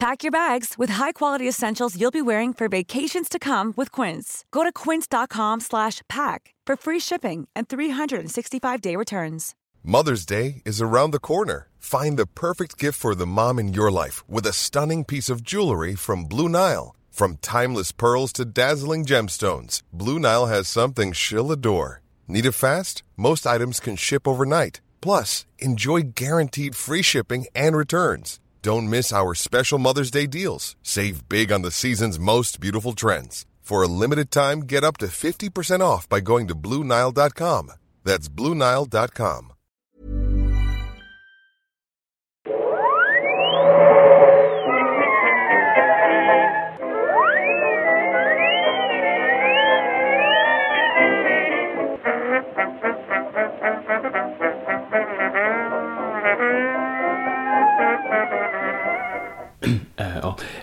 Pack your bags with high-quality essentials you'll be wearing for vacations to come with Quince. Go to quince.com/pack for free shipping and 365-day returns. Mother's Day is around the corner. Find the perfect gift for the mom in your life with a stunning piece of jewelry from Blue Nile. From timeless pearls to dazzling gemstones, Blue Nile has something she'll adore. Need it fast? Most items can ship overnight. Plus, enjoy guaranteed free shipping and returns. Don't miss our special Mother's Day deals. Save big on the season's most beautiful trends. For a limited time, get up to 50% off by going to Blue Nile.com. That's Blue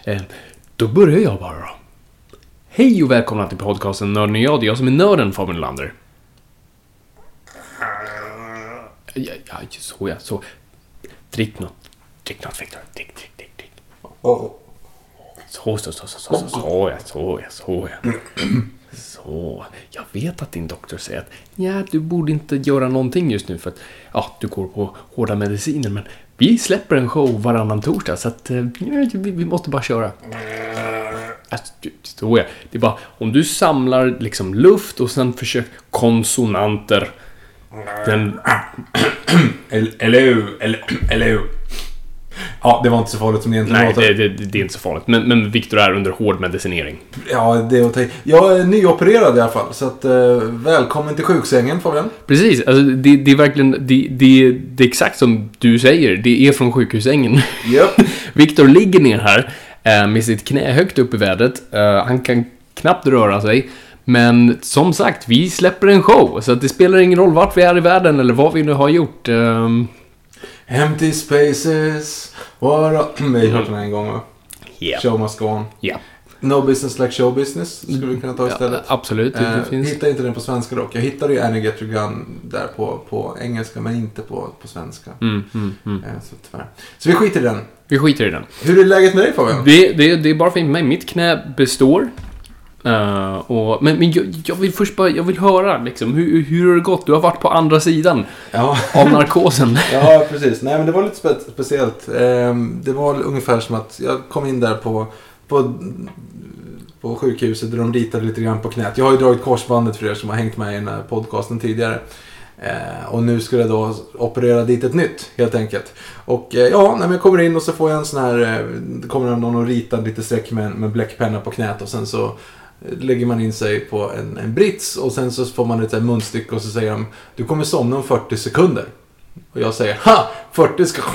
Eh, då börjar jag bara då. Hej och välkomna till podcasten Nörden och jag. Det är jag som är nörden, Fabian Lander. Ja, ja, så ja, så. Drick något. Drick något, Victor. Drick, drick, drick, drick. Så, så, så, så, så, så, så, ja, så, ja, så, ja. Så. Jag vet att din doktor säger att ja, du borde inte göra någonting just nu för att ja, du går på hårda mediciner, men vi släpper en show varannan torsdag så att eh, vi, vi måste bara köra. Alltså. Det är bara om du samlar liksom luft och sen försöker konsonanter. Den, Eller hur? Eller hur? Ja, det var inte så farligt som det egentligen nej, låter. det, det, det är inte så farligt. Men, men Viktor är under hård medicinering. Ja, det är i. Jag är nyopererad i alla fall. Så att, eh, välkommen till sjuksängen Fabian. Precis, alltså det, det är verkligen, det, det, det är exakt som du säger, det är från sjukhussängen. Japp. Viktor ligger ner här eh, med sitt knä högt upp i vädret. Eh, han kan knappt röra sig. Men som sagt, vi släpper en show, så att det spelar ingen roll vart vi är i världen eller vad vi nu har gjort. Empty spaces. What. Vi har hört den en gång va? Ja. Show must go on. Ja, No business like show business skulle vi kunna ta istället. ja absolut. Det, Eh. Hittar inte den på svenska dock. Jag hittade ju Annie Get Your Gun där på, på engelska men inte på, på svenska. Mm, mm, mm. Eh, så tyvärr. Så vi skiter i den. Vi skiter i den. Hur är läget med dig Fabian? Det, det, det är bara fint med mig. Mitt knä består. Eh, och, men men jag, jag vill först bara jag vill höra liksom, hur, hur har det gått? Du har varit på andra sidan Ja. av narkosen. Ja, precis. Nej, men det var lite spe speciellt. Ehm, det var ungefär som att jag kom in där på, på, på sjukhuset där de ritade lite grann på knät. Jag har ju dragit korsbandet för er som har hängt med i den här podcasten tidigare. Eh, och nu skulle jag då operera dit ett nytt, helt enkelt. Och eh, ja, när jag kommer in och så får jag en sån här, eh, kommer någon och ritar lite streck med, med bläckpenna på knät och sen så lägger man in sig på en, en brits och sen så får man ett munstycke och så säger de du kommer somna om 40 sekunder. Och jag säger ha! 40 ska...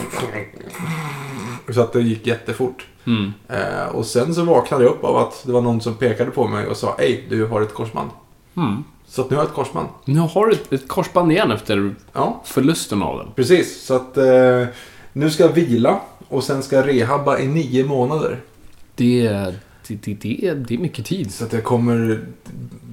Så att det gick jättefort. Mm. Eh, och sen så vaknade jag upp av att det var någon som pekade på mig och sa Hej, du har ett korsband. Mm. Så att nu har jag ett korsband. Nu har du ett, ett korsband igen efter Ja, förlusten av den. precis. Så att eh, nu ska jag vila och sen ska jag rehabba i nio månader. Det, är- det, det, det, är, det är mycket tid. Så att jag kommer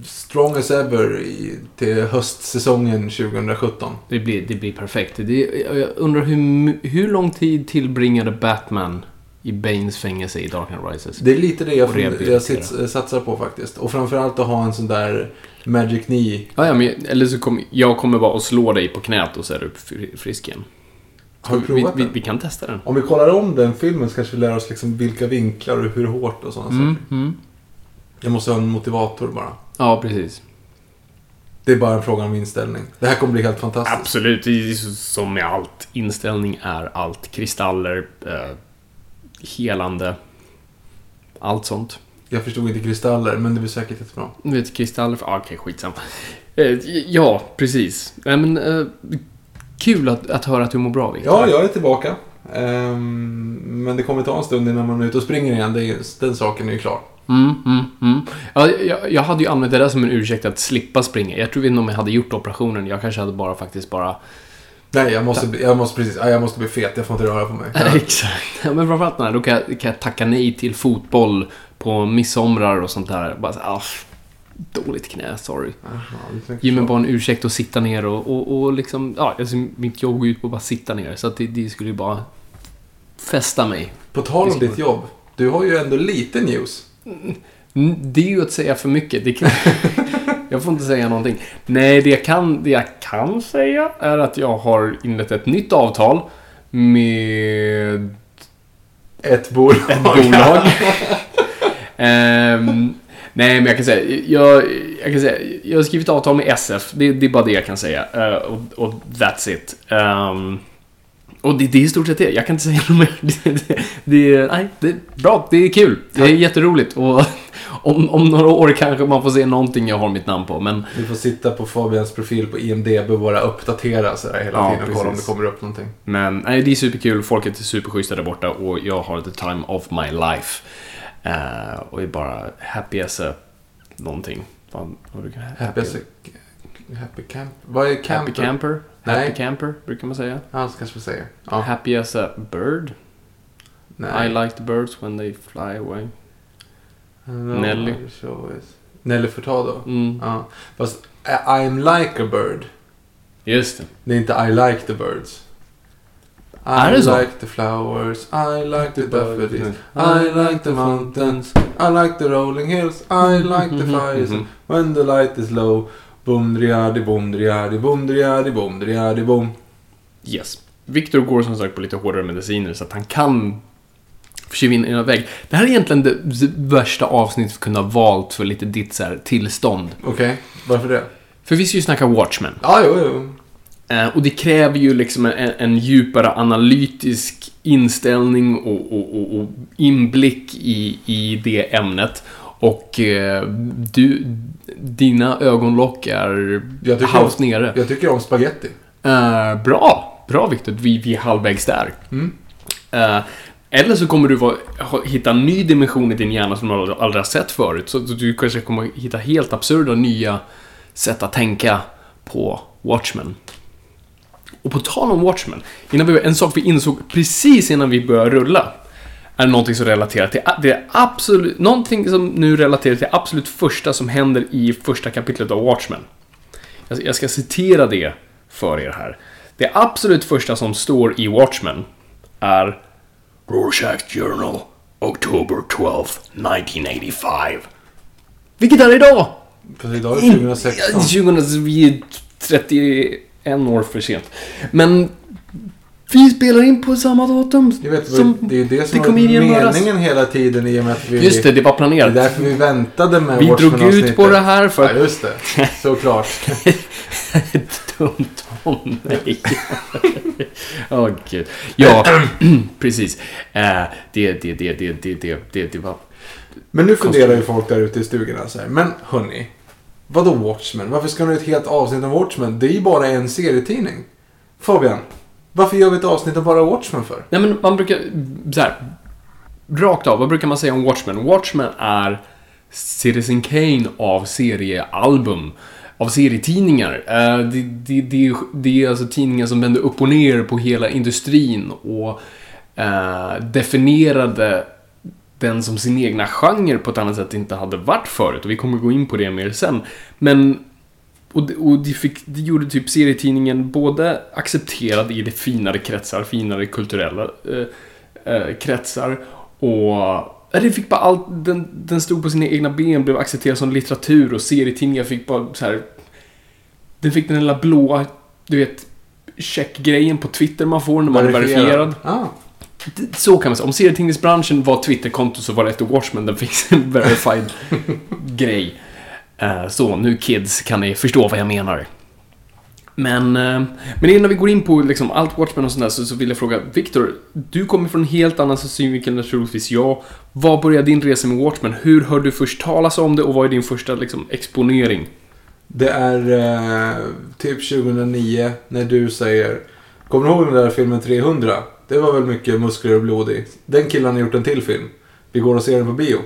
strong as ever i, till höstsäsongen 2017. Det blir, det blir perfekt. Det, jag undrar hur, hur lång tid tillbringade Batman i Banes fängelse i Dark Knight Rises? Det är lite det jag, jag sits, satsar på faktiskt. Och framförallt att ha en sån där Magic Knee. Ja, ja, men, eller så kommer jag kommer bara att slå dig på knät och så är du fri- frisk igen. Har vi, provat vi, den? vi kan testa den. Om vi kollar om den filmen så kanske vi lär oss liksom vilka vinklar och hur hårt och sådana Mm, saker. mm. Jag måste ha en motivator bara. Ja, precis. Det är bara en fråga om inställning. Det här kommer bli helt fantastiskt. Absolut, det är som med allt. Inställning är allt. Kristaller, eh, helande, allt sånt. Jag förstod inte kristaller, men det blir säkert jättebra. Du vet, kristaller... Ah, Okej, skitsamma. Eh, ja, precis. Nej, men, eh, kul att, att höra att du mår bra, Victor. Ja, jag är tillbaka. Ehm, men det kommer ta en stund innan man är ute och springer igen. Det är, den saken är ju klar. Mm, mm, mm. Ja, jag, jag hade ju använt det där som en ursäkt att slippa springa. Jag tror inte om jag hade gjort operationen. Jag kanske hade bara faktiskt bara... Nej, jag måste, jag måste precis, ja, jag måste bli fet. Jag får inte röra på mig. Exakt. Ja, men framförallt när då kan jag, kan jag tacka nej till fotboll på midsomrar och sånt där. Bara så, dåligt knä, sorry. Tänker Ge mig bara en ursäkt att sitta ner och, och, och liksom, ja, alltså, mitt jobb går ut på att bara sitta ner. Så att det, det skulle ju bara fästa mig. På tal om ditt jobb. Du har ju ändå lite news. Mm, Det är ju att säga för mycket. Det kan... jag får inte säga någonting. Nej, det jag, kan, det jag kan säga är att jag har inlett ett nytt avtal med Ett bolag. ett bolag. Ehm, nej, men jag kan säga, jag, jag kan säga, jag har skrivit avtal med SF. Det, det är bara det jag kan säga. Eh, och, och that's it. Ehm, och det, det är i stort sett det. Jag kan inte säga något mer. Det, det, det, nej, det är bra. Det är kul. Det är jätteroligt. Och om, om några år kanske man får se någonting jag har mitt namn på. Men Du får sitta på Fabians profil på IMDB och bara uppdatera sådär hela Ja, tiden och kolla om det kommer upp någonting. Men nej, det är superkul, folket är superschyssta där borta och jag har the time of my life. Eh, och är bara happy as a någonting. Vad, vad brukar Happy, as a- happy camp. Vad är camper? happy camper? Nej. Happy camper, brukar man säga. Ja, så kanske vi säger. Ja. Happy as a bird. Nej. I like the birds when they fly away. Nelly. Nelly Furtado. Mm. Ja. Fast I- I'm like a bird. Just det. Det är inte I like the birds. I Är det så? like the flowers, I like the daffodils. I like the mountains, I like the rolling hills, I like the fires. Mhm. When the light is low, boom driadi boom driadi boom driadi boom driadi boom. Yes. Victor går som sagt på lite hårdare mediciner så att han kan försvinna iväg. Det här är egentligen det värsta avsnittet vi kunde ha valt för lite ditt så här tillstånd. Okej, varför det? För vi ska ju snacka Watchmen. Ja, jo, jo. Eh, och det kräver ju liksom en, en djupare analytisk inställning och, och, och, inblick i, i det ämnet. Och eh, du, dina ögonlock är halvt nere. Jag tycker om spaghetti. Eh, bra! Bra Viktor, vi, vi är halvvägs där. Mm. Eh, eller så kommer du vara, hitta en ny dimension i din hjärna som du aldrig har sett förut. Så du kanske kommer hitta helt absurda nya sätt att tänka på Watchmen. Och på tal om Watchmen, innan vi, en sak vi insåg precis innan vi började rulla är någonting som relaterar till det är absolut, någonting som nu relaterar till absolut första som händer i första kapitlet av Watchmen. Jag, jag ska citera det för er här. Det absolut första som står i Watchmen är Rorschach Journal, October 12, 1985. Vilket är idag? För idag är det 2016. 2000, 31 år för sent. Men vi spelar in på samma datum Jag vet, som det är ju det som Comedian Murders. meningen hela tiden i och med att vi... Just det, det var Det är planerat. därför vi väntade med Vi drog ut på det här för Ja, just det. Såklart. Dumt om mig. Åh gud. Ja, precis. Eh, det, det, det, det, det, det, det, det var... Men nu funderar ju folk där ute i stugorna så här. Men hörni. Vadå Watchmen? Varför ska ni ha ett helt avsnitt om Watchmen? Det är ju bara en serietidning. Fabian. Varför gör vi ett avsnitt om bara Watchmen för? Nej men man brukar, så här, rakt av, vad brukar man säga om Watchmen? Watchmen är Citizen Kane av seriealbum, av serietidningar. Eh, det, det, det, det är alltså tidningar som vände upp och ner på hela industrin och eh, definierade den som sin egna genre på ett annat sätt inte hade varit förut. Och vi kommer gå in på det mer sen. Men och, det- och det, fick, det gjorde typ serietidningen både accepterad i det finare kretsar, finare kulturella eh, eh, kretsar och ja, det fick bara allt, den, den stod på sina egna ben, blev accepterad som litteratur och serietidningar fick bara så här. Den fick den lilla blåa, du vet, checkgrejen på Twitter man får när man är verifierad. Ah, Så kan man säga. Om serietidningsbranschen var Twitterkonto så var det efter Watchmen den fick en verified grej. Eh, Så, nu kids kan ni förstå vad jag menar. Men, eh, men innan vi går in på liksom allt Watchmen och sånt där så, så vill jag fråga Viktor, du kommer från en helt annan synvinkel naturligtvis jag. Var började din resa med Watchmen? Hur hörde du först talas om det och vad är din första liksom, exponering? det är eh, typ 2009 när du säger Kommer du ihåg den där filmen 300? Det var väl mycket muskler och blod i. Den killen har gjort en till film. Vi går och ser den på bio.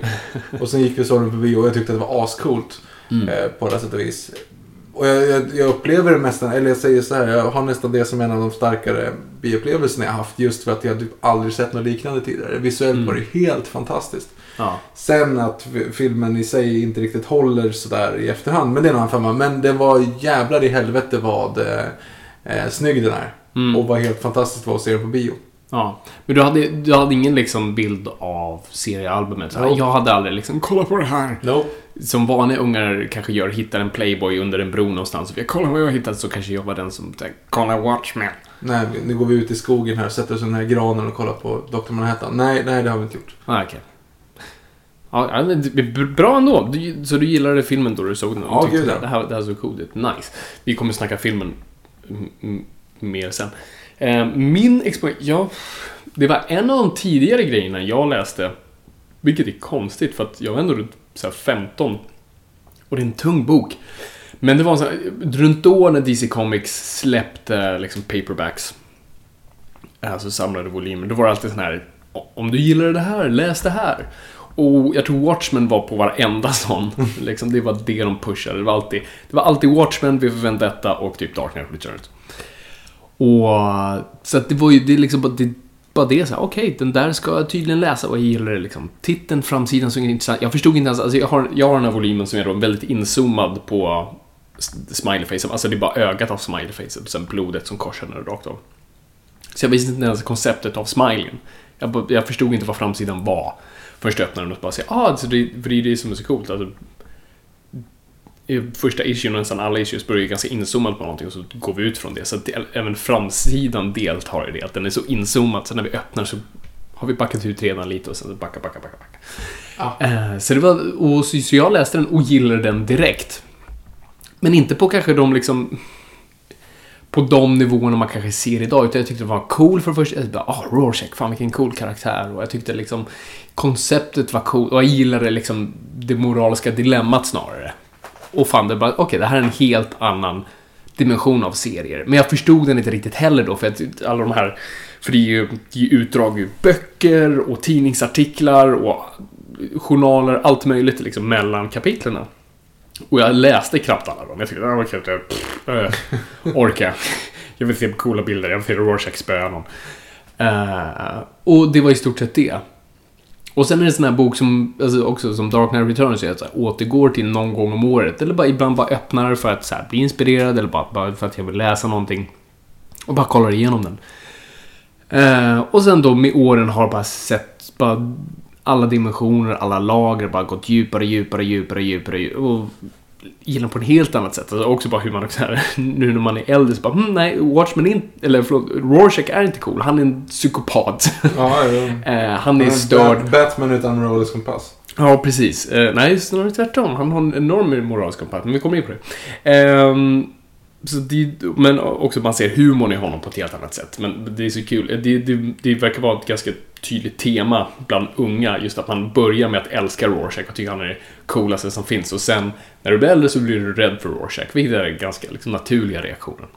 Och sen gick vi och såg den på bio och jag tyckte att det var ascoolt. Eh, på alla sätt och vis. Och jag, jag, jag upplever det nästan, eller jag säger så här, jag har nästan det som en av de starkare bioupplevelserna jag haft. Just för att jag typ aldrig sett något liknande tidigare. Visuellt var det helt fantastiskt. Ja. Sen att filmen i sig inte riktigt håller sådär i efterhand, men det är en annan femma. Men den var jävlar i helvete vad eh, eh, snygg den är. Och vad helt fantastiskt var att se den på bio. Ja, men du hade, du hade ingen liksom bild av seriealbumet? Nope. Jag hade aldrig liksom, kolla på det här. Nope. Som vanliga ungar kanske gör, hittar en Playboy under en bro någonstans. Jag kollar vad jag har hittat, så kanske jag var den som tänkte, kolla Watchmen. Nej, nu går vi ut i skogen här, sätter oss i den här granen och kollar på Dr. Manhattan. Nej, nej det har vi inte gjort. Ah, okej. Ja, bra ändå. Du, så du gillade filmen då du såg den? Ja, gud, ja. det, här, det här såg coolt ut. Nice. Vi kommer snacka filmen mer sen. Eh, min exponering, ja, det var en av de tidigare grejerna jag läste. Vilket är konstigt för att jag var ändå runt så 15. Och det är en tung bok. Men det var så här, runt då när DC Comics släppte liksom paperbacks. Alltså samlade volymer. Då var det alltid sån här. Om du gillar det här, läs det här. Och jag tror Watchmen var på varenda sån. liksom, det var det de pushade. Det var alltid, det var alltid Watchmen, vi för Vendetta och typ Dark Knight Returns. Och så att det var ju det är liksom bara det, bara det så här, okej, den där ska jag tydligen läsa och jag gillar det liksom. Titeln, framsidan såg intressant. Jag förstod inte ens, alltså jag har, jag har den här volymen som är då väldigt inzoomad på s- smileyfacen. Alltså det är bara ögat av smileyfacen och sen blodet som korsar den rakt av. Så jag visste inte ens konceptet av smileyn. Jag, jag förstod inte vad framsidan var. Först öppnade den och bara säger ah, så det, för det är det som är så coolt. Alltså, i första issuen och nästan alla issues börjar ju ganska inzoomat på någonting och så går vi ut från det. Så att det, även framsidan deltar i det. Att den är så inzoomad så när vi öppnar så har vi backat ut redan lite och sen backa, backa, backa, backa. Ja. Eh, så det var, och så, så jag läste den och gillade den direkt. Men inte på kanske de liksom på de nivåerna man kanske ser idag. Utan jag tyckte det var cool för det första. Jag bara, ah, Rorschach, fan vilken cool karaktär. Och jag tyckte liksom konceptet var coolt. Och jag gillade liksom det moraliska dilemmat snarare. Och fan, det bara, okej, det här är en helt annan dimension av serier. Men jag förstod den inte riktigt heller då, för att alla de här... För det är ju, det är ju utdrag ur böcker och tidningsartiklar och journaler, allt möjligt liksom mellan kapitlerna. Och jag läste knappt alla dem. Jag tyckte ah, det var eh, kul. Jag, orkar äh, orka. Jag vill se coola bilder. Jag vill se Rorschach spöa någon. Uh, eh, och det var i stort sett det. Och sen är det en sån här bok som, alltså också som Dark Knight Returns, är att så här, återgår till någon gång om året. Eller bara ibland bara öppnar för att så här, bli inspirerad eller bara, bara för att jag vill läsa någonting. Och bara kollar igenom den. Eh, och sen då med åren har bara sett bara alla dimensioner, alla lager bara gått djupare, djupare, djupare, djupare. djupare och gillar på ett helt annat sätt. Alltså också bara hur man, så här, nu när man är äldre så bara, hm, nej, Watchmen är inte, eller förlåt, Rorschach är inte cool. Han är en psykopat. Ja, ja. Eh, han är störd. Bat- Batman utan moralisk kompass. Ja, precis. Eh, nej, snarare tvärtom. Han har en enorm moralisk kompass, men vi kommer in på det. Ehm, så det. Men också man ser humorn i honom på ett helt annat sätt. Men det är så kul. Det, det, det verkar vara ett ganska tydligt tema bland unga. Just att man börjar med att älska Rorschach och tycker han är det coolaste som finns. Och sen när du blir äldre så blir du rädd för Rorschach. Vilket är den ganska liksom, naturliga reaktionen.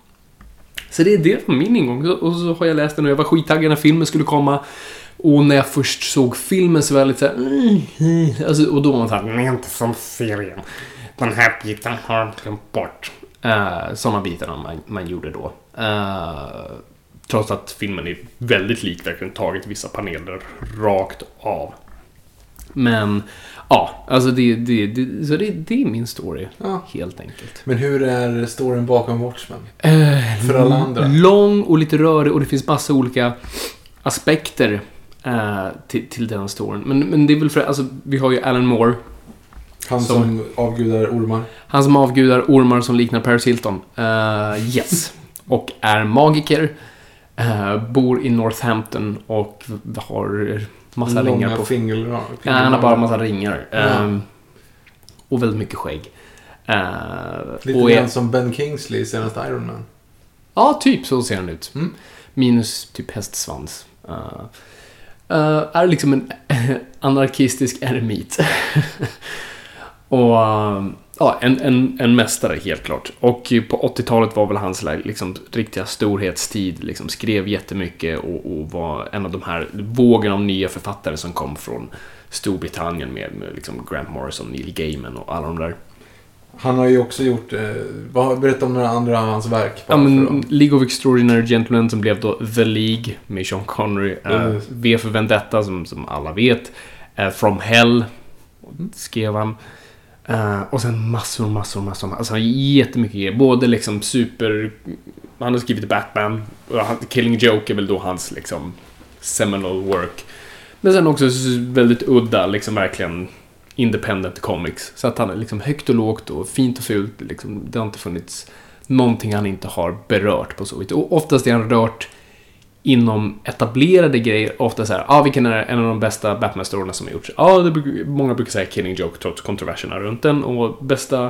Så det är det från min ingång. Och så har jag läst den och jag var skittaggad när filmen skulle komma. Och när jag först såg filmen så var jag lite såhär... Mm, alltså, och då var man såhär... Den är inte som serien. Den här biten har jag glömt bort. Eh, uh, Sådana bitar man, man gjorde då. Uh, trots att filmen är väldigt lik, verkligen tagit vissa paneler rakt av. Men, ja, alltså det, det, det, så det, det är min story. Ja. Helt enkelt. Men hur är storyn bakom Watchmen? Eh, För alla andra. Lång och lite rörig och det finns massa olika aspekter eh, till, till den storyn. Men, men det är väl för alltså vi har ju Alan Moore. Han Som- som, avgudar ormar. Han som avgudar ormar som liknar Paris Hilton. Eh, yes. Och är magiker. Eh, bor i Northampton och har massa Långa ringar på... fingerlar. Ja, han har bara massa ringar. Ja. Eh, och väldigt mycket skägg. Eh, Lite och är- grann som Ben Kingsley i senaste Iron Man. Ja, typ så ser han ut. Mm. Minus typ hästsvans. Uh, uh, är liksom en anarkistisk eremit. och, uh, ja, en, en, en mästare helt klart. Och på 80-talet var väl hans liksom, riktiga storhetstid. Liksom, skrev jättemycket och, och var en av de här vågen av nya författare som kom från Storbritannien med, med liksom Grant Morrison, Neil Gaiman och alla de där. Han har ju också gjort, eh, berätta om några andra av hans verk. Ja, men League of Extraordinary Gentlemen som blev då The League med Sean Connery. eh, Mm. V för Vendetta som, som alla vet. eh, From Hell skrev han. Uh, och sen massor, massor, massor. Alltså han har jättemycket grejer. Både liksom super... Han har skrivit Batman. Killing Joke är väl då hans liksom seminal work. Men sen också väldigt udda, liksom verkligen independent comics. Så att han är liksom högt och lågt och fint och fult. Liksom, det har inte funnits någonting han inte har berört på så vis. Och oftast är han rört inom etablerade grejer. Ofta så här, ah, vilken är en av de bästa Batman-storierna som har gjorts? Ja, ah, det många brukar säga Killing Joke trots kontroverserna runt den. Och bästa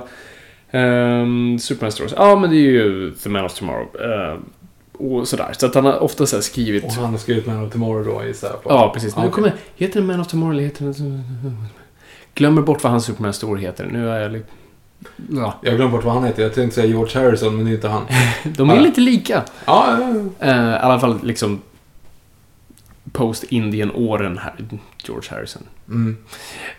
um, Superman-stories, ja ah, men det är ju The Man of Tomorrow. eh, och sådär. Så att han har ofta så skrivit... Och han har skrivit Man of Tomorrow då gissar jag på. Ja, precis. Nu okej. kommer, heter den Man of Tomorrow eller heter den... Glömmer bort vad hans Superman story heter. Nu är jag lite... Ja, Jag glömde bort vad han heter. Jag tänkte säga George Harrison, men det är inte han. de är Ja. lite lika. Ja, ja, ja. Eh, I alla fall liksom post-Indien-åren här, George Harrison. Mm.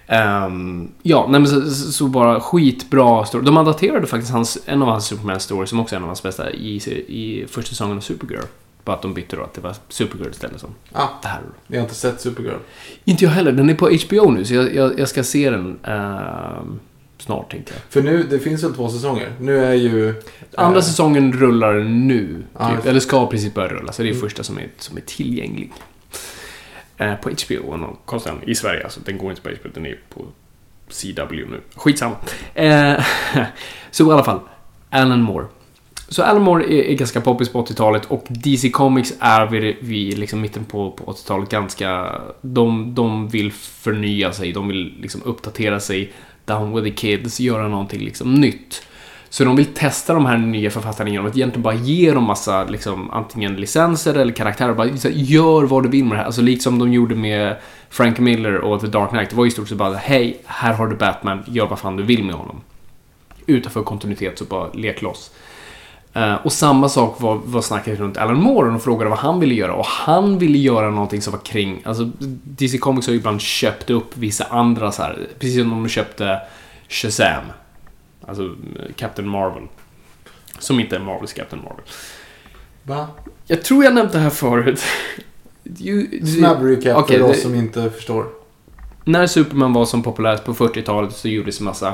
Ehm, ja, nej men så, så bara skitbra story. De daterade faktiskt hans, en av hans Superman-stories, som också är en av hans bästa, i, i första säsongen av Supergirl. Bara att de bytte då, att det var Supergirl istället som Ah, det här. jag har inte sett Supergirl. Inte jag heller, den är på HBO nu, så jag, jag, jag ska se den ehm, snart tänkte jag. För nu, det finns väl två säsonger? Nu är ju... Andra eh, säsongen rullar nu, typ, just- eller ska precis börja rulla, så det är Mm. första som är, som är tillgänglig. Eh, på HBO, och någon konstig anledning. i Sverige alltså. Den går inte på HBO, den är på CW nu. Skitsamma. Eh, så i alla fall, Alan Moore. Så Alan Moore är, är ganska poppis på 80-talet och DC Comics är vid, vid liksom mitten på, på 80-talet ganska... De, de vill förnya sig, de vill liksom uppdatera sig, down with the kids, göra någonting liksom nytt. Så de vill testa de här nya författarna genom att egentligen bara ge dem massa liksom, antingen licenser eller karaktärer. Bara här, gör vad du vill med det här. Alltså liksom de gjorde med Frank Miller och The Dark Knight. Det var i stort sett bara hej, här har du Batman, gör vad fan du vill med honom. Utanför kontinuitet så bara lek loss. Eh, och samma sak var, var snacket runt Alan Moore och de frågade vad han ville göra. Och han ville göra någonting som var kring... Alltså, DC Comics har ju ibland köpt upp vissa andra så här. Precis som de köpte Shazam. Alltså eh, Captain Marvel. Som inte är Marvels Captain Marvel. Va? Jag tror jag nämnt det här förut. Snabb recap Okej, för oss det- som inte förstår. När Superman var som populärt på 40-talet så gjordes massa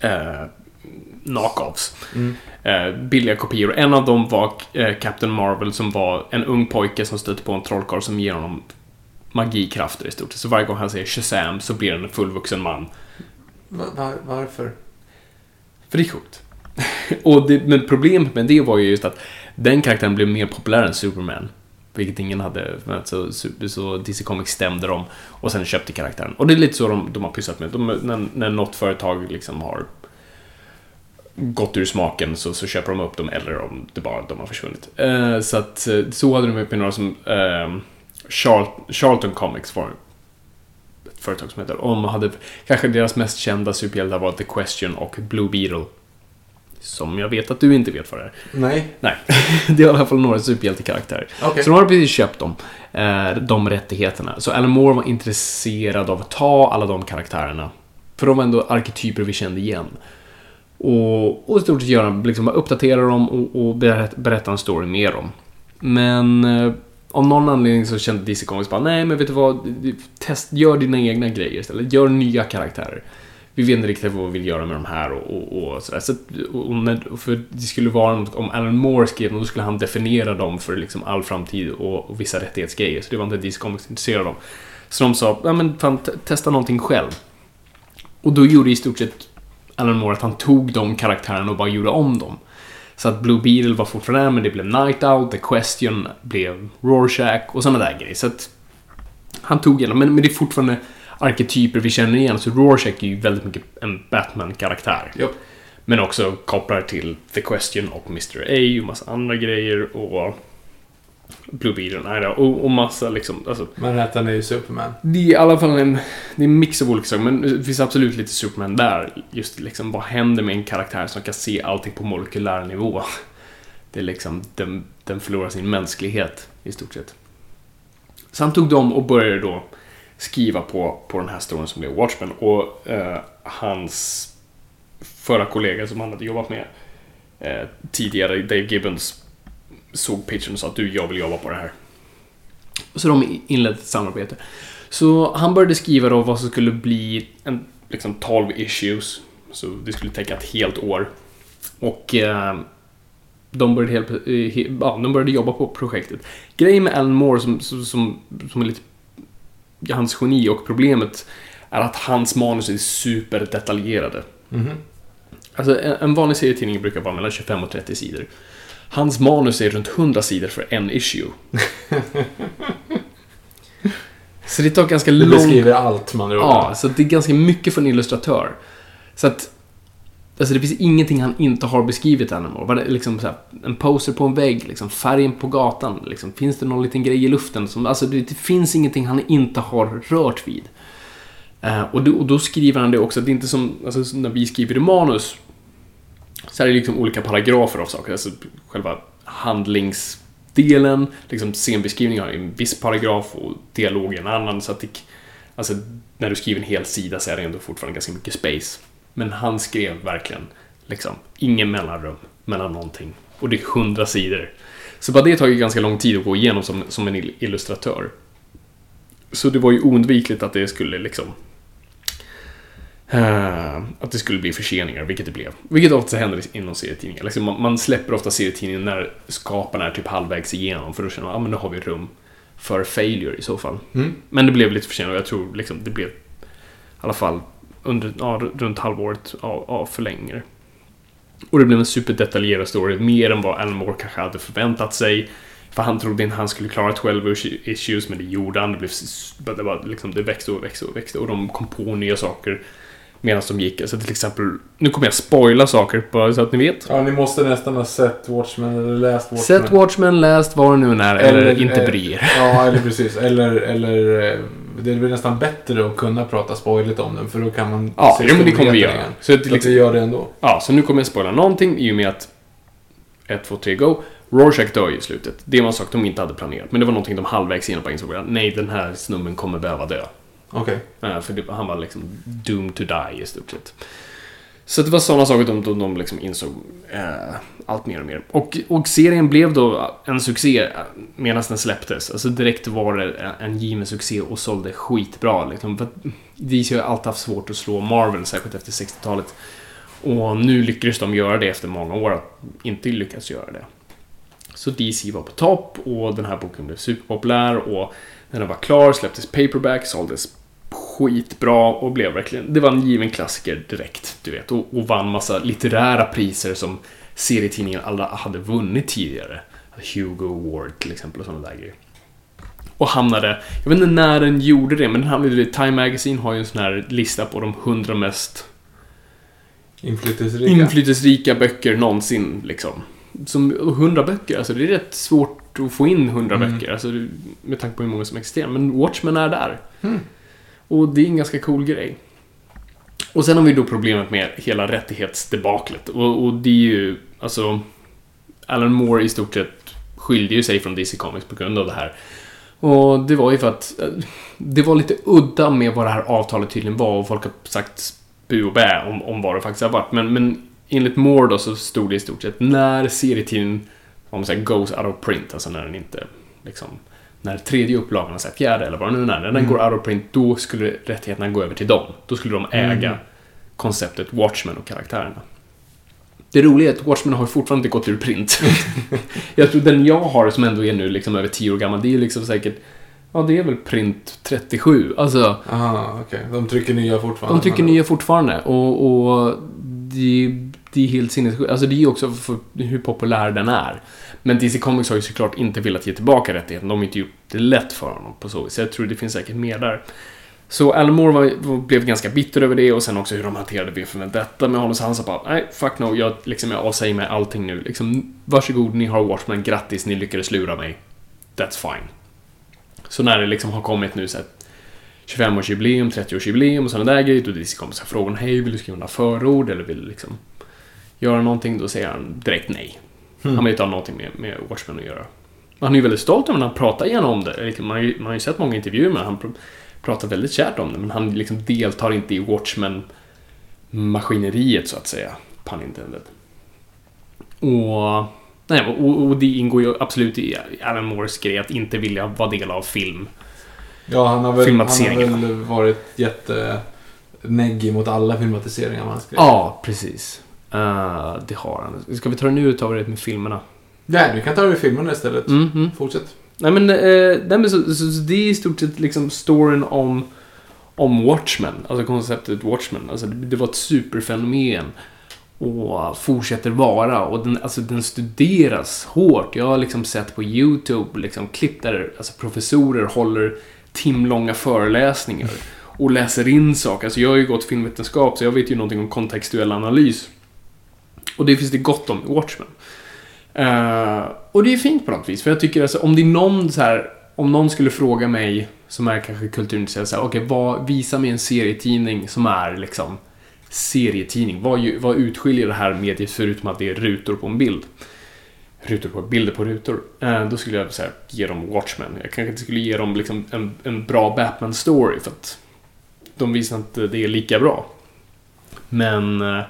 eh, knockoffs. Mm. Eh, billiga kopior. En av dem var eh, Captain Marvel som var en ung pojke som stötte på en trollkarl som ger honom magikrafter i stort sett. Så varje gång han säger Shazam så blir han en fullvuxen man. Va, va, varför? För det är coolt. Och det, men problemet med det var ju just att den karaktären blev mer populär än Superman. Vilket ingen hade, så, så, så DC Comics stämde dem och sen köpte karaktären. Och det är lite så de, de har pysslat med. De, när, när något företag liksom har gått ur smaken så, så köper de upp dem eller om det bara de har försvunnit. Eh, så att eh, så hade de uppe några som eh, Charl- Charlton Comics var ett företag som heter. Och de hade kanske deras mest kända superhjältar var The Question och Blue Beetle. Som jag vet att du inte vet vad det är. Nej. Nej, det är i alla fall några superhjältekaraktärer. Okej. Så de har precis köpt dem, eh, de rättigheterna. Så Alan Moore var intresserad av att ta alla de karaktärerna. För de var ändå arketyper vi kände igen. Och, och i stort sett göra, liksom bara uppdatera dem och, och berätta, berätta en story med dem. Men eh, av någon anledning så kände DC Comics bara, nej men vet du vad, test, gör dina egna grejer istället. Gör nya karaktärer. Vi vet inte riktigt vad vi vill göra med de här och, och, och sådär. Så, och, och när, för det skulle vara något, om Alan Moore skrev dem, då skulle han definiera dem för liksom all framtid och, och vissa rättighetsgrejer. Så det var inte DC Comics intresserade av. Så de sa, ja men fan, testa någonting själv. Och då gjorde i stort sett Alan Moore att han tog de karaktärerna och bara gjorde om dem. Så att Blue Beetle var fortfarande men det blev Night Owl, The Question blev Rorschach och sådana där grejer. Så att han tog igenom, men, men det är fortfarande arketyper vi känner igen. Så Rorschach är ju väldigt mycket en Batman-karaktär. Japp. Men också kopplar till The Question och Mr. A och massa andra grejer och... Blue Beetle, nej och, och massa liksom, alltså, Manhattan är ju Superman. det är i alla fall en, det är en mix av olika saker, men det finns absolut lite Superman där. Just liksom, vad händer med en karaktär som kan se allting på molekylär nivå? Det är liksom, den, den förlorar sin mänsklighet i stort sett. Så han tog dem och började då skriva på, på den här storyn som blev Watchmen och eh, hans förra kollega som han hade jobbat med eh, tidigare, Dave Gibbons, såg pitchen och sa att du, jag vill jobba på det här. Så de inledde ett samarbete. Så han började skriva då vad som skulle bli en, liksom 12 issues. Så det skulle täcka ett helt år. Och eh, de, började helt, eh, he, ja, de började jobba på projektet. Grejen med Alan Moore som, som, som, som är lite hans geni och problemet är att hans manus är superdetaljerade. Mhm. Alltså en, en vanlig serietidning brukar vara mellan 25 och 30 sidor. Hans manus är runt 100 sidor för en issue. Så det tar ganska lång... beskriver allt man Ja, så det är ganska mycket för en illustratör. Så att... Alltså det finns ingenting han inte har beskrivit ännu. Det- Liksom så här, en poster på en vägg, liksom, färgen på gatan. Liksom, finns det någon liten grej i luften? Som, alltså det, det finns ingenting han inte har rört vid. Eh, och, då, och då skriver han det också, det är inte som alltså, när vi skriver i manus. Så här är det liksom olika paragrafer av saker. Alltså själva handlingsdelen, liksom scenbeskrivningen har ju en viss paragraf och dialog i en annan. Så att det, alltså, när du skriver en hel sida så är det ändå fortfarande ganska mycket space. Men han skrev verkligen liksom ingen mellanrum mellan någonting. Och det är hundra sidor. Så bara det tar ju ganska lång tid att gå igenom som, som en illustratör. Så det var ju oundvikligt att det skulle liksom eh, att det skulle bli förseningar, vilket det blev. Vilket ofta händer inom serietidningar. Liksom man, man släpper ofta serietidningen när skaparna är typ halvvägs igenom, för då känner man att ah, men då har vi rum för failure i så fall. Mm. Men det blev lite försenat och jag tror liksom det blev i alla fall under, ja, runt halvåret av, av förlängningar. Och det blev en superdetaljerad story, mer än vad Alan Moore kanske hade förväntat sig. För han trodde inte han skulle klara 12 issues, men det gjorde han. Det, blev, det, var liksom, det växte och växte och växte och de kom på nya saker medan de gick. Alltså till exempel, nu kommer jag spoila saker bara så att ni vet. Ja, ni måste nästan ha sett Watchmen eller läst Watchmen. Sett Watchmen, läst vad det nu än är, eller, inte eh, bry er. Ja, eller precis. Eller, eller eh, det är väl nästan bättre att kunna prata spoiligt om den för då kan man Ja, se jo, men det kommer vi göra. igen. Så att Så liksom- att vi gör det ändå. Ja, så nu kommer jag spoila någonting i och med att 1, 2, 3, go. Rorschach dör ju i slutet. Det var en sak de inte hade planerat. Men det var någonting de halvvägs igenom bara insåg att nej, den här snubben kommer behöva dö. Okej. Okay. För det, han var liksom doomed to die i stort sett. Så det var sådana saker de, de, de liksom insåg eh, allt mer och mer. Och, och serien blev då en succé eh, medan den släpptes. Alltså direkt var det en, given succé och sålde skitbra. Liksom. För DC har ju alltid haft svårt att slå Marvel, särskilt efter 60-talet. Och nu lyckades de göra det efter många år att inte lyckas göra det. Så DC var på topp och den här boken blev superpopulär och när den var klar släpptes paperback, såldes skitbra och blev verkligen, det var en given klassiker direkt, du vet, och, och vann massa litterära priser som serietidningen aldrig hade vunnit tidigare. Hugo Award till exempel och sådana där grejer. Och hamnade, jag vet inte när den gjorde det, men den hamnade, Time Magazine har ju en sån här lista på de 100 mest Inflytelserika. inflytelserika böcker någonsin, liksom. Som 100 böcker, alltså det är rätt svårt att få in 100 Mm. böcker, alltså med tanke på hur många som existerar. Men Watchmen är där. Mm. Och det är en ganska cool grej. Och sen har vi då problemet med hela rättighetsdebaklet. Och, och det är ju, alltså... Alan Moore i stort sett skilde ju sig från DC Comics på grund av det här. Och det var ju för att eh, det var lite udda med vad det här avtalet tydligen var och folk har sagt bu och bä om, om vad det faktiskt har varit. Men, men enligt Moore då så stod det i stort sett när serietidningen, om man säger goes out of print, alltså när den inte liksom när tredje upplagan, alltså fjärde eller vad det nu är, när den Mm. går out of print, då skulle rättigheterna gå över till dem. Då skulle de äga Mm. konceptet Watchmen och karaktärerna. Det roliga är att Watchmen har fortfarande inte gått ur print. jag tror den jag har som ändå är nu liksom över 10 år gammal, det är liksom säkert Ja, det är väl print 37. Alltså, Aha, okej. De trycker nya fortfarande. de tycker nya fortfarande. Och, och det, det är helt sinnessjukt. Alltså det är ju också för hur populär den är. Men DC Comics har ju såklart inte velat ge tillbaka rättigheten. De har inte gjort det lätt för honom på så vis. Så jag tror det finns säkert mer där. Så Alan Moore var, var, blev ganska bitter över det och sen också hur de hanterade V för detta med honom. Så han sa bara, nej, fuck no, jag, liksom, jag avsäger mig allting nu. Liksom, varsågod, ni har Watchmen, grattis, ni lyckades lura mig. that's fine. Så när det liksom har kommit nu så 25-årsjubileum, 30-årsjubileum och sådana där grejer, då DC Comics så här frågan Hej, vill du skriva några förord eller vill du liksom göra någonting? Då säger han direkt nej. Han vill inte ha någonting med, med Watchmen att göra. Han är ju väldigt stolt över när han pratar igenom om det. Liksom, Man har ju, man har ju sett många intervjuer med. Han pr- pratar väldigt kärt om det, men han liksom deltar inte i Watchmen-maskineriet så att säga. Pun intended. Och, nej, och, och det ingår ju absolut i Alan Moores grej att inte vilja vara del av film. Ja, han har väl, han har väl varit jätte neggig mot alla filmatiseringar man skrev. Ja, precis. Eh, det har han. Ska vi ta det nu och det med filmerna? Nej, du kan ta det i filmerna istället. Mm, mm. Fortsätt. Nej men, eh, nej, men så, så, så det är i stort sett liksom storyn om, om Watchmen. Alltså konceptet Watchmen. Alltså det, det var ett superfenomen. Och fortsätter vara. Och den, alltså, den studeras hårt. Jag har liksom sett på YouTube liksom, klipp där alltså, professorer håller timlånga föreläsningar. Och läser in saker. Alltså jag har ju gått filmvetenskap så jag vet ju någonting om kontextuell analys. Och det finns det gott om i Watchmen. Uh, och det är fint på något vis, för jag tycker alltså om det är någon så här, om någon skulle fråga mig som är kanske kulturintresserad, så här, okej, vad, visa mig en serietidning som är liksom serietidning. Vad, vad utskiljer det här mediet förutom att det är rutor på en bild? Rutor på bilder på rutor. Uh, då skulle jag så här, ge dem Watchmen. Jag kanske inte skulle ge dem liksom en, en bra Batman-story för att de visar inte det är lika bra. Men, uh,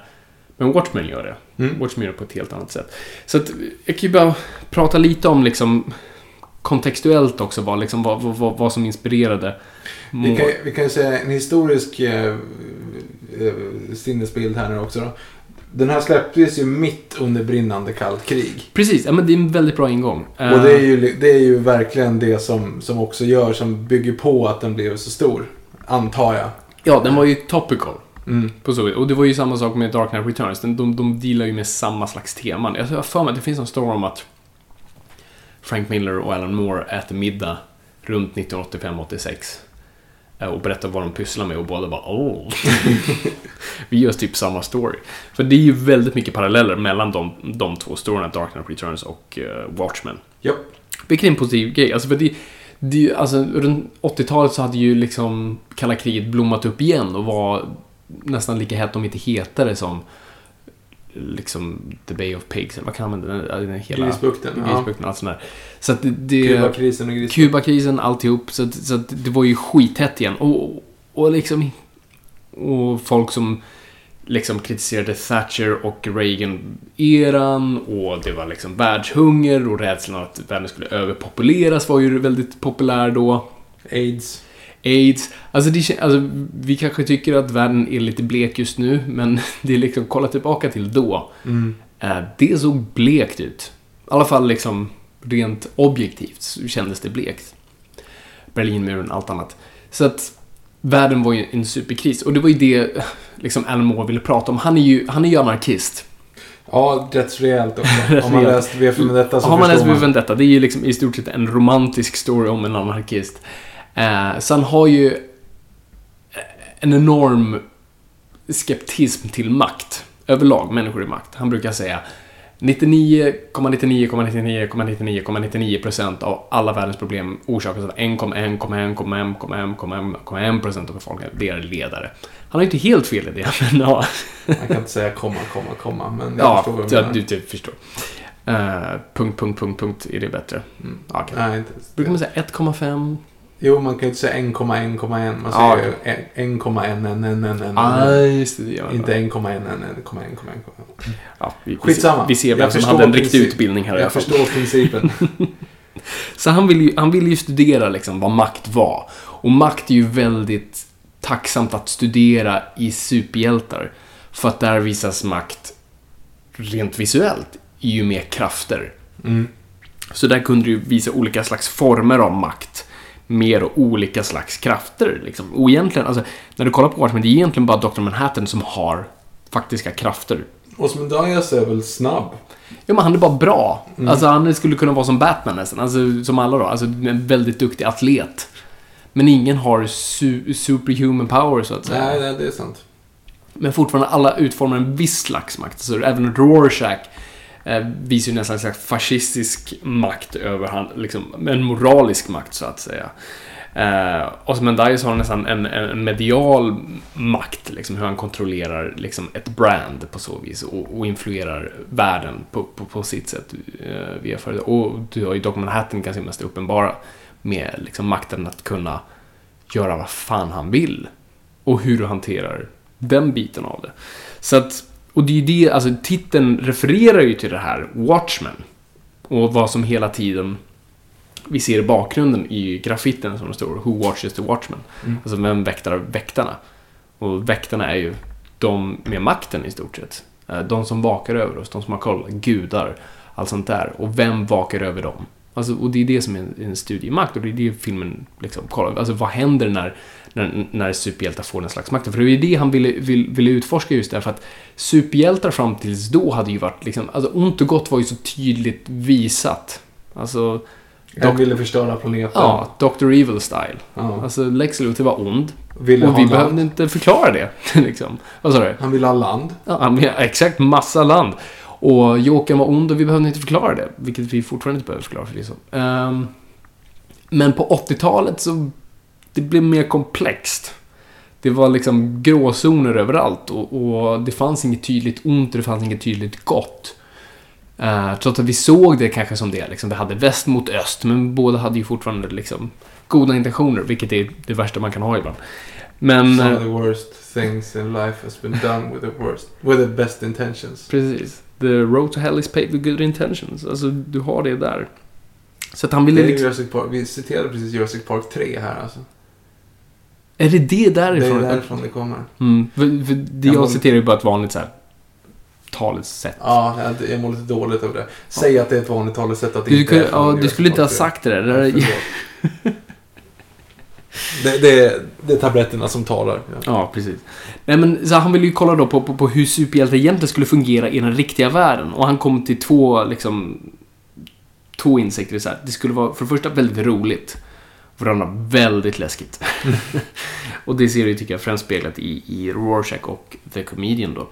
men Watchmen gör det. Mm. Watchmen gör det på ett helt annat sätt. Så att jag kan ju bara prata lite om liksom kontextuellt också vad, liksom, vad, vad, vad, som inspirerade Vi kan, vi kan ju säga en historisk eh, eh, sinnesbild här nu också då. Den här släpptes ju mitt under brinnande kallt krig. Precis, ja, men det är en väldigt bra ingång. Och det är ju, det är ju verkligen det som, som också gör, som bygger på att den blev så stor. Antar jag. Ja, den var ju topical. Mm. På så vis. Och det var ju samma sak med Dark Knight Returns. Den, de, de dealar ju med samma slags teman. Jag har för mig att det finns en story om att Frank Miller och Alan Moore äter middag runt 1985-86. eh, Och berättar vad de pysslar med och båda bara åh. Vi gör typ samma story. För det är ju väldigt mycket paralleller mellan de, de två storyna, Dark Knight Returns och eh, Watchmen. Japp. Vilket är en positiv grej. Alltså för det, det, alltså, runt 80-talet så hade ju liksom kalla kriget blommat upp igen och var nästan lika hett, om inte hetare, som liksom The Bay of Pigs, eller vad kan man den, den hela... Grisbukten, ja. Grisbukten, allt sånt där. Så att det... Kubakrisen och gris. Kubakrisen, alltihop. Så, att, så att det var ju skithett igen. Och, och liksom... Och folk som liksom kritiserade Thatcher och Reagan-eran och det var liksom världshunger och rädslan att världen skulle överpopuleras var ju väldigt populär då. Aids. AIDS. Alltså, det, alltså, vi kanske tycker att världen är lite blek just nu, men det är liksom, kolla tillbaka till då. Mm. Eh, det såg blekt ut. I alla fall liksom rent objektivt så kändes det blekt. Berlinmuren, allt annat. Så att världen var ju en superkris. Och det var ju det liksom Alan Moore ville prata om. Han är ju, han är ju anarkist. Ja, rätt rejält också. Om man läst V för detta så Har man läst V för detta, det är ju liksom i stort sett en romantisk story om en anarkist. Eh, så han har ju eh, en enorm skeptism till makt. Överlag, människor i makt. Han brukar säga 99,99,99,99,99% av alla världens problem orsakas av 1,1,1,1,1,1,1% av befolkningen. Det är ledare. Han har inte helt fel i det, men ja. Man kan inte säga komma, komma, komma. Men jag Ja, förstår vad du ja, menar. du, du förstår. Uh, punkt, punkt, punkt, punkt. Är det bättre? Mm. Ja, okej. Nej, inte. Brukar man säga 1,5? Jo, man kan ju inte säga 1,1,1. Man säger ju 1,1,1,1,1. Ah, just det. det gör man. Inte 1,1,1,1,1,1. Ja, vi, Skitsamma. Vi ser vem som hade en riktig utbildning här Jag förstår principen. Så han vill, ju, han vill ju studera liksom vad makt var. Och makt är ju väldigt tacksamt att studera i superhjältar. För att där visas makt rent visuellt ju med krafter. Mm. Så där kunde du visa olika slags former av makt. Mer och olika slags krafter. Liksom. Och egentligen, alltså, när du kollar på Watchmen, det är egentligen bara Dr. Manhattan som har faktiska krafter. Osmondayas är väl snabb? Ja, men han är bara bra. Alltså, han skulle kunna vara som Batman nästan. Alltså, som alla då. Alltså, en väldigt duktig atlet. Men ingen har su- superhuman power, så att säga. Nej, nej, det är sant. Men fortfarande, alla utformar en viss slags makt. Så även Rorschach eh, visar ju nästan en slags fascistisk makt över han, liksom, en moralisk makt så att säga. Eh, Osmandias har nästan en, en medial makt, liksom, hur han kontrollerar liksom, ett brand på så vis och, och influerar världen på, på, på sitt sätt. Eh, via företag. Och du har ju Doc Manhattan kanske mest uppenbara med liksom, makten att kunna göra vad fan han vill. Och hur du hanterar den biten av det. Så att, och det är ju det, alltså titeln refererar ju till det här, Watchmen. Och vad som hela tiden vi ser i bakgrunden i graffiten som det står Who watches the Watchmen? Mm. Alltså vem väktar väktarna? Och väktarna är ju de med makten i stort sett. Eh, De som vakar över oss, de som har koll, gudar, allt sånt där. Och vem vakar över dem? Alltså, och det är det som är en, en studie i makt och det är det filmen liksom kollar. Alltså vad händer när, när, när superhjältar får den slags makten? För det är ju det han ville, vill, ville utforska just därför att superhjältar fram tills då hade ju varit liksom, alltså ont och gott var ju så tydligt visat. Alltså, Han ville förstöra planeten. ja, Dr. Evil style. Ja. Alltså Lex Luthor var ond. Ville och vi land. behövde inte förklara det. liksom. Vad sa du? Han ville ha land. Ja, han ville- exakt, massa land. Och Jokern var ond och vi behövde inte förklara det. Vilket vi fortfarande inte behöver förklara förvisso. Um, men på 80-talet så det blev mer komplext. Det var liksom gråzoner överallt och, och det fanns inget tydligt ont och det fanns inget tydligt gott. Uh, trots att vi såg det kanske som det. Liksom, vi hade väst mot öst, men båda hade ju fortfarande liksom, goda intentioner, vilket är det värsta man kan ha ibland. Men... Some eh, of the worst things in life has been done with the worst. With the best intentions. Precis. The road to hell is paved with good intentions. Alltså, du har det där. Så att han Det ville är liksom... Jurassic Park. Vi citerade precis Jurassic Park 3 här alltså. Är det det Det är därifrån? därifrån det kommer. Mm, för, för det jag Jag citerar ju bara ett vanligt så här talesätt. Ja, jag- mår lite dåligt över det. Säg att det är ett vanligt talesätt att det Du, inte är kunde, ja, du skulle inte ha Park 3. sagt det där. det Ja, där förlåt. det, det, är, det är tabletterna som talar. Ja. Ja, precis. Nej, men så han ville ju kolla då på, på, på hur superhjältar egentligen skulle fungera i den riktiga världen. Och han kom till två, liksom, två insikter. Så här. Det skulle vara, för det första, väldigt roligt. För det väldigt läskigt. och det ser du, tycker jag, främst speglat i, i Rorschach och The Comedian då.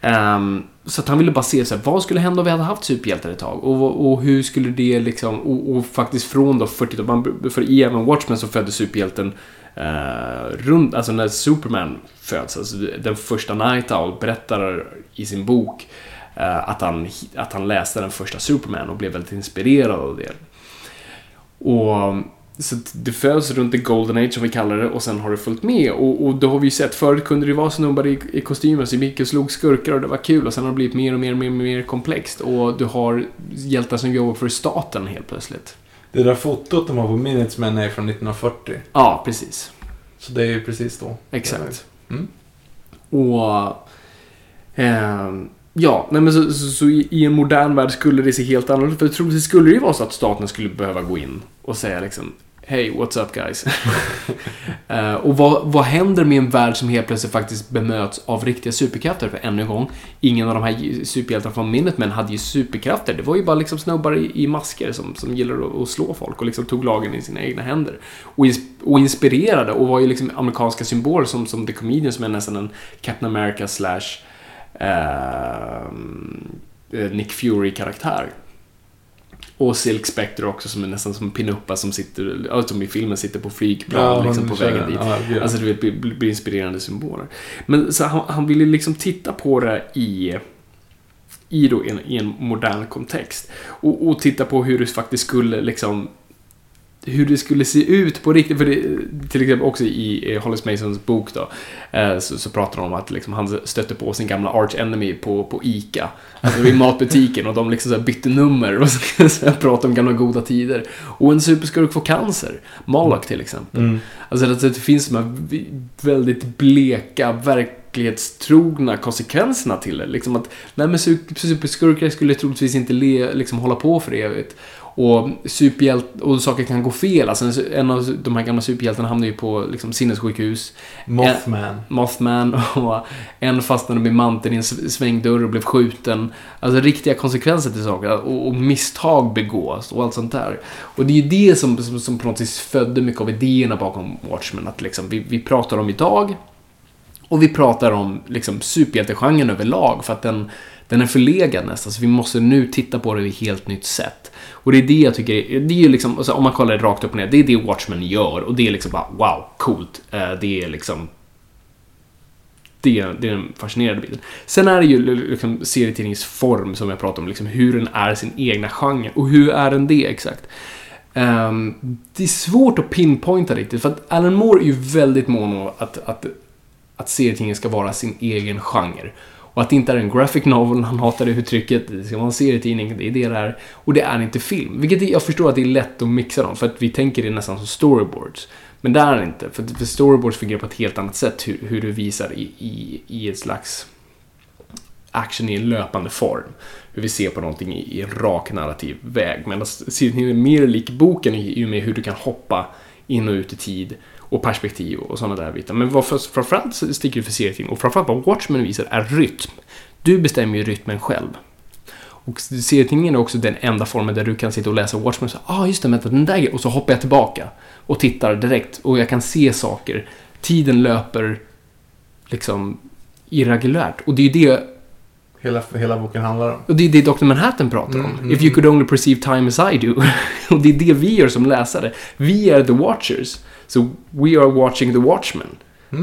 Ehm, så att han ville bara se så här, vad skulle hända om vi hade haft superhjältar ett tag? Och, och hur skulle det liksom, och, och faktiskt från då 40 man- för i även Watchmen så föddes superhjälten eh, runt, alltså när Superman föds, alltså den första Night Owl berättar i sin bok eh, att, han, att han läste den första Superman och blev väldigt inspirerad av det. Och så det föds runt the golden age som vi kallar det och sen har det följt med och, och då har vi ju sett förut kunde det ju vara snubbar i, i kostymer som gick och slog skurkar och det var kul och sen har det blivit mer och mer och mer, och mer komplext och du har hjältar som jobbar för staten helt plötsligt. Det där fotot de har på Minutesmen är från 1940. Ja, precis. Så det är ju precis då. Exakt. Mm. Och... ehm, ja, nej men så, så, så i, en modern värld skulle det se helt annorlunda ut. För troligtvis skulle det ju vara så att staten skulle behöva gå in och säga liksom Hey, what's up guys? uh, och vad, vad händer med en värld som helt plötsligt faktiskt bemöts av riktiga superkrafter? För ännu en gång, ingen av de här superhjältarna från Minutemen hade ju superkrafter. Det var ju bara liksom snubbar i, i masker som, som gillade att, att slå folk och liksom tog lagen i sina egna händer. Och, ins, och inspirerade och var ju liksom amerikanska symboler som, som The Comedian som är nästan en Captain America slash eh, Nick Fury-karaktär. Och Silk Spectre också som är nästan som pinuppa som sitter, ja, som i filmen sitter på flygplan liksom på vägen dit. Ja, gud. Alltså du vet, blir, blir inspirerande symboler. Men så han, han ville liksom titta på det i, i, då en, i en modern kontext. Och, och titta på hur det faktiskt skulle liksom hur det skulle se ut på riktigt. För det, till exempel också i Hollis Masons bok då, eh, så, så pratar de om att liksom, han stötte på sin gamla arch enemy på, på ICA. Alltså i matbutiken och de liksom så bytte nummer och så, pratade om gamla goda tider. Och en superskurk får cancer. Moloch till exempel. Mm. Alltså att det finns de här väldigt bleka, verklighetstrogna konsekvenserna till det. Liksom att, nej men su- superskurkar skulle troligtvis inte le, liksom hålla på för evigt. Och superhjält och saker kan gå fel. Alltså en- en av de här gamla superhjältarna hamnar ju på liksom, sinnessjukhus. Mothman. Mothman och en fastnade med manteln i en svängdörr och blev skjuten. Alltså riktiga konsekvenser till saker och, och misstag begås och allt sånt där. Och det är ju det som, som, som på något vis födde mycket av idéerna bakom Watchmen. Att liksom, vi, vi pratar om idag Och vi pratar om liksom superhjältegenren överlag för att den, den är förlegad nästan. Så vi måste nu titta på det i ett helt nytt sätt. Och det är det jag tycker, är- det är ju liksom, alltså, om man kollar det rakt upp och ner, det är det Watchmen gör. Och det är liksom bara, wow, coolt. Eh, det är liksom det, är- det är den fascinerande biten. Sen är det ju liksom serietidningsform som jag pratar om, liksom hur den är sin egna genre. Och hur är den det exakt? Um, det är svårt att pinpointa riktigt, för att Alan Moore är ju väldigt mån om att, att, att serietidningen ska vara sin egen genre. Och att det inte är en graphic novel, han hatar det uttrycket, det ska vara en serietidning, det är det det är. Och det är inte film. Vilket jag förstår att det är lätt att mixa dem, för att vi tänker det nästan som storyboards. Men det är det inte, för, för storyboards fungerar på ett helt annat sätt, hur, hur du visar i, i, i ett slags action i en löpande form. Hur vi ser på någonting i, i en rak narrativ väg. Medan serietidningen är mer lik boken i och med hur du kan hoppa in och ut i tid och perspektiv och sådana där bitar. Men vad för, framförallt sticker det för serietidning och framförallt vad Watchmen visar är rytm. Du bestämmer ju rytmen själv. Och serietidningen är också den enda formen där du kan sitta och läsa Watchmen och säga ah just det, vänta, den där grejen." och så hoppar jag tillbaka och tittar direkt och jag kan se saker. Tiden löper liksom irregulärt och det är ju det Hela, hela boken handlar om. och det är det Dr. Manhattan pratar om. Mm, If you could only perceive time as I do. och det är det vi gör som läsare. Vi är the watchers. So we are watching the watchmen.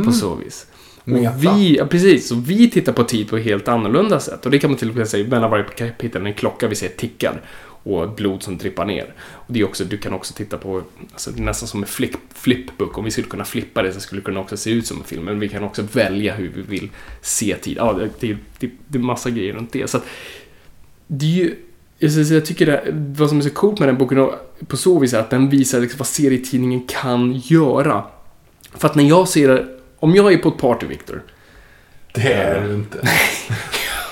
På så vis. Meta. Och vi, ja, precis, så vi tittar på tid på ett helt annorlunda sätt. Och det kan man till och med säga, mellan varje kapitel, en klocka vi ser tickar. Och blod som drippar ner. Och det är också, du kan också titta på, alltså nästan som en flip, flipbook. Om vi skulle kunna flippa det så skulle det kunna också se ut som en film. Men vi kan också välja hur vi vill se tid. Ja, det, det, det, det är massa grejer runt det. Så att, det är ju, jag, tycker det, vad som är så coolt med den boken på så vis är att den visar liksom vad serietidningen kan göra. För att när jag ser, om jag är på ett party, Victor. Det är det inte.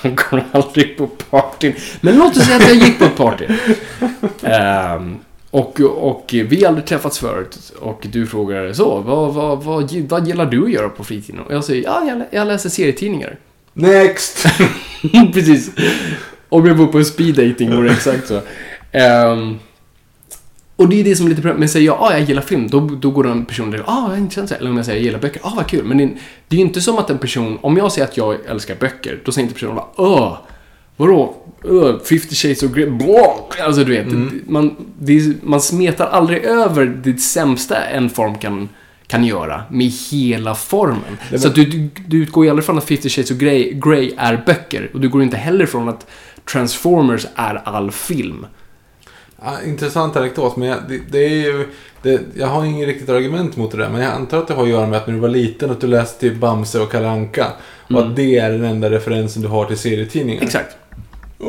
Jag går aldrig på partyn. Men låt oss säga att jag gick på ett party. Ehm, och, och vi har aldrig träffats förut. Och du frågar så, vad, vad, vad, vad gillar du att göra på fritiden? Och jag säger, ja, jag, lä- jag läser serietidningar. Next! Precis. Om jag bor på en speed dating vore det exakt så. Ehm, och det är det som är lite problemet. Men säger jag, ah, jag gillar film, då, då går den personen där, ah, jag är intressant. Eller om jag säger, jag gillar böcker, ah, vad kul. Men det, det är ju inte som att en person, om jag säger att jag älskar böcker, då säger inte personen bara, åh, vadå? Uh, 50 shades of grey. Alltså du vet, det- man, det, man smetar aldrig över det sämsta en form kan, kan göra med hela formen. Så att du, du, du utgår ju aldrig från att 50 shades of grey, grey är böcker. Och du går inte heller från att Transformers är all film. Ja, intressant anekdot, men jag, det, det är ju... Det, jag har inget riktigt argument mot det där, men jag antar att det har att göra med att när du var liten att du läste typ Bamse och Kalle Anka Och att det är den enda referensen du har till serietidningar. Exakt.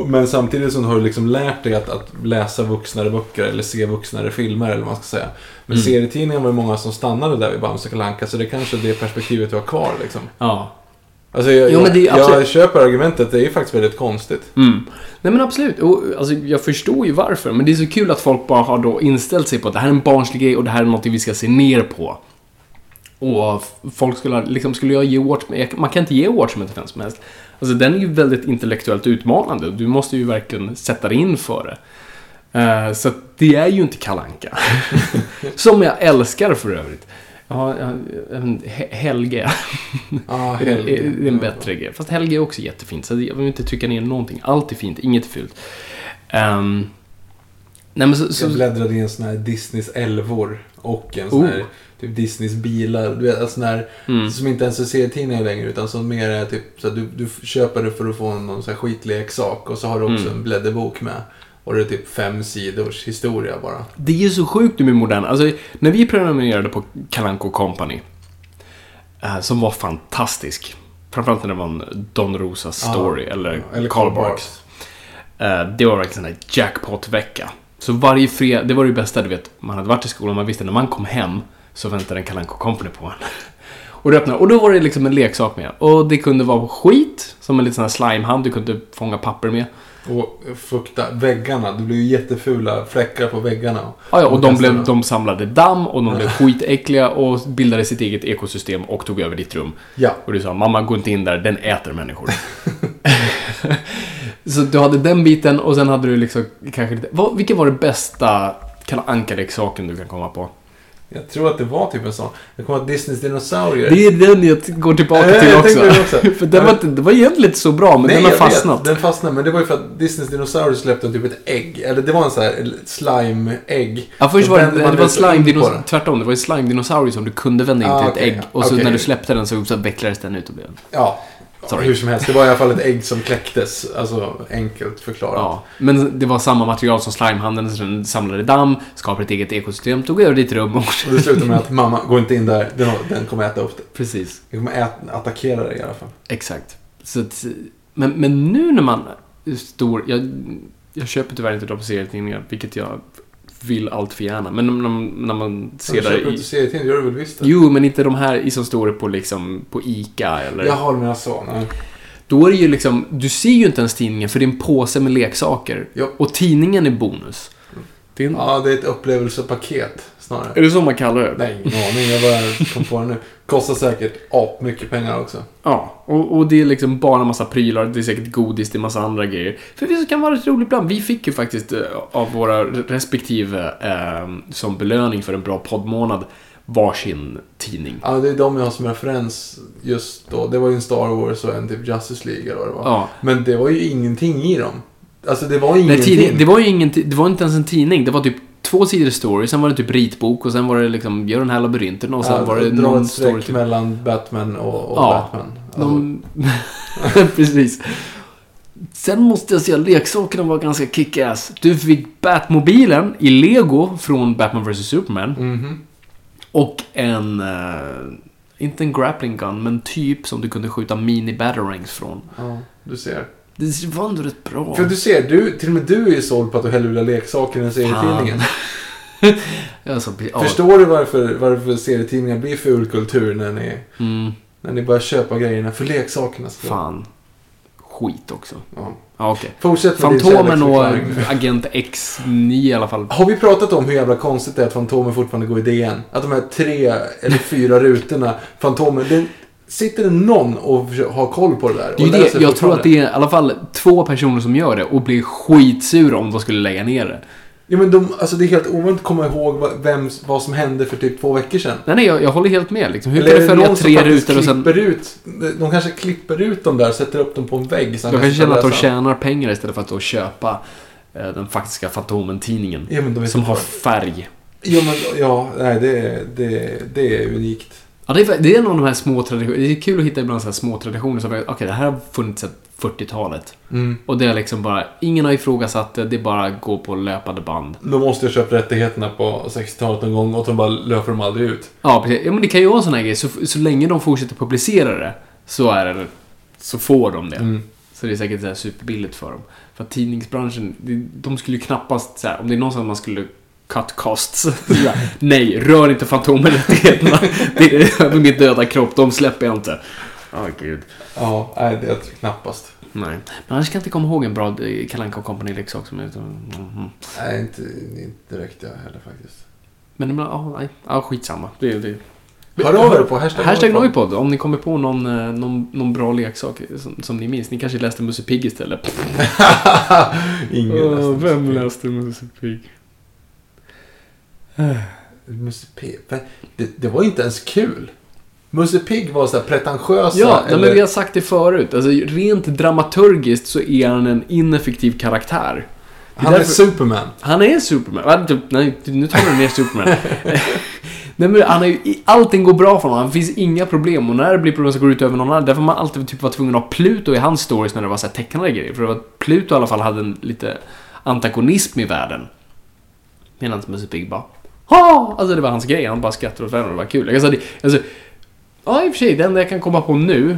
Men samtidigt så har du liksom lärt dig att, att läsa vuxnare böcker eller se vuxnare filmer eller vad man ska säga. Men serietidningen var det många som stannade där vid Bamse och Kalle Anka, så det är kanske är det perspektivet du har kvar liksom. Ja. Alltså jag, Jo, jag, jag köper argumentet, det är ju faktiskt väldigt konstigt. Mm. Nej men absolut, och, alltså, jag förstår ju varför. Men det är så kul att folk bara har då inställt sig på att det här är en barnslig grej och det här är något vi ska se ner på. Och folk skulle, liksom, skulle jag ge jag- man kan inte ge Watchmen till vem som helst. Alltså den är ju väldigt intellektuellt utmanande. Du måste ju verkligen sätta dig in för det. Eh, så det är ju inte Kalanka Som jag älskar för övrigt. Ja, ja, en He- Helge. Det är, det är en bättre grej. Fast Helge är också jättefint, så jag vill inte trycka ner någonting. Allt är fint, inget är fult. Ehm, nej men så... så Jag bläddrade i en sån här Disneys älvor och en sån Oh. här typ Disneys bilar. Du vet, en sån här Mm. som inte ens är serietidningar längre utan som mer är typ så att du, du köper det för att få någon sån här skitleksak och så har du också Mm. en blädderbok med. Och det är typ fem sidors historia bara. Det är så sjukt med moderna. Alltså, när vi prenumererade på Kalanko Company, eh, som var fantastisk. Framförallt när det var en Don Rosa story, eller, eller Karl Karl Barks. Eh, det var verkligen en jackpot-vecka. Så varje fredag, det var det bästa, du vet, man hade varit i skolan, man visste när man kom hem så väntade en Kalanko Company på en. Och, du öppnade, och då var det liksom en leksak med. Och det kunde vara skit, som en liten sån här slimehand du kunde fånga papper med. Och fukta väggarna. Det blir ju jättefula fläckar på väggarna. Ja, ja, och de, blev, de samlade damm och de blev skitäckliga och bildade sitt eget ekosystem och tog över ditt rum. Ja. Och du sa, mamma gå inte in där, den äter människor. så du hade den biten och sen hade du liksom kanske lite... Vad, vilken var det bästa Kalle Anka-leksaken du kan komma på? Jag tror att det var typ en sån. Jag kommer att Disneys dinosaurier. Det är den jag går tillbaka till också. också. För den var, inte- det var egentligen inte så bra, men den har fastnat. Vet, den fastnade, men det var ju för att Disneys dinosaurier släppte typ ett ägg. Eller det var en sån här slime-ägg. Ja, först var det, det var slime-dinosaurie. Tvärtom, det var en slime-dinosaurie som du kunde vända in Ah, till ett okej, ägg. Och så okej. när du släppte den så, så vecklades den ut och blev en. Ja, Sorry. hur som helst. Det var i alla fall ett ägg som kläcktes. Alltså enkelt förklarat. Ja, men det var samma material som slimehandeln, den samlade damm, skapade ett eget ekosystem, tog över ditt rum och... Och det slutade med att mamma, gå inte in där. Den, den kommer äta upp det. Precis, Den kommer ät, attackera dig i alla fall. exakt. Så att, men, men nu när man är stor, jag, jag köper tyvärr inte de serietidningar, vilket jag vill allt för gärna. Men när, när man ser Du där köper inte serietidningar, gör du väl visst det? Jo, men inte de här som står på liksom på ICA eller... Jaha, du menar så. Nej. Då är det ju liksom, du ser ju inte ens tidningen för det är en påse med leksaker. Ja. Och tidningen är bonus. Det är, en, Ja, det är ett upplevelsepaket snarare. är det så man kallar det? Nej, ingen aning. Jag bara kom på det nu. Kostar säkert ap mycket pengar också. Ja, och, och det är liksom bara en massa prylar, det är säkert godis, det är massa andra grejer. För det kan vara rätt roligt ibland. Vi fick ju faktiskt eh, av våra respektive eh, som belöning för en bra poddmånad varsin tidning. Ja, det är de jag har som referens just då. Det var ju en Star Wars och en typ Justice League eller vad det var. Ja. Men det var ju ingenting i dem. Alltså det var Nej, ingenting. tidning, det var ju ingen, det var inte ens en tidning, det var typ två sidor story, sen var det typ ritbok och sen var det liksom, gör den här labyrinten och sen ja, var det dra någon ett streck typ. mellan Batman och, och Ja. Batman. Alltså, De... Precis. Sen måste jag säga, leksakerna var ganska kick-ass. Du fick Batmobilen i Lego från Batman vs Superman. mhm. Och en... eh, inte en grappling gun, men typ som du kunde skjuta mini-batarangs från. Ja, du ser. Det var ändå rätt bra. För du ser, du, till och med du är ju såld på att du hellre vill ha leksaker än serietidningen. Alltså, ja. Förstår du varför, varför serietidningar blir fulkultur när ni, Mm, när ni börjar köpa grejerna för leksakernas skull? fan. Skit också. Ja. Ja, okej. Fortsätt med Fantomen och. Agent X9 i alla fall. Har vi pratat om hur jävla konstigt det är att Fantomen fortfarande går i DN? Att de här tre eller fyra rutorna, Fantomen, den, sitter det någon och har koll på det där? Det är det. Jag tror att det är i alla fall två personer som gör det och blir skitsura om de skulle lägga ner det. Ja, men de, alltså det är helt omöjligt att komma ihåg vad, vem, vad som hände för typ två veckor sedan. Nej, nej, jag, jag håller helt med. Liksom. Hur Eller kan det följa tre rutor och sen... ut, de kanske klipper ut dem där och sätter upp dem på en vägg. han De kanske kan känner att de tjänar pengar istället för att då köpa eh, den faktiska Fantomen-tidningen. Ja, Som har färg. Ja, men ja, nej, det, det, det är unikt. Ja, det är, det är en av de här små traditionerna. Det är kul att hitta ibland så små traditioner som, okej, det här har funnits sedan 40-talet. Mm. Och det är liksom bara, ingen har ifrågasatt det, det är bara att gå på löpande band. Då måste jag köpa rättigheterna på 60-talet någon gång och de bara löper de aldrig ut. Ja, precis. Ja, men det kan ju vara en sån här grej. Så, så länge de fortsätter publicera det, så är det, så får de det. Mm. Så det är säkert så här superbilligt för dem. För att tidningsbranschen, de skulle ju knappast, så här, om det är någonstans man skulle cut costs. Nej, rör inte Fantomen-rättigheterna. Det är över min döda kropp, de släpper jag inte. Ja, gud. Ja, nej, det är knappast. Nej. Men annars kan jag inte komma ihåg en bra eh, Kalle Anka Company-leksak som är... Mhm. Nej, inte, inte direkt jag heller faktiskt. Men ibland, ja, nej. Ja, skitsamma. Det, det. Hör av er på hashtag, Hashtag Noipod. Om ni kommer på någon, eh, någon, någon bra leksak som, som ni minns. Ni kanske läste Musse Pigg istället. Ingen läste vem läste Musse Pigg? Musse Pigg? Det, det var inte ens kul. Musse Pigg var så här pretentiösa. Ja, eller... men vi har sagt det förut. Alltså, rent dramaturgiskt så är han en ineffektiv karaktär. Är Han är därför- Superman. Han är Superman. Nej, nu tar du ner Superman. Nej men han är ju, allting går bra för honom, det finns inga problem och när det blir problem så går det ut över någon annan. Därför man alltid typ var tvungen att ha Pluto i hans stories när det var så tecknade grejer. För det var, Pluto i alla fall hade en lite antagonism i världen. Medan Musse Pigg bara ha! Alltså det var hans grej, han bara skrattade åt världen och det var kul. Alltså, det, alltså, ja i och för sig, det enda jag kan komma på nu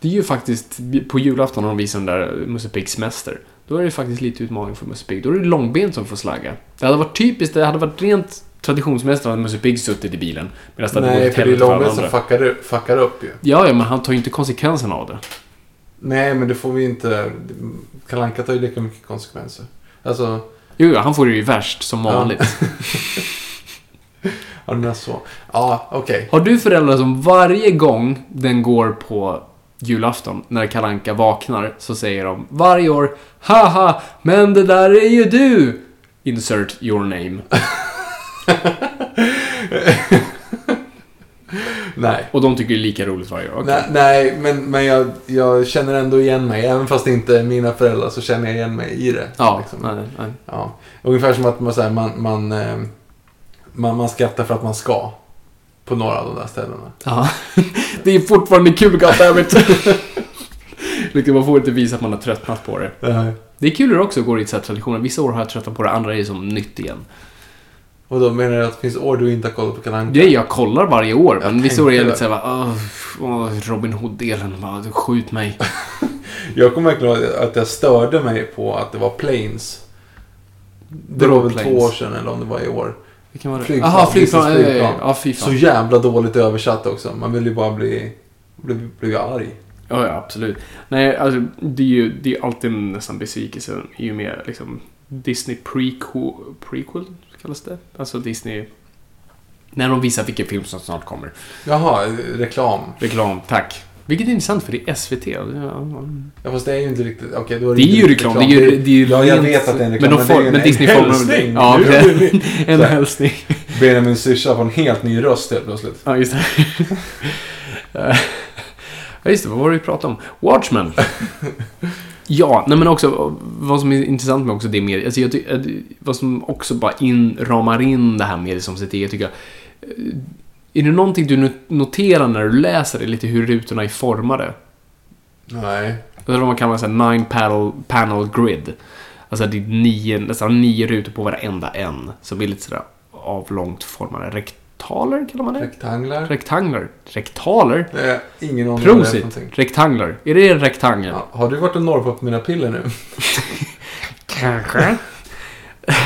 det är ju faktiskt på julafton när de visar den där Musse Piggs semester. Då är det faktiskt lite utmaning för Musse Pigg. Då är det långben som får slagga. Det hade varit typiskt, det hade varit rent traditionsmässigt hade Musse Pigg suttit i bilen. Medan det Nej, för det är Långben som fuckar, upp- fuckar upp ju. Ja, ja, men han tar ju inte konsekvenserna av det. Nej, men det får vi inte... Kalle Anka tar ju lika mycket konsekvenser. Alltså, Jo, han får det ju värst som vanligt. ja, den är så. Ja, okej. Har du föräldrar som varje gång den går på julafton, när Kalle Anka vaknar, så säger de varje år Haha, men det där är ju du! Insert your name. Nej. Och de tycker det är lika roligt varje år. Okej. Nej, nej, men, men jag, jag känner ändå igen mig. Även fast det inte är mina föräldrar så känner jag igen mig i det. Ja, liksom. nej, nej. ja. Ungefär som att man, så här, man, man, eh, man, man skrattar för att man ska. På några av de där ställena. Ja. Det är fortfarande kul, goddammit. liksom, man får inte visa att man har tröttnat på det. Nej. Det är kul hur det också går i så här traditioner. Vissa år har jag tröttnat på det, andra är det som nytt igen. Och då menar du att det finns år du inte har kollat på Kalle Anka? Är jag kollar varje år, men Jag vissa år är jag lite såhär, åh, åh, Robin Hood-delen, skjut mig. Jag kommer verkligen ihåg att jag störde mig på att det var planes. Det var väl två år sedan eller om det var i år. Vilken var det? Flygplan, Jaha, flygplan. ja. flygplan. ja, fy fan. Så jävla dåligt översatt också. Man vill ju bara bli, bli, bli arg. Ja, ja, absolut. Nej, alltså det är ju det är alltid nästan besvikelse och med liksom Disney prequel, prequel kallas det? Alltså Disney... När de visar vilken film som snart kommer. Jaha, reklam. Reklam, tack. Vilket är intressant för det är SVT. Ja, fast det är ju inte riktigt... Okej, då är det är inte ju riktigt reklam. Det är ju, det är ju Ja, jag vet att det är en reklam. Men, de det är får, ju en- men Disney en hälsning. Ja, det- en hälsning. Benjamin syrsa får en helt ny röst helt plötsligt. Ja, just det. Ja, just det. Vad var det vi pratade om? Watchmen. ja, nej men också vad som är intressant med också det med, alltså jag eh, vad som också bara in, ramar in det här med som sitt eget tycker jag. Är det någonting du not- noterar när du läser det, lite hur rutorna är formade? Nej. Eller vad man kallar här nine panel, panel grid. Alltså det är nio, nästan nio rutor på varenda en. Som är lite sådär avlångt formade. Rektaler kallar man det? Rektanglar. Rektangler. Rektaler? Det är ingen aning vad det är. Rektangler. Är det en rektangel? Ja, har du varit och norpat på mina piller nu? Kanske.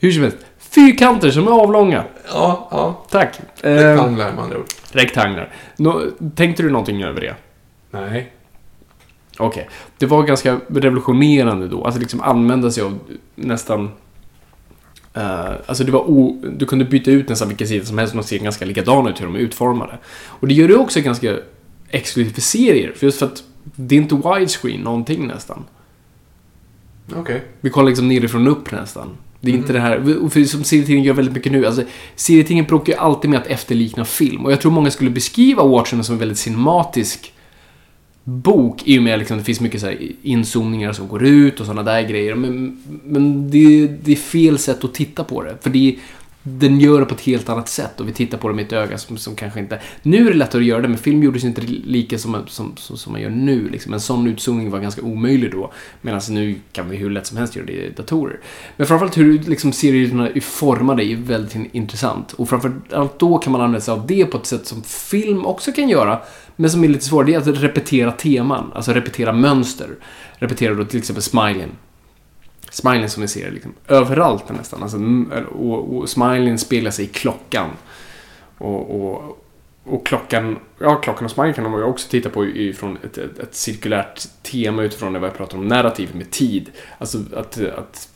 Hur som helst. Fyrkanter som är avlånga. Ja, ja. Tack. Eh, Rektanglar med andra ord. rektanglar. Nå, tänkte du någonting över det? Nej. Okej. Det var ganska revolutionerande då. Alltså liksom använda sig av nästan... eh, alltså det var o, Du kunde byta ut nästan vilken sida som helst. Man ser ganska likadana ut hur de är utformade. Och det gör det också ganska exklusivt för serier. För just för att det är inte widescreen någonting nästan. Okej. Vi kollar liksom nerifrån upp nästan. Det är inte det här, för som serietidningen gör väldigt mycket nu, alltså serietidningen bråkar ju alltid med att efterlikna film. Och jag tror många skulle beskriva Watchmen som en väldigt cinematisk bok i och med liksom, det finns mycket så här inzoomningar som går ut och sådana där grejer. Men, men det, det är fel sätt att titta på det. För det, den gör det på ett helt annat sätt och vi tittar på det med ett öga som, som kanske inte... Nu är det lättare att göra det, men film gjordes inte lika som, som, som, som man gör nu. Liksom. En sån utzoomning var ganska omöjlig då. Medan nu kan vi hur lätt som helst göra det i datorer. Men framförallt hur liksom, serierna är formade är väldigt intressant. Och framförallt då kan man använda sig av det på ett sätt som film också kan göra. Men som är lite svårare, det är att repetera teman. Alltså repetera mönster. Repetera då till exempel smileyn. Smileyn som vi ser liksom, överallt nästan. Alltså, och, och smileyn speglar sig i klockan. Och, och, och klockan, ja klockan och smileyn kan man ju också titta på ifrån ett, ett, ett cirkulärt tema utifrån det vad jag pratar om narrativ med tid. Alltså att, att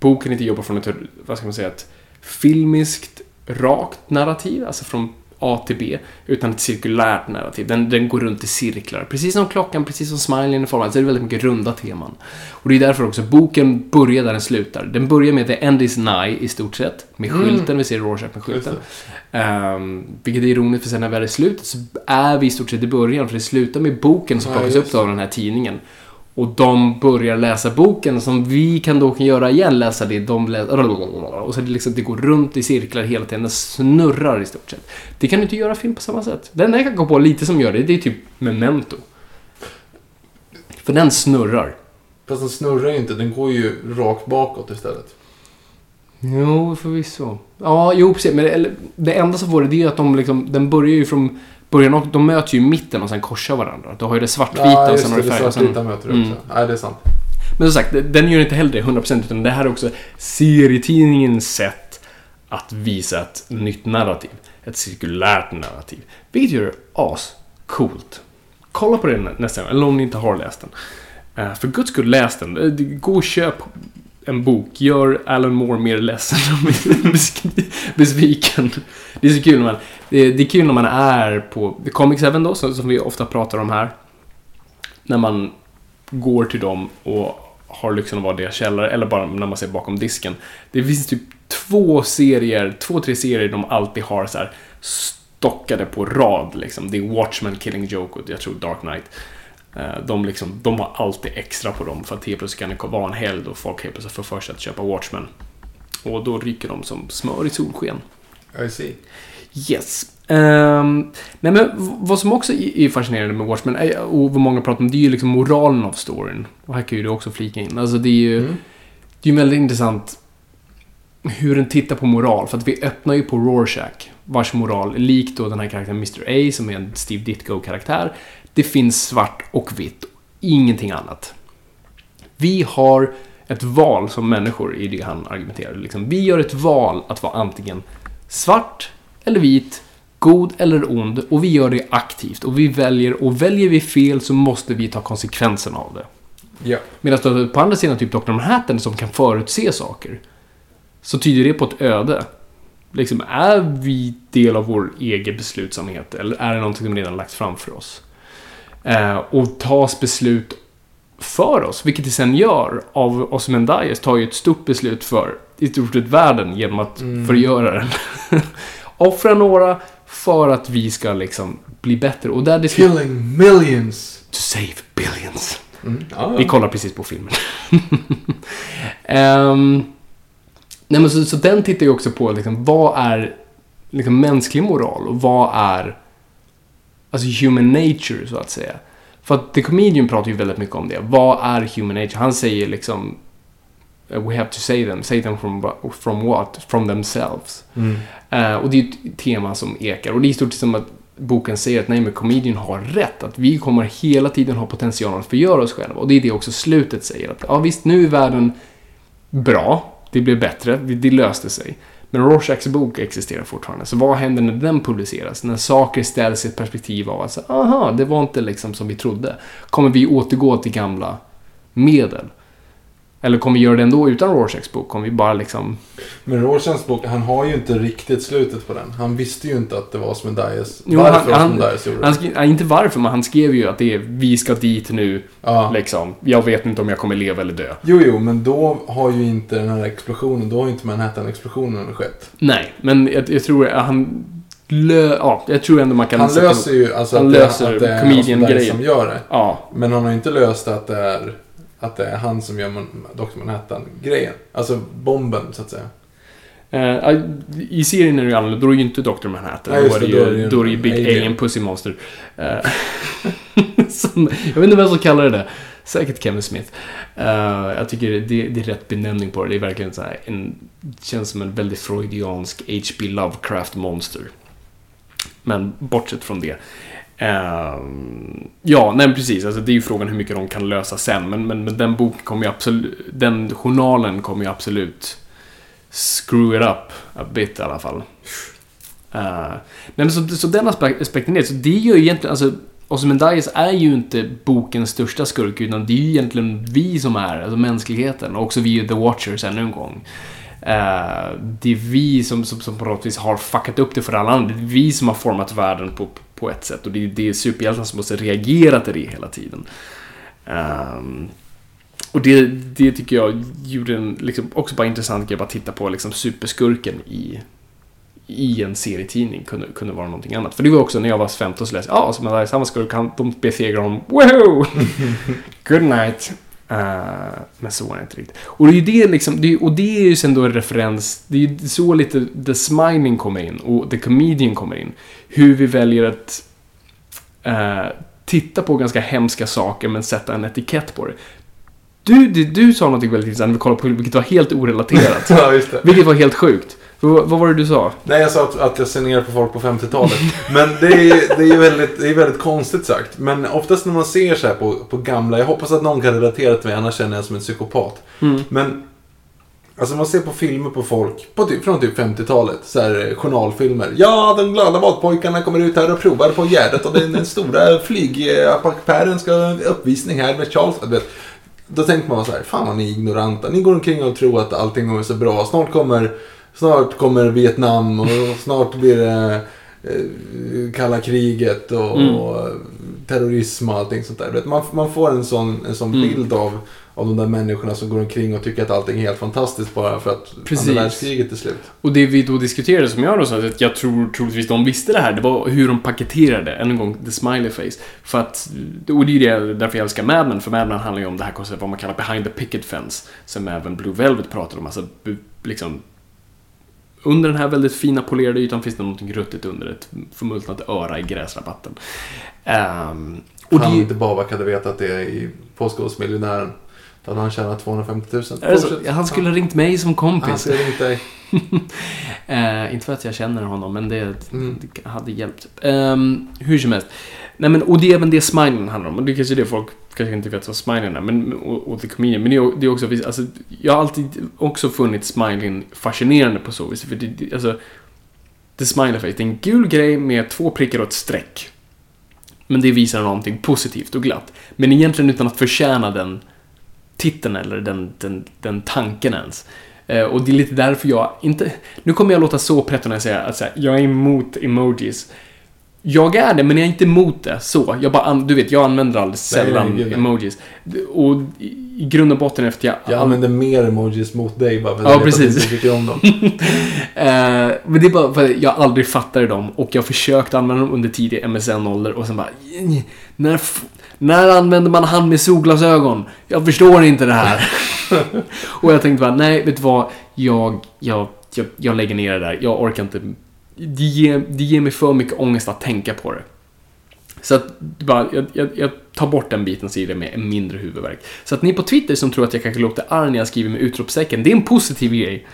boken inte jobbar från ett, vad ska man säga, ett filmiskt rakt narrativ, alltså från A till B, utan ett cirkulärt narrativ. Den, den går runt i cirklar. Precis som klockan, precis som smileyn är formad, så är det väldigt mycket runda teman. Och det är därför också boken börjar där den slutar. Den börjar med The End is Nigh i stort sett, med skylten, vi ser Rorschach med skylten. Um, vilket är ironiskt, för sen när vi är i slutet så är vi i stort sett i början, för det slutar med boken som Ja, plockas just upp av den här tidningen. Och de börjar läsa boken som vi kan då göra igen, läsa det de läser. Och så det liksom, det går runt i cirklar hela tiden, den snurrar i stort sett. Det kan du inte göra film på samma sätt. Det enda jag kan gå på lite som gör det, det är typ Memento. För den snurrar. Fast den snurrar ju inte, den går ju rakt bakåt istället. Jo, förvisso. Ja, jo precis. Men det, eller, det enda som får det, det är att de liksom, den börjar ju från början och de möts ju i mitten och sen korsar varandra. Du har ju det svartvita Ja, och just sen det. har du Det färg. och svartvita sen- möter du Mm. också. Nej, det är sant. Men som sagt, den gör inte heller det 100% utan det här är också serietidningens sätt att visa ett nytt narrativ. Ett cirkulärt narrativ. Vilket gör det ascoolt. Kolla på det nästa gång, eller om ni inte har läst den. Eh, för guds skull, läs den. Eh, Gå och köp en bok. Gör Alan Moore mer ledsen och besviken. Det är så kul när man... Det är, det är kul när man är på Comics Heaven då, som, som vi ofta pratar om här. När man går till dem och har lyxen att vara deras källare, eller bara när man ser bakom disken. Det finns typ två serier, två, tre serier de alltid har så här stockade på rad. Liksom. Det är Watchmen, Killing Joke och jag tror Dark Knight. Eh, De, liksom, de har alltid extra på dem för att helt plötsligt kan det vara en helg då folk helt plötsligt får för sig att köpa Watchmen. Och då ryker de som smör i solsken. I see. Yes. Um, nej men vad som också är är fascinerande med Watchmen, är, och vad många pratar om, det är ju liksom moralen av storyn. Och här kan ju du också flika in. Alltså det är ju, Mm. det är ju väldigt intressant hur den tittar på moral. För att vi öppnar ju på Rorschach, vars moral, likt då den här karaktären Mr. A, som är en Steve Ditko-karaktär, det finns svart och vitt, ingenting annat. Vi har ett val som människor, i det han argumenterar. Liksom, vi gör ett val att vara antingen svart eller vit, god eller ond, och vi gör det aktivt. Och vi väljer, och väljer vi fel så måste vi ta konsekvenserna av det. Ja. Medan på andra sidan typ Dr. Manhattan som kan förutse saker. Så tyder det på ett öde. Liksom, är vi del av vår egen beslutsamhet eller är det någonting som redan lagts framför oss? Eh, och tas beslut för oss, vilket det sen gör av Ozymandias tar ju ett stort beslut för i stort sett världen genom att förgöra den. Offra några för att vi ska liksom bli bättre. Och där det ska... Killing millions. To save billions. Mm. Ja, Vi kollar precis på filmen. Ehm, nej men så, så den tittar ju också på liksom, vad är liksom, mänsklig moral och vad är alltså human nature så att säga. För att The Comedian pratar ju väldigt mycket om det. Vad är human nature? Han säger liksom We have to say them. Say them from, from what? From themselves. Mm. Eh, och det är ett tema som ekar. Och det är i stort sett som att boken säger att nej, men comedian har rätt. Att vi kommer hela tiden ha potential att förgöra oss själva. Och det är det också slutet säger. Att ja, visst, nu är världen bra. Det blev bättre. Det, det löste sig. Men Rorschachs bok existerar fortfarande. Så vad händer när den publiceras? När saker ställs i ett perspektiv av att alltså, aha, det var inte liksom som vi trodde. Kommer vi återgå till gamla medel? Eller kommer vi göra det ändå utan Rorschachs bok? Kommer vi bara liksom Men Rorschachs bok, han har ju inte riktigt slutet på den. Han visste ju inte att det var Osmendias. Jo, Varför han- han- Osmendias gjorde det. Han skrev, inte varför, men han skrev ju att det är vi ska dit nu, Ja. liksom. Jag vet inte om jag kommer leva eller dö. Jo, jo, men då har ju inte den här explosionen, då har ju inte Manhattan-explosionen skett. Nej, men jag, jag tror att han lö, ja, jag tror ändå man kan Han löser ju alltså han att, det, löser att det är. Osmendias som gör det. Ja, Men han har ju inte löst att det är, att det är han som gör Man- Dr. Manhattan-grejen. Alltså bomben, så att säga. Eh, I serien är det ju annorlunda, då är det ju inte Dr. Manhattan. Just då, är det ju, då är det ju Big alien. Alien Pussy Monster. Eh, som, jag vet inte vem som kallar det det. Säkert Kevin Smith. Eh, jag tycker det, det är rätt benämning på det. Det är verkligen så här en, känns som en väldigt freudiansk H.P. Lovecraft-monster. Men bortsett från det. Ehm, ja, nej precis. Alltså, det är ju frågan hur mycket de kan lösa sen. Men, men, men den boken kommer ju absolut... Den journalen kommer ju absolut screw it up a bit i alla fall. Uh, nej, men så, så den aspekten är så det är ju egentligen, alltså Ozymandias är ju inte bokens största skurk utan det är ju egentligen vi som är, alltså mänskligheten och också vi The Watchers ännu en gång. Uh, det är vi som, som, som på något vis har fuckat upp det för alla andra. Det är vi som har format världen på, på ett sätt och det är, det är superhjältarna som måste reagera till det hela tiden. Ehm, och det, det tycker jag gjorde en liksom, också bara intressant grej att titta på liksom, superskurken i, i en serietidning kunde, kunde vara någonting annat. För det var också när jag var 15 så läste jag, ja, som en samma skurk, han, de besegrar honom, wow! Good night. Eh, men så var det inte riktigt. Och det är ju det liksom, det är, och det är ju sen då en referens, det är ju så lite The Smiling kommer in och The Comedian kommer in. Hur vi väljer att eh, titta på ganska hemska saker men sätta en etikett på det. Du, du, du sa något väldigt intressant när vi kollade på vilket var helt orelaterat. Ja, vilket var helt sjukt. Vad, vad var det du sa? Nej, jag sa att, att jag ser ner på folk på 50-talet. Men det är det är ju väldigt, det är väldigt konstigt sagt. Men oftast när man ser så här på, på gamla, jag hoppas att någon kan relatera till mig, annars känner jag som en psykopat. Mm. Men, alltså man ser på filmer på folk, på typ, från typ 50-talet, så här eh, journalfilmer. Ja, de glada matpojkarna kommer ut här och provar på Gärdet och den, den stora flygapapären ska ha uppvisning här med Charles. Vet, Då tänker man så här, fan vad ni är ignoranta. Ni går omkring och tror att allting är så bra. Snart kommer, snart kommer Vietnam och snart blir det eh, kalla kriget och, Mm. och terrorism och allting sånt där. Man, man får en sån, en sån Mm. bild av, av de där människorna som går omkring och tycker att allting är helt fantastiskt bara för att Precis. andra världskriget är slut. Och det vi då diskuterade, som jag då sa, att jag tror troligtvis de visste det här, det var hur de paketerade, än en gång, the smiley face. För att, och det är det därför jag älskar Mad Men, för Mad Men handlar ju om det här konceptet, vad man kallar behind the picket fence, som även Blue Velvet pratar om, alltså liksom under den här väldigt fina polerade ytan finns det någonting ruttet under ett förmultnat öra i gräsrabatten. Ehm, och han det, inte Babak hade vetat det i Påskåsmiljonären. Då hade han tjänat 250 000. är det så? Fortsätt. han skulle ha ringt mig som Han kompis. skulle ringt dig. Eh, inte för att jag känner honom, men det, Mm. det hade hjälpt. Ehm, hur som helst. Nej, men, och det är även det smilen handlar om. Och det är kanske är det folk kanske inte vet vad smilen är. Men, och, och the comedian. Men det är, det är också, alltså, jag har alltid också funnit smilen fascinerande på så vis. För det, alltså, the smiley face, det är en gul grej med två prickar och ett streck. Men det visar någonting positivt och glatt. Men egentligen utan att förtjäna den titeln eller den, den, den tanken ens. Eh, och det är lite därför jag inte... Nu kommer jag låta så pretto när jag säger att jag är emot emojis. Jag är det, men jag är inte emot det så. Jag bara, du vet, jag använder alldeles sällan nej, nej. emojis. Och i grund och botten efter jag... Jag använder mer emojis mot dig bara för Ja, att jag vet att precis. inte tycker om dem. Eh, men det är bara för att jag aldrig fattade dem och jag försökte använda dem under tidig MSN-ålder och sen bara... När, när använder man hand med solglasögon? Jag förstår inte det här. och jag tänkte bara, nej, vet du vad? Jag, jag, jag, jag lägger ner det där. Jag orkar inte. Det ger, det ger mig för mycket ångest att tänka på det. Så att, bara, jag, jag, jag tar bort den biten så ger det mig en mindre huvudvärk. Så att ni på Twitter som tror att jag kanske låter arg när jag skriver med utropstecken, det är en positiv grej.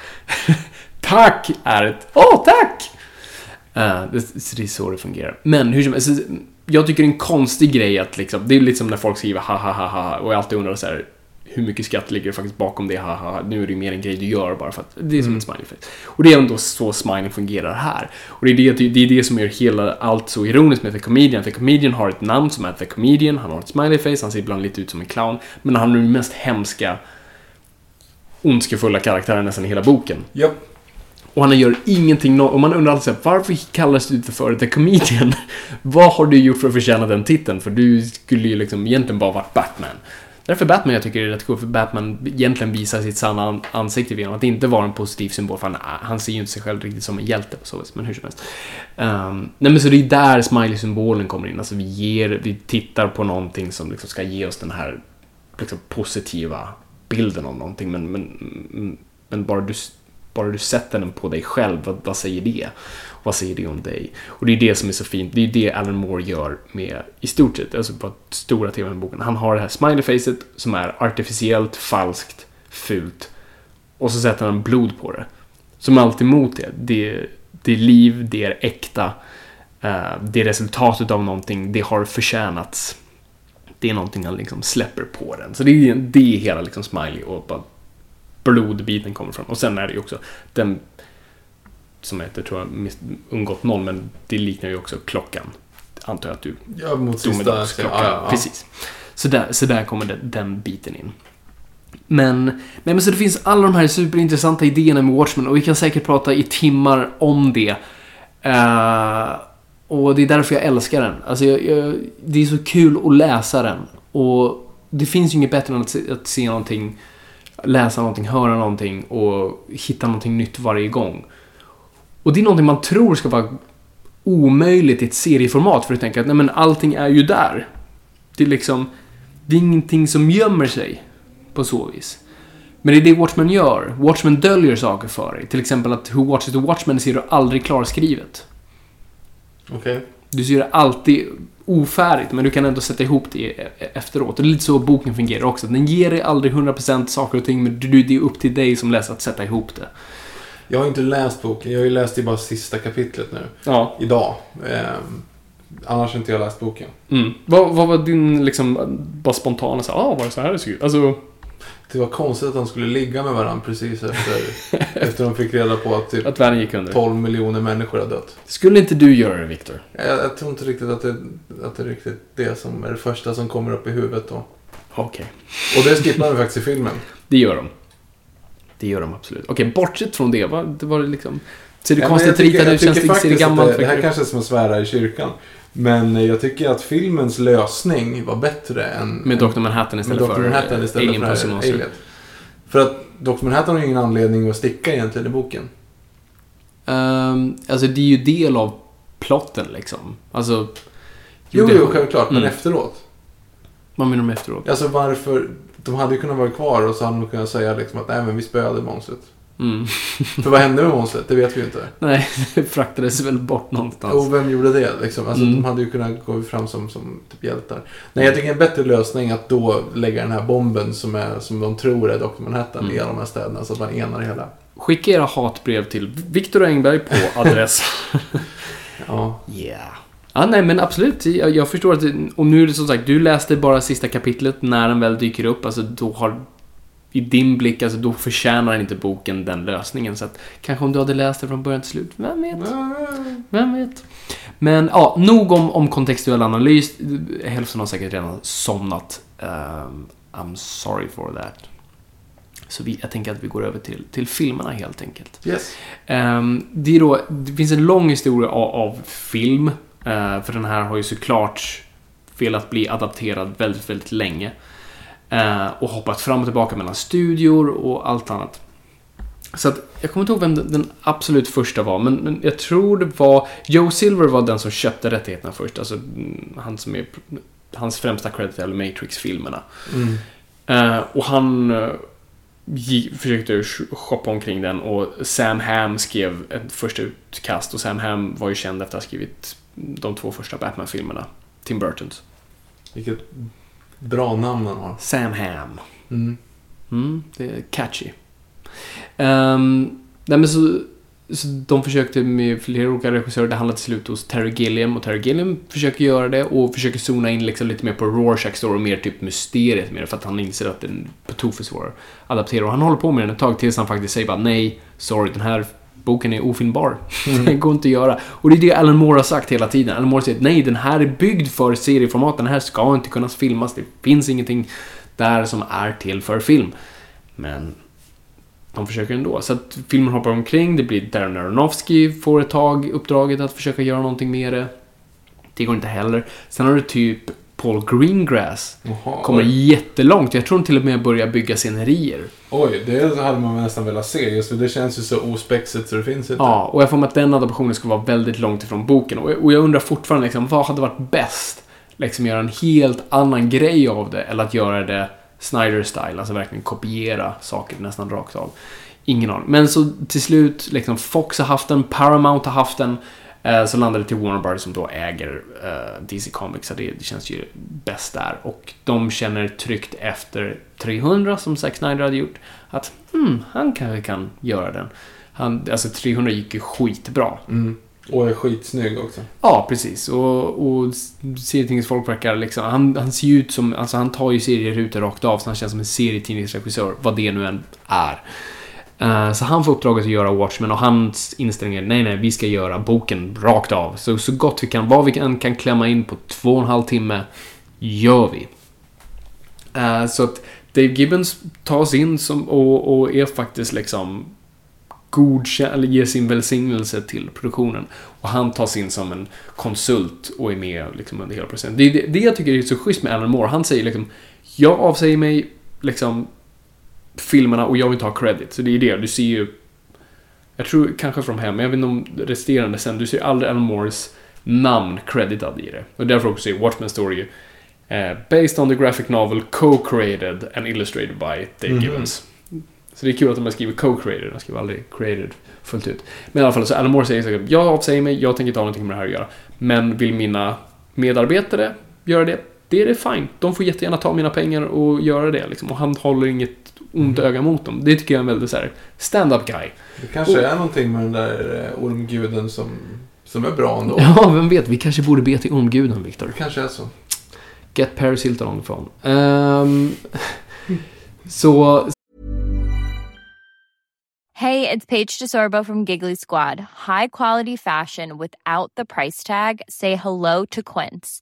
tack är ett åh tack! Uh, det, så det är så det fungerar. Men hur som helst, jag tycker det är en konstig grej att liksom, det är lite som när folk skriver ha ha ha ha och jag alltid undrar så här hur mycket skatt ligger det faktiskt bakom det, ha, ha, ha. nu är det ju mer en grej du gör bara för att det är som en smiley face. Och det är ändå så smiley fungerar här. Och det är det, det är det som gör hela allt så ironiskt med The Comedian. The Comedian har ett namn som är The Comedian, han har ett smiley face, han ser ibland lite ut som en clown, men han är den mest hemska ondskefulla karaktären nästan i hela boken. Japp. Och han gör ingenting, och man undrar alltid varför kallas du inte för The Comedian? Vad har du gjort för att förtjäna den titeln? För du skulle ju liksom egentligen bara varit Batman. Därför Batman jag tycker är rätt cool, för Batman egentligen visar sitt sanna ansikte genom att inte vara en positiv symbol, för han, han ser ju inte sig själv riktigt som en hjälte på så vis, men hur som helst. Um, nej men så det är där smiley-symbolen kommer in, alltså vi ger, vi tittar på någonting som liksom ska ge oss den här liksom, positiva bilden av någonting, men, men, men bara du bara du sätter den på dig själv, vad, vad säger det? Vad säger det om dig? Och det är det som är så fint. Det är det Alan Moore gör med, i stort sett, alltså på stora teman i boken. Han har det här smileyfacet som är artificiellt, falskt, fult. Och så sätter han blod på det. Som allt emot det. Det, det är liv, det är äkta. Eh, det är resultatet av någonting, det har förtjänats. Det är någonting han liksom släpper på den. Så det är, det är hela liksom smiley och bara blodbiten kommer från. Och sen är det ju också den som heter, tror jag, undgått någon, men det liknar ju också klockan. Antar jag att du Ja, mot sista... domedagsklocka. Ja, ja. Precis. Så där, så där kommer den, den biten in. Men, nej men så det finns alla de här superintressanta idéerna med Watchmen och vi kan säkert prata i timmar om det. Eh, och det är därför jag älskar den. Alltså jag, jag, det är så kul att läsa den. Och det finns ju inget bättre än att se, att se någonting, läsa någonting, höra någonting och hitta någonting nytt varje gång. Och det är någonting man tror ska vara omöjligt i ett serieformat för att tänka att nej men allting är ju där. Det är liksom, det är ingenting som gömmer sig på så vis. Men det är det Watchmen gör. Watchmen döljer saker för dig. Till exempel att Who Watches the Watchmen ser du aldrig klarskrivet. Okej. Du ser det alltid ofärdigt, men du kan ändå sätta ihop det e- e- efteråt. Och det är lite så boken fungerar också. Den ger dig aldrig 100% saker och ting, men du, det är upp till dig som läsare att sätta ihop det. Jag har inte läst boken. Jag har ju läst i bara sista kapitlet nu. Ja. Idag. Ehm, annars har inte jag läst boken. Mm. Vad, vad var din, liksom, bara spontana så här, ah, var det så här det såg ut? Alltså, Det var konstigt att de skulle ligga med varandra precis efter, efter de fick reda på att typ att världen gick under. 12 miljoner människor har dött. Skulle inte du göra det, Viktor? Jag, jag tror inte riktigt att det, att det är riktigt det som är det första som kommer upp i huvudet då. Okej. Och det skippar vi faktiskt i filmen. Det gör de. Det gör de absolut. Okej, bortsett från det, vad, det var liksom... Ser det Ja, men konstigt jag ut? Känns det, ser det gammalt? Det, det här du? kanske är som att svära i kyrkan. Men jag tycker att filmens lösning var bättre än... Med Dr. Manhattan istället med Dr. för Manhattan istället Alien för Monster. Alien. För att Dr. Manhattan har ingen anledning att sticka egentligen i boken. Ehm, alltså det är ju del av plotten liksom. Alltså... Jo, jo, självklart. Men Mm. efteråt. Vad menar du med efteråt? Alltså varför... De hade ju kunnat vara kvar och så hade de kunnat säga liksom att nej men vi spöade monstret. Mm. För vad hände med monstret? Det vet vi ju inte. Nej, det fraktades väl bort någonstans. Och vem gjorde det? Liksom? Alltså, Mm. De hade ju kunnat gå fram som, som typ hjältar. Nej, jag tycker en bättre lösning att då lägga den här bomben som, är, som de tror är Dr. Manhattan Mm. i alla de här städerna så att man enar det hela. Skicka era hatbrev till Viktor Engberg på adress... Ja. Yeah. Ja, nej men absolut. Jag, jag förstår att... Och nu är det som sagt, du läste bara sista kapitlet när den väl dyker upp. Alltså då har... I din blick, alltså då förtjänar inte boken den lösningen. Så att kanske om du hade läst det från början till slut, vem vet? Vem vet? Men ja, nog om, om kontextuell analys. Hälften har säkert redan somnat. Um, I'm sorry for that. Så vi, jag tänker att vi går över till, till filmerna helt enkelt. Yes. Ehm, det, är då, det finns en lång historia av, av film. Eh, för den här har ju såklart velat bli adapterad väldigt, väldigt länge. Eh, och hoppat fram och tillbaka mellan studior och allt annat. Så att, jag kommer inte ihåg vem den, den absolut första var, men, men jag tror det var... Joe Silver var den som köpte rättigheterna först. Alltså mm, han som är... Hans främsta credit är Matrix-filmerna. Mm. Eh, och han försökte sh- shoppa omkring den och Sam Hamm skrev ett första utkast och Sam Hamm var ju känd efter att ha skrivit de två första Batman-filmerna. Tim Burtons. Vilket bra namn han har. Sam Hamm. Mm. Mm, det är catchy. Um, nej men så, så de försökte med flera olika regissörer. Det handlade till slut hos Terry Gilliam och Terry Gilliam försöker göra det och försöker zona in liksom lite mer på Rorschach story och mer typ mysteriet med det för att han inser att den på tok för svår att adaptera och han håller på med den ett tag tills han faktiskt säger bara nej, sorry, den här boken är ofilmbar. Den går inte att göra. Och det är det Alan Moore har sagt hela tiden. Alan Moore säger att nej, den här är byggd för serieformat. Den här ska inte kunna filmas. Det finns ingenting där som är till för film. Men de försöker ändå. Så att filmen hoppar omkring. Det blir Darren Aronofsky får ett tag uppdraget att försöka göra någonting med det. Det går inte heller. Sen har du typ Paul Greengrass. Jaha, Kommer oj. jättelångt. Jag tror de till och med börjar bygga scenerier. oj, det hade man nästan velat se. Just för det känns ju så ospexigt så det finns inte. Ja, och jag får mig att den adaptionen ska vara väldigt långt ifrån boken. Och jag, undrar fortfarande liksom, vad hade varit bäst? Liksom göra en helt annan grej av det, eller att göra det Snyder-style, alltså verkligen kopiera saker nästan rakt av. Ingen aning. Men så till slut, liksom Fox har haft den, Paramount har haft den, så landade det till Warner Brothers som då äger eh, DC Comics, så det, det känns ju bäst där. Och de känner tryggt efter 300 som Zack Snyder hade gjort, att hmm, han kanske kan göra den. Han, alltså 300 gick ju skitbra. Mm. Och är skitsnygg också. Ja, precis. Och, och serietidningsfolk verkar liksom... Han, han ser ju ut som... Alltså han tar ju serierutor rakt av, så han känns som en serietidningsregissör, vad det nu än är. Eh, så han får uppdraget att göra Watchmen och hans inställning är nej, nej, vi ska göra boken rakt av. Så, så gott vi kan, vad vi än kan klämma in på två och en halv timme, gör vi. Eh, så att Dave Gibbons tas in som, och, och är faktiskt liksom godkänd, eller ger sin välsignelse till produktionen. Och han tas in som en konsult och är med liksom under hela processen. Det är det, det jag tycker är så schysst med Alan Moore. Han säger liksom, jag avsäger mig liksom filmerna och jag vill inte ha credit. Så det är det, du ser ju jag tror kanske från hem, men jag vet inte om resterande sen, du ser aldrig Alan Moores namn creditad i det. Och därför också är Watchmen Story eh, based on the graphic novel co-created and illustrated by Dave Mhm. Gibbons. Så det är kul att de har skrivit co-created, de skriver aldrig created fullt ut. Men i alla fall, så Alan Moore säger säkert jag avsäger mig, jag tänker inte ha någonting med det här att göra. Men vill mina medarbetare göra det, det är det fine. De får jättegärna ta mina pengar och göra det liksom. Och han håller inget ont öga mot dem. Det tycker jag är en väldigt så här stand-up guy. Det kanske är någonting med den där eh, ormguden som, som är bra ändå. Ja, vem vet? Vi kanske borde be till ormguden, Viktor. Det kanske är så. Get Paris Hilton on the phone. Ehm, så, Hey, it's Paige DeSorbo from Giggly Squad. High quality fashion without the price tag. Say hello to Quince.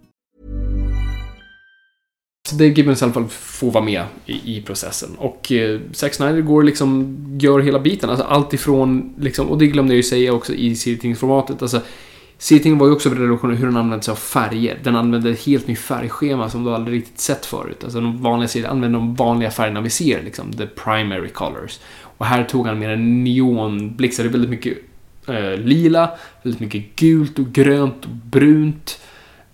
Så Dave Gibbons i alla fall får vara med i, i processen. Och eh, Zack Snyder går liksom, gör hela biten. Alltså allt ifrån, liksom, och det glömde jag ju säga också i serietidningsformatet. Alltså, serietidningen var ju också revolutionerande hur den använde sig av färger. Den använde ett helt nytt färgschema som du aldrig riktigt sett förut. Alltså de vanliga serierna använde de vanliga färgerna vi ser, liksom, the primary colors. Och här tog han mer en neonblixt, så det är väldigt mycket eh, lila, väldigt mycket gult och grönt och brunt.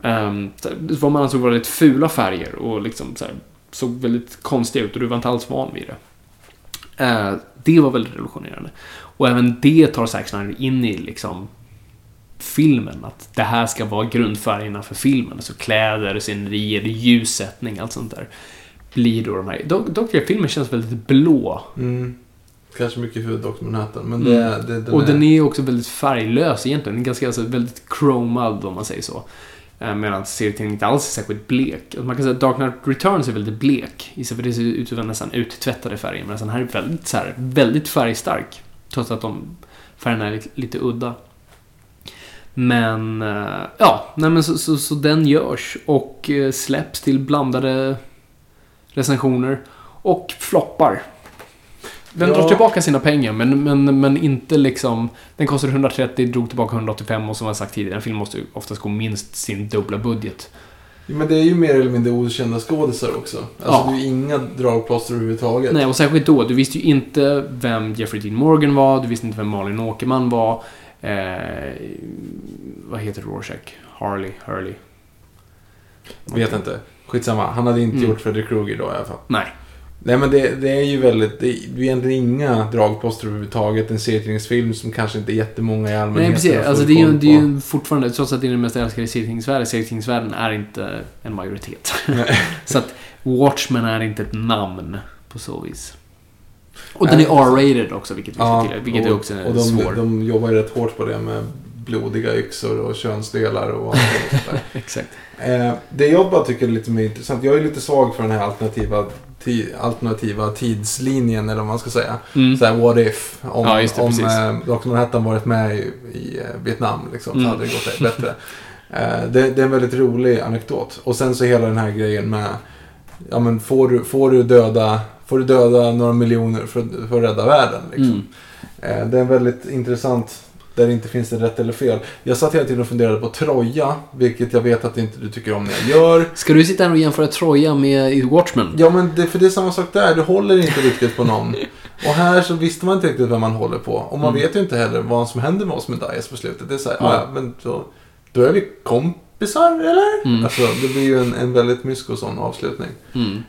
Um, vad man ansåg var väldigt fula färger och liksom så här, såg väldigt konstiga ut och du var inte alls van vid det. Uh, det var väldigt revolutionerande. Och även det tar Zack Snyder in i liksom filmen. Att det här ska vara grundfärgerna för filmen. Alltså kläder, scenerier, ljussättning, allt sånt där. Blir då de här. Dock, dock filmen känns väldigt blå. Mm. Kanske mycket för Dr. Manhattan. Men Mm. det, det, den och är... den är också väldigt färglös egentligen. Den är ganska alltså, väldigt chromad om man säger så. Eh, medan serietidningen inte alls är särskilt blek. Alltså, man kan säga att Dark Knight Returns är väldigt blek. Istället för det ser ut som nästan uttvättade färger. Medan den här är väldigt, så här, väldigt färgstark. Trots att de färgerna är lite, lite udda. Men, eh, ja, nej men så, så, så den görs och eh, släpps till blandade recensioner. Och floppar. Den Ja. drar tillbaka sina pengar, men, men, men inte liksom... Den kostade 130, drog tillbaka 185 och som jag sagt tidigare, en film måste ju oftast gå minst sin dubbla budget. Men det är ju mer eller mindre okända skådisar också. Alltså Ja. det är ju inga dragplåster överhuvudtaget. Nej, och särskilt då. Du visste ju inte vem Jeffrey Dean Morgan var, du visste inte vem Malin Åkerman var. Eh, vad heter Rorschach? Harley? Hurley? Vet inte. Skitsamma. Han hade inte Mm. gjort Fredrik Krueger då i alla fall. Nej. Nej men det, det är ju väldigt, det är det är egentligen inga dragposter överhuvudtaget. En serietidningsfilm som kanske inte jättemånga i allmänhet Nej, precis. Alltså, det är ju, det är ju fortfarande, trots att det är den mest älskade serietidningsvärlden, serietidningsvärlden är inte en majoritet. Så att Watchmen är inte ett namn på så vis. Och den är R-rated också, vilket vi ska till, vilket och, är också och de, svår. de jobbar ju rätt hårt på det med blodiga yxor och könsdelar och allt. Exakt. Eh, det jag bara tycker är lite mer intressant. Jag är lite svag för den här alternativa, ti, alternativa tidslinjen eller vad man ska säga. Mm. Så här, what if? Om, Ja, det, om eh, Dr. Manhattan varit med i, i eh, Vietnam liksom, så Mm. hade det gått bättre. Eh, det, det är en väldigt rolig anekdot. Och sen så hela den här grejen med Ja men får du, får du döda Får du döda några miljoner för, för att rädda världen liksom. Mm. Eh, Det är en väldigt intressant där det inte finns det rätt eller fel. Jag satt hela tiden och funderade på Troja, vilket jag vet att inte du tycker om när jag gör. Ska du sitta här och jämföra Troja med Watchmen? Ja, men det, för det är samma sak där. Du håller inte riktigt på någon. Och här så visste man inte riktigt vem man håller på. Och man Mm. vet ju inte heller vad som händer med oss med Dias på slutet. Det är så här, Ja. ja. men då, då är vi kompisar, eller? Mm. Alltså, det blir ju en, en väldigt mysko sån avslutning. Mm.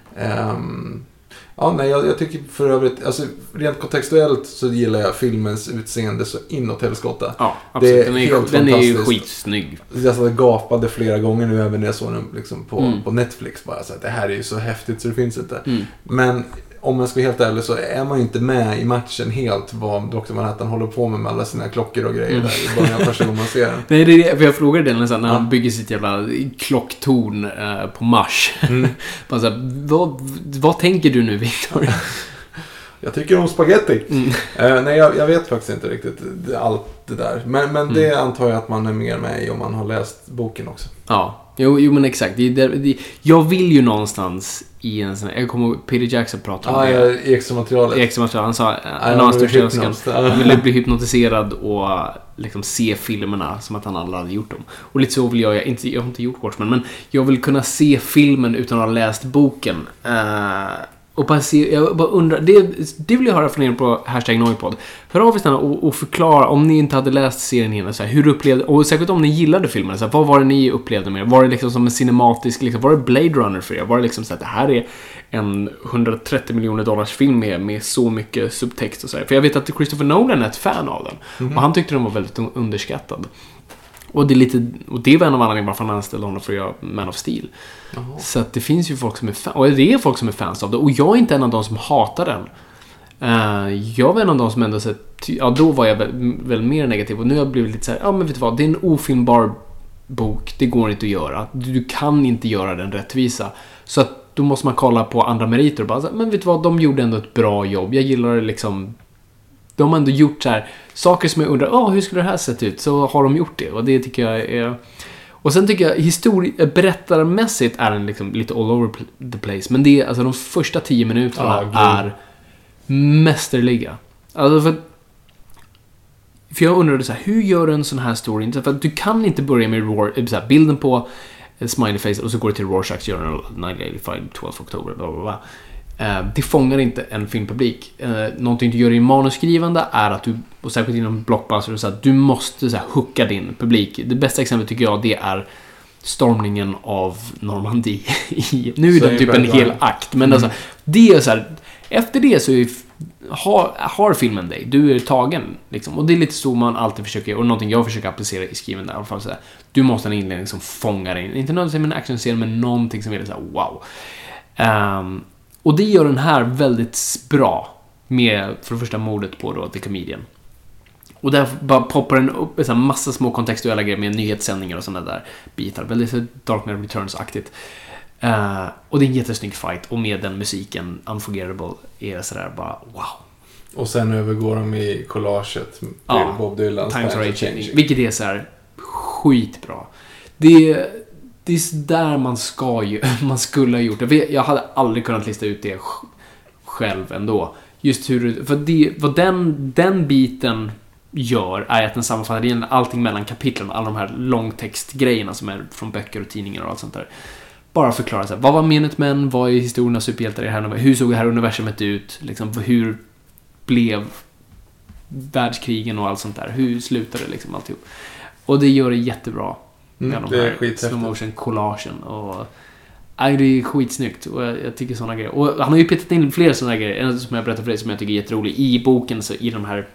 Ja, nej, jag, jag tycker för övrigt, alltså rent kontextuellt så gillar jag filmens utseende så inåt helskotta. Ja, absolut. Det är den är, helt den är ju skitsnygg. Jag satt och gapade flera gånger nu även när jag såg den liksom på, Mm. på Netflix. Bara så att det här är ju så häftigt så det finns inte. Mm. Men om jag ska vara helt ärlig så är man ju inte med i matchen helt vad Dr. Manhattan håller på med med alla sina klockor och grejer Mm. där i början gången man ser. Nej, det är det. För jag frågade den nästan när Ja. han bygger sitt jävla klocktorn eh, på Mars. Mm. Bara så här, vad, vad tänker du nu, Victor? Jag tycker om spaghetti. Mm. Eh, nej, jag, jag vet faktiskt inte riktigt det- allt det där. Men, men det Mm. antar jag att man är mer med i om man har läst boken också. Ja, jo, jo men exakt. Det, där- det, jag vill ju någonstans i en sån här, Jag kommer ihåg Peter Jackson pratade om Ah, det. ja, i extra materialet. I extra material. Han sa, en I'm av hans största hypnotized. önskan, Ja. han ville bli hypnotiserad och liksom se filmerna som att han aldrig hade gjort dem. Och lite så vill jag, jag, inte, jag har inte gjort Watchmen, men jag vill kunna se filmen utan att ha läst boken. Eh, och bara se, jag bara undrar, det, det vill jag höra från er på hashtag Noipod. Hör av er och, och förklara, om ni inte hade läst serien innan, så här, hur upplevde, och särskilt om ni gillade filmen, så här, vad var det ni upplevde med? Var det liksom som en cinematisk, liksom, var det Blade Runner för er? Var det liksom så att det här är en 130 miljoner dollars film med, med så mycket subtext och så här. För jag vet att Christopher Nolan är ett fan av den. Och han tyckte den var väldigt un- underskattad. Och det, är lite, och det var en av anledningarna varför han anställde honom för att göra Man of Steel. Så att det finns ju folk som är fan, och det är folk som är fans av det. Och jag är inte en av de som hatar den. Eh, jag var en av de som ändå sett, ja då var jag väl, väl mer negativ och nu har jag blivit lite så här, ja men vet du vad, det är en ofilmbar bok, det går inte att göra. Du, du kan inte göra den rättvisa. Så att då måste man kolla på andra meriter och bara, så här, men vet du vad, de gjorde ändå ett bra jobb. Jag gillar det liksom de har ändå gjort så här saker som jag undrar, oh, hur skulle det här sett ut? Så har de gjort det och det tycker jag är... Och sen tycker jag histori- berättarmässigt är den liksom lite all over the place. Men det är, alltså de första tio minuterna gud. är mästerliga. Alltså för för jag undrade så här, hur gör du en sån här story? För att du kan inte börja med Roar, så här, bilden på ett smiley face och så går det till Rorschachs Journal 1985, 12 oktober, bla bla bla. Eh, Det fångar inte en filmpublik. Eh, Någonting du gör i manusskrivande är att du, och särskilt inom blockbuster, så att du måste så här, hooka din publik. Det bästa exemplet tycker jag det är stormningen av Normandie. Nu är Så är typ en hel akt, men alltså, det är så här, efter det så är, har, har filmen dig. Du är tagen. Liksom. Och det är lite så man alltid försöker, och någonting jag försöker applicera i skriven i alla fall. Så här, du måste ha en inledning som fångar dig. Inte nödvändigtvis en actionscen, men någonting som är lite så här, wow. Ehm, och det gör den här väldigt bra. Med, för det första, mordet på då, The Comedian. Och där bara poppar den upp en massa små kontextuella grejer med nyhetssändningar och sådana där bitar. Väldigt Dark Knight Returns-aktigt. Eh, och det är en jättesnygg fight och med den musiken, Unforgettable, är sådär bara wow. Och sen övergår de i collaget till Ja, Bob Dylan. Times are changing. Vilket är så här skitbra. Det, det är där man ska ju, man skulle ha gjort det. Jag hade aldrig kunnat lista ut det själv ändå. Just hur, för det, vad den, den biten gör är att den sammanfattar allting mellan kapitlen, alla de här långtextgrejerna som är från böcker och tidningar och allt sånt där. Bara förklara så här, vad var Minutemen, vad är historien av superhjältar i det här hur såg det här universumet ut, liksom, hur blev världskrigen och allt sånt där, hur slutade liksom alltihop. Och det gör det jättebra. Mm, med de här slow motion collagen och Nej, det är skitsnyggt och jag, jag tycker såna grejer. Och han har ju petat in fler såna grejer. En som jag berättade för dig som jag tycker är jätterolig. I boken, så i de här...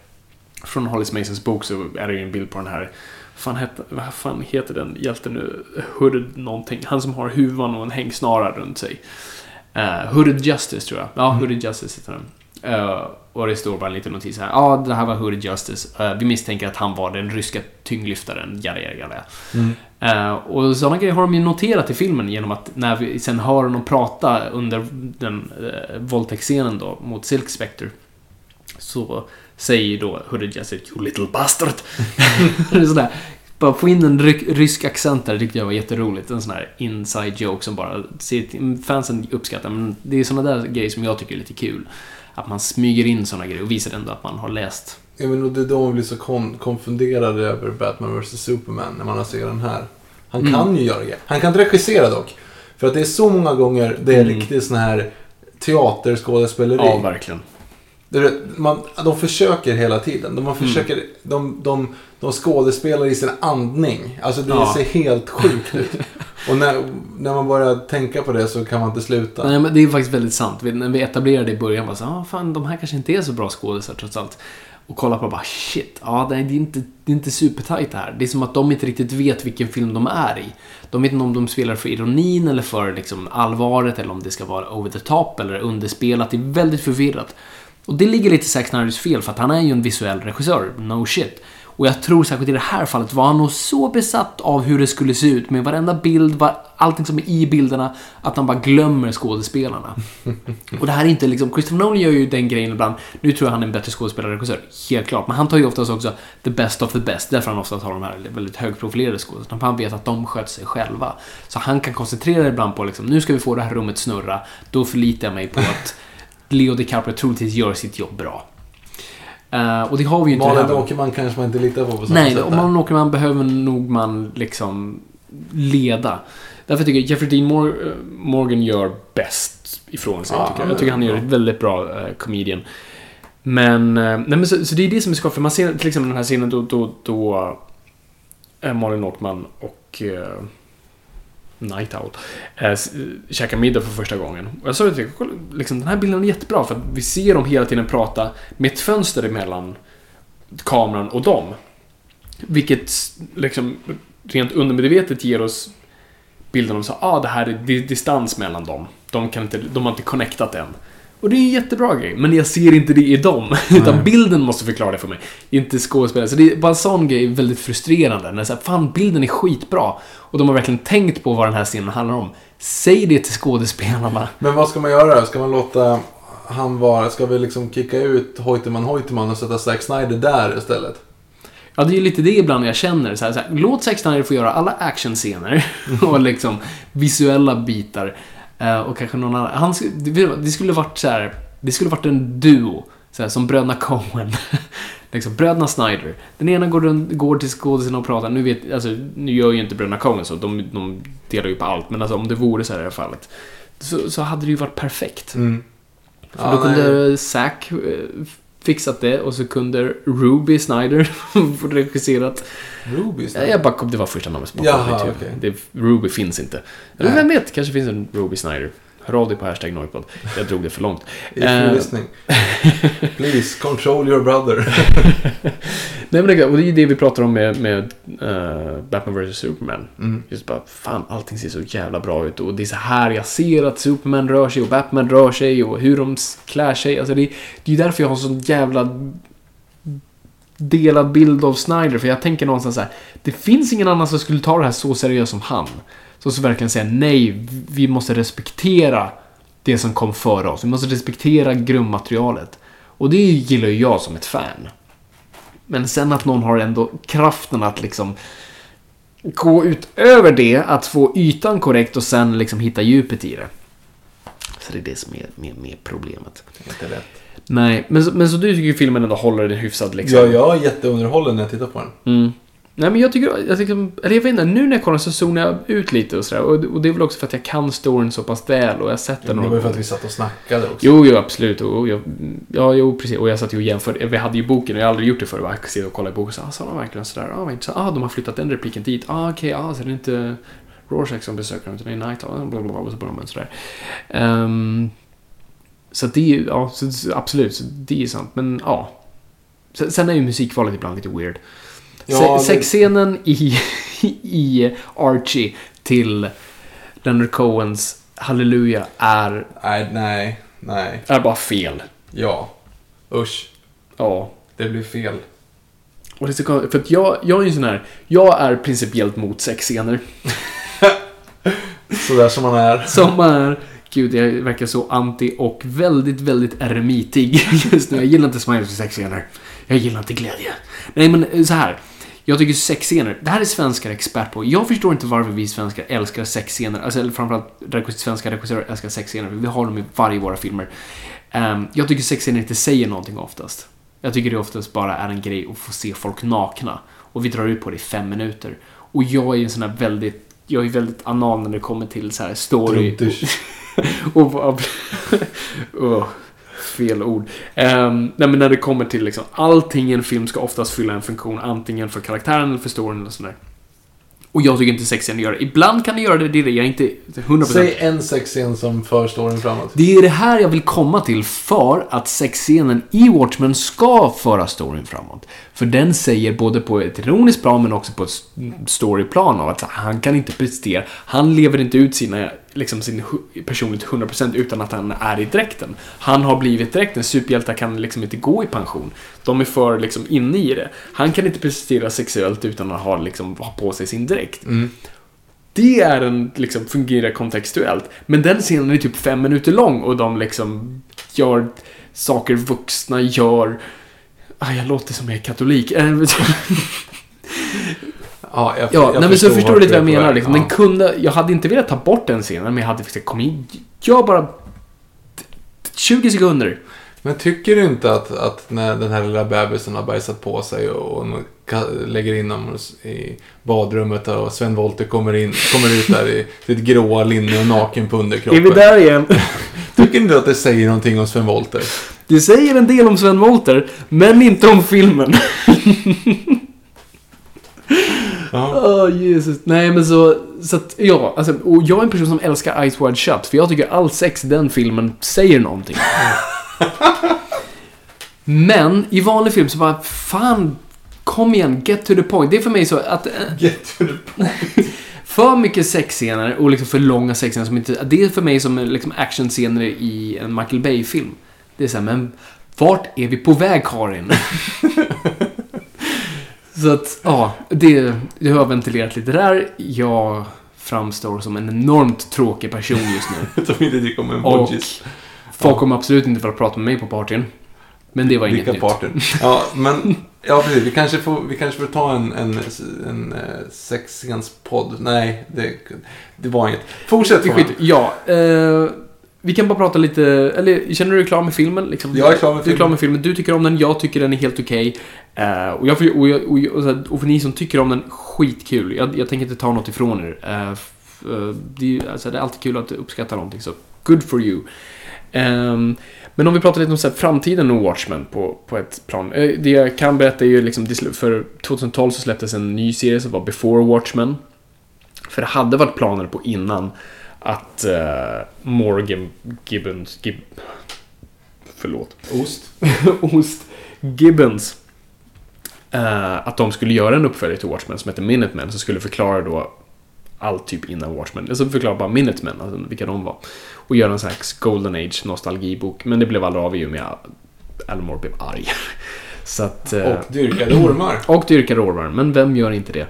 Från Hollis Masons bok så är det ju en bild på den här... Fan heter, vad fan heter den hjälten nu? Hooded någonting. Han som har huvan och en hängsnara runt sig. Uh, Hooded Justice tror jag. Ja, Hooded Justice heter den. Eh, och det står bara en liten notis här. Ja, det här var Hooded Justice. Eh, vi misstänker att han var den ryska tyngdlyftaren. Jada, jada, jada. Uh, och sådana grejer har de ju noterat i filmen genom att när vi sen hör honom prata under den uh, våldtäktsscenen då mot Silk Spectre så säger då Hooded Justice You little bastard. sådär. Bara få in en ry- rysk accent där tyckte jag var jätteroligt. En sån här inside joke som bara fansen uppskattar. Men det är såna där grejer som jag tycker är lite kul. Att man smyger in såna grejer och visar ändå att man har läst. Ja, men och det är då man blir så kon- konfunderad över Batman vs Superman när man har sett den här. Han Mm. kan ju göra det. Han kan inte regissera dock. För att det är så många gånger det är Mm. riktigt sån här teaterskådespeleri. Ja, verkligen. Det man, de försöker hela tiden. De, man Mm. försöker, de, de, de skådespelar i sin andning. Alltså det Ja. ser helt sjukt ut. Och när, när man börjar tänka på det så kan man inte sluta. Nej, men det är faktiskt väldigt sant. Vi, när vi etablerade i början var så ah, fan de här kanske inte är så bra skådisar trots allt. Och kollar på bara shit, ja det är inte, det är inte supertajt det här. Det är som att de inte riktigt vet vilken film de är i. De vet inte om de spelar för ironin eller för liksom, allvaret eller om det ska vara over the top eller underspelat. Det är väldigt förvirrat. Och det ligger lite i Zack Snyders fel för att han är ju en visuell regissör, no shit. Och jag tror särskilt i det här fallet var han nog så besatt av hur det skulle se ut med varenda bild, var, allting som är i bilderna, att han bara glömmer skådespelarna. och det här är inte liksom, Christopher Nolan gör ju den grejen ibland, nu tror jag han är en bättre skådespelare och regissör, helt klart, men han tar ju oftast också the best of the best, därför han ofta tar de här väldigt högprofilerade skådespelarna, han vet att de sköter sig själva. Så han kan koncentrera ibland på liksom, nu ska vi få det här rummet snurra, då förlitar jag mig på att Leo DiCaprio troligtvis gör sitt jobb bra. Uh, och det har vi ju inte Malin. Åkerman kanske man inte litar på på samma Nej, sätt. om där. man åker man behöver nog man liksom leda. Därför tycker jag Jeffrey Dean Mor- eh, Morgan gör bäst ifrån sig. Ja, tycker jag. jag tycker han gör ett väldigt bra uh, comedian. Men, nej, men så, så det är det som är skoj, för man ser till exempel den här scenen då, då, då uh, Malin Åkman och uh, Night Owl eh, käkar middag för första gången. Och jag sa till kolla, liksom, den här bilden är jättebra för att vi ser dem hela tiden prata med ett fönster emellan kameran och dem. Vilket liksom rent undermedvetet ger oss bilden av att ah, det här är distans mellan dem. De, kan inte, de har inte connectat än. Och det är en jättebra grej, men jag ser inte det i dem. Utan bilden måste förklara det för mig. Inte skådespelare. Så det är bara en sån grej väldigt frustrerande. När så här, fan, bilden är skitbra. Och de har verkligen tänkt på vad den här scenen handlar om. Säg det till skådespelarna. Men vad ska man göra? Ska man låta han vara... Ska vi liksom kicka ut Hoyteman Hoyteman och sätta Zack Snyder där istället? Ja, det är ju lite det ibland jag känner. Så här, så här, låt Zack Snyder få göra alla actionscener och liksom visuella bitar. Eh, och kanske någon annan. Han, det, skulle varit så här, det skulle varit en duo. Så här, som bröderna Coen. liksom, bröderna Snyder. Den ena går, runt, går till skådisen och pratar. Nu, vet, alltså, nu gör ju inte bröderna Coen så. De, de delar ju på allt. Men alltså, om det vore så här i det här fallet. Så, så hade det ju varit perfekt. För Mm. Ja, då nej. kunde Zack eh, fixat det och så kunde Ruby Snyder regisserat. Ruby Ja, Jag bara kom, det var första namnet som poppade i mitt huvud. Ruby finns inte. Eller vem vet, kanske finns en Ruby Snyder. Hör av dig på hashtag Noipod. Jag drog det för långt. If you're listening. Please, control your brother. Nej men det, är- och det är ju det vi pratar om med, med eh, Batman vs Superman. Mm. Just bara, fan allting ser så jävla bra ut och det är så här jag ser att Superman rör sig och Batman rör sig och hur de klär sig. Alltså det, det är ju därför jag har sån jävla delad bild av Snyder. För jag tänker någonstans så här, det finns ingen annan som skulle ta det här så seriöst som han. Som så verkligen säger nej, vi måste respektera det som kom före oss. Vi måste respektera grundmaterialet. Och det gillar ju jag som ett fan. Men sen att någon har ändå kraften att liksom gå utöver det, att få ytan korrekt och sen liksom hitta djupet i det. Så det är det som är med, med problemet. Inte rätt. Nej, men, så- men så du tycker ju filmen ändå håller den hyfsad liksom? Ja, jag är jätteunderhållen när jag tittar på den. Mm. Nej men jag tycker, jag tycker, eller jag vet inte, nu när jag kollar så zonar jag ut lite och sådär. Och, och det är väl också för att jag kan storyn så pass väl och jag har sett Det den var några ju för att vi satt och snackade också. Jo, jo, absolut. Och jag, ja, jo, precis. Och jag satt ju och jämförde. Vi hade ju boken och jag har aldrig gjort det förr. Jag sitter och kollar i boken och så, ah, sa de verkligen sådär? Ah, vad intressant. Ah, de har flyttat den repliken dit. Ah, okej, ah, så det är inte Rorschach som besöker dem, utan det är Night Owl. Bla, och så börjar man sådär. Ehm, så det är ju, ja, så, absolut, så det är sant. Men ja. Sen, sen är ju musikvalet ibland lite weird. Ja, Se, Sexscenen i, i Archie till Leonard Cohens Halleluja är, Nej, nej, nej. är bara fel. Ja. Usch. Ja. Det blir fel. Och det är så konstigt, för att jag, jag är ju sån här, jag är principiellt mot sexscener. Sådär som man är. Som är, gud jag verkar så anti och väldigt, väldigt eremitig just nu. Jag gillar inte smileys och sexscener. Jag gillar inte glädje. Nej men så här. Jag tycker sexscener, det här är svenskar expert på. Jag förstår inte varför vi svenskar älskar sexscener. Alltså eller framförallt svenska regissörer älskar sexscener. Vi har dem i varje våra filmer. Ehm, jag tycker sexscener inte säger någonting oftast. Jag tycker det oftast bara är en grej att få se folk nakna. Och vi drar ut på det i fem minuter. Och jag är en sån här väldigt, jag är väldigt anal när det kommer till så här story. Drunters. och vad- Åh, fel ord. Ehm, nej men när det kommer till liksom, allting i en film ska oftast fylla en funktion, antingen för karaktären eller för storyn eller sådär. Och jag tycker inte sexscener gör det. Ibland kan det göra det, det är det. Jag är inte 100%. Säg en sexscen som för storyn framåt. Det är det här jag vill komma till för att sexscenen i Watchmen ska föra storyn framåt. För den säger både på ett ironiskt plan men också på ett storyplan av att han kan inte prestera. Han lever inte ut sina liksom sin personlighet 100% utan att han är i dräkten. Han har blivit dräkten. Superhjältar kan liksom inte gå i pension. De är för liksom inne i det. Han kan inte prestera sexuellt utan att ha, liksom, ha på sig sin dräkt. Det är en, liksom, fungerar kontextuellt. Men den scenen är typ fem minuter lång och de liksom gör saker vuxna gör. Ah, jag låter som jag är katolik. Ja, jag, Ja, jag nej, men så förstår du lite vad jag menar. Liksom. Ja. Den kunde, jag hade inte velat ta bort den scenen, men jag hade sagt kom in, gör bara 20 sekunder. Men tycker du inte att, att när den här lilla bebisen har bajsat på sig och, och lägger in honom i badrummet och Sven Wollter kommer, in, kommer ut där i sitt gråa linne och naken på underkroppen. Är vi där igen? Tycker inte du att det säger någonting om Sven Wollter? Det säger en del om Sven Wollter, men inte om filmen. Ja. Åh, Jesus. Nej, men så... Så att, ja, alltså, och jag är en person som älskar Eyes Wide Shut, för jag tycker all sex i den filmen säger någonting. men i vanlig film så bara, fan, kom igen, get to the point. Det är för mig så att... eh, Get to the point. För mycket sexscener och liksom för långa sexscener som inte... Det är för mig som liksom actionscener i en Michael Bay-film. Det är såhär, men vart är vi på väg Karin? Så att, ja, det, det har jag ventilerat lite där. Jag framstår som en enormt tråkig person just nu. Som inte tycker om Och emojis. folk kommer absolut inte för att prata med mig på partyn. Men det var inget Vilka nytt. Ja, men... Ja, precis. Vi kanske får, vi kanske får ta en, en, en, eh, sexscenspodd. Nej, det, det var inget. Fortsätt skiter, ja, eh, vi kan bara prata lite, eller känner du dig klar med filmen? Liksom? Jag är klar med Du är filmen. klar med filmen, du tycker om den, jag tycker den är helt okej. Eh, och, jag, får- och, jag, och, jag- och, för ni som tycker om den, skitkul. Jag, jag tänker inte ta något ifrån er. Eh, det, alltså, det är alltid kul att uppskatta någonting, så good for you. Ehm, men om vi pratar lite om så här, framtiden och Watchmen på, på ett plan. Det jag kan berätta är ju liksom, för 2012 så släpptes en ny serie som var Before Watchmen. För det hade varit planer på innan att uh, Morgan Gibbons... Gib, förlåt. Ost. Ost. Gibbons. Eh, att de skulle göra en uppföljare till Watchmen som heter Minutemen som skulle förklara då allt typ innan Watchmen. Alltså förklara bara Minutemen, alltså vilka de var. Och göra en sån här Golden Age nostalgibok. Men det blev aldrig av i och med att Alan Moore blev arg. Så att... eh, Och dyrkade ormar. och dyrkar ormar, men vem gör inte det?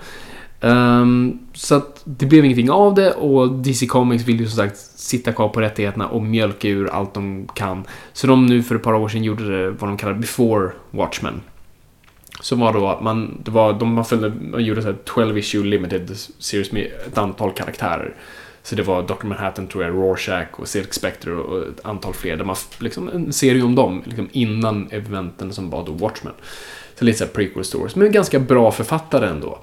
Ehm, så att det blev ingenting av det och DC Comics vill ju som sagt sitta kvar på rättigheterna och mjölka ur allt de kan. Så de nu för ett par år sedan gjorde det vad de kallar Before Watchmen. Som var då att man, det var, de man följde, man gjorde så här 12 issue limited series med ett antal karaktärer. Så det var Dr. Manhattan tror jag, Rorschach och Silk Spectre och ett antal fler. Där man, liksom, en serie om dem, liksom innan eventen som var då Watchmen. Så lite såhär prequel stories, men ganska bra författare ändå.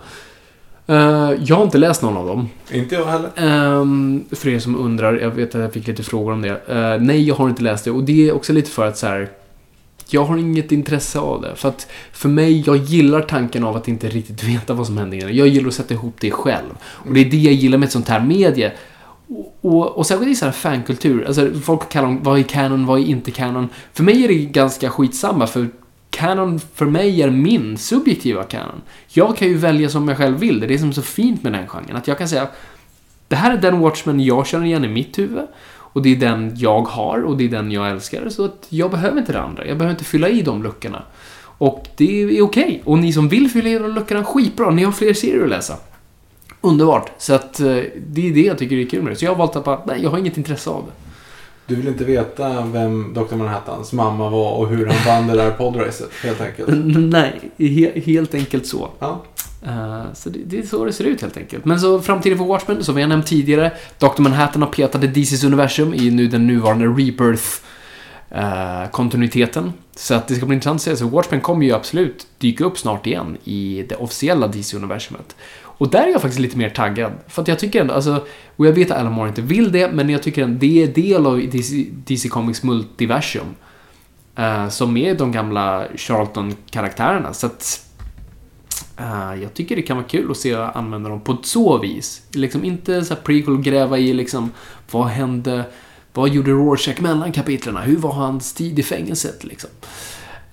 Eh, jag har inte läst någon av dem. Inte jag heller. Ehm, för er som undrar, jag vet att jag fick lite frågor om det. Eh, nej, jag har inte läst det och det är också lite för att så här. Jag har inget intresse av det. För att för mig, jag gillar tanken av att inte riktigt veta vad som händer. Jag gillar att sätta ihop det själv. Och det är det jag gillar med ett sånt här medie. Och, och, och särskilt i sån här fankultur. Alltså, folk kallar dem, vad är canon, vad är inte canon? För mig är det ganska skitsamma, för canon för mig är min subjektiva canon. Jag kan ju välja som jag själv vill. Det är det som är så fint med den genren. Att jag kan säga, det här är den Watchmen jag känner igen i mitt huvud. Och det är den jag har och det är den jag älskar. Så att jag behöver inte det andra. Jag behöver inte fylla i de luckorna. Och det är okej. Och ni som vill fylla i de luckorna, skitbra. Ni har fler serier att läsa. Underbart. Så att eh, det är det jag tycker är kul med det. Så jag har valt att bara, nej, jag har inget intresse av det. Du vill inte veta vem Dr. Manhattans mamma var och hur han vann det där podracet, helt enkelt. nej, he helt enkelt så. Ja. Eh, Så det, det är så det ser ut helt enkelt. Men så framtiden för Watchmen, som vi har nämnt tidigare. Dr. Manhattan har petat i DCs universum i nu den nuvarande Rebirth eh, kontinuiteten. Så att det ska bli intressant att se. Så Watchmen kommer ju absolut dyka upp snart igen i det officiella DC-universumet. Och där är jag faktiskt lite mer taggad. För att jag tycker ändå, alltså, och jag vet att Alan Moore inte vill det, men jag tycker att det är del av DC, DC Comics multiversum. Uh, som är de gamla Charlton-karaktärerna. Så att uh, jag tycker det kan vara kul att se använda dem på ett så vis. Liksom inte så här prequel gräva i liksom vad hände, vad gjorde Rorschach mellan kapitlerna? Hur var hans tid i fängelset liksom?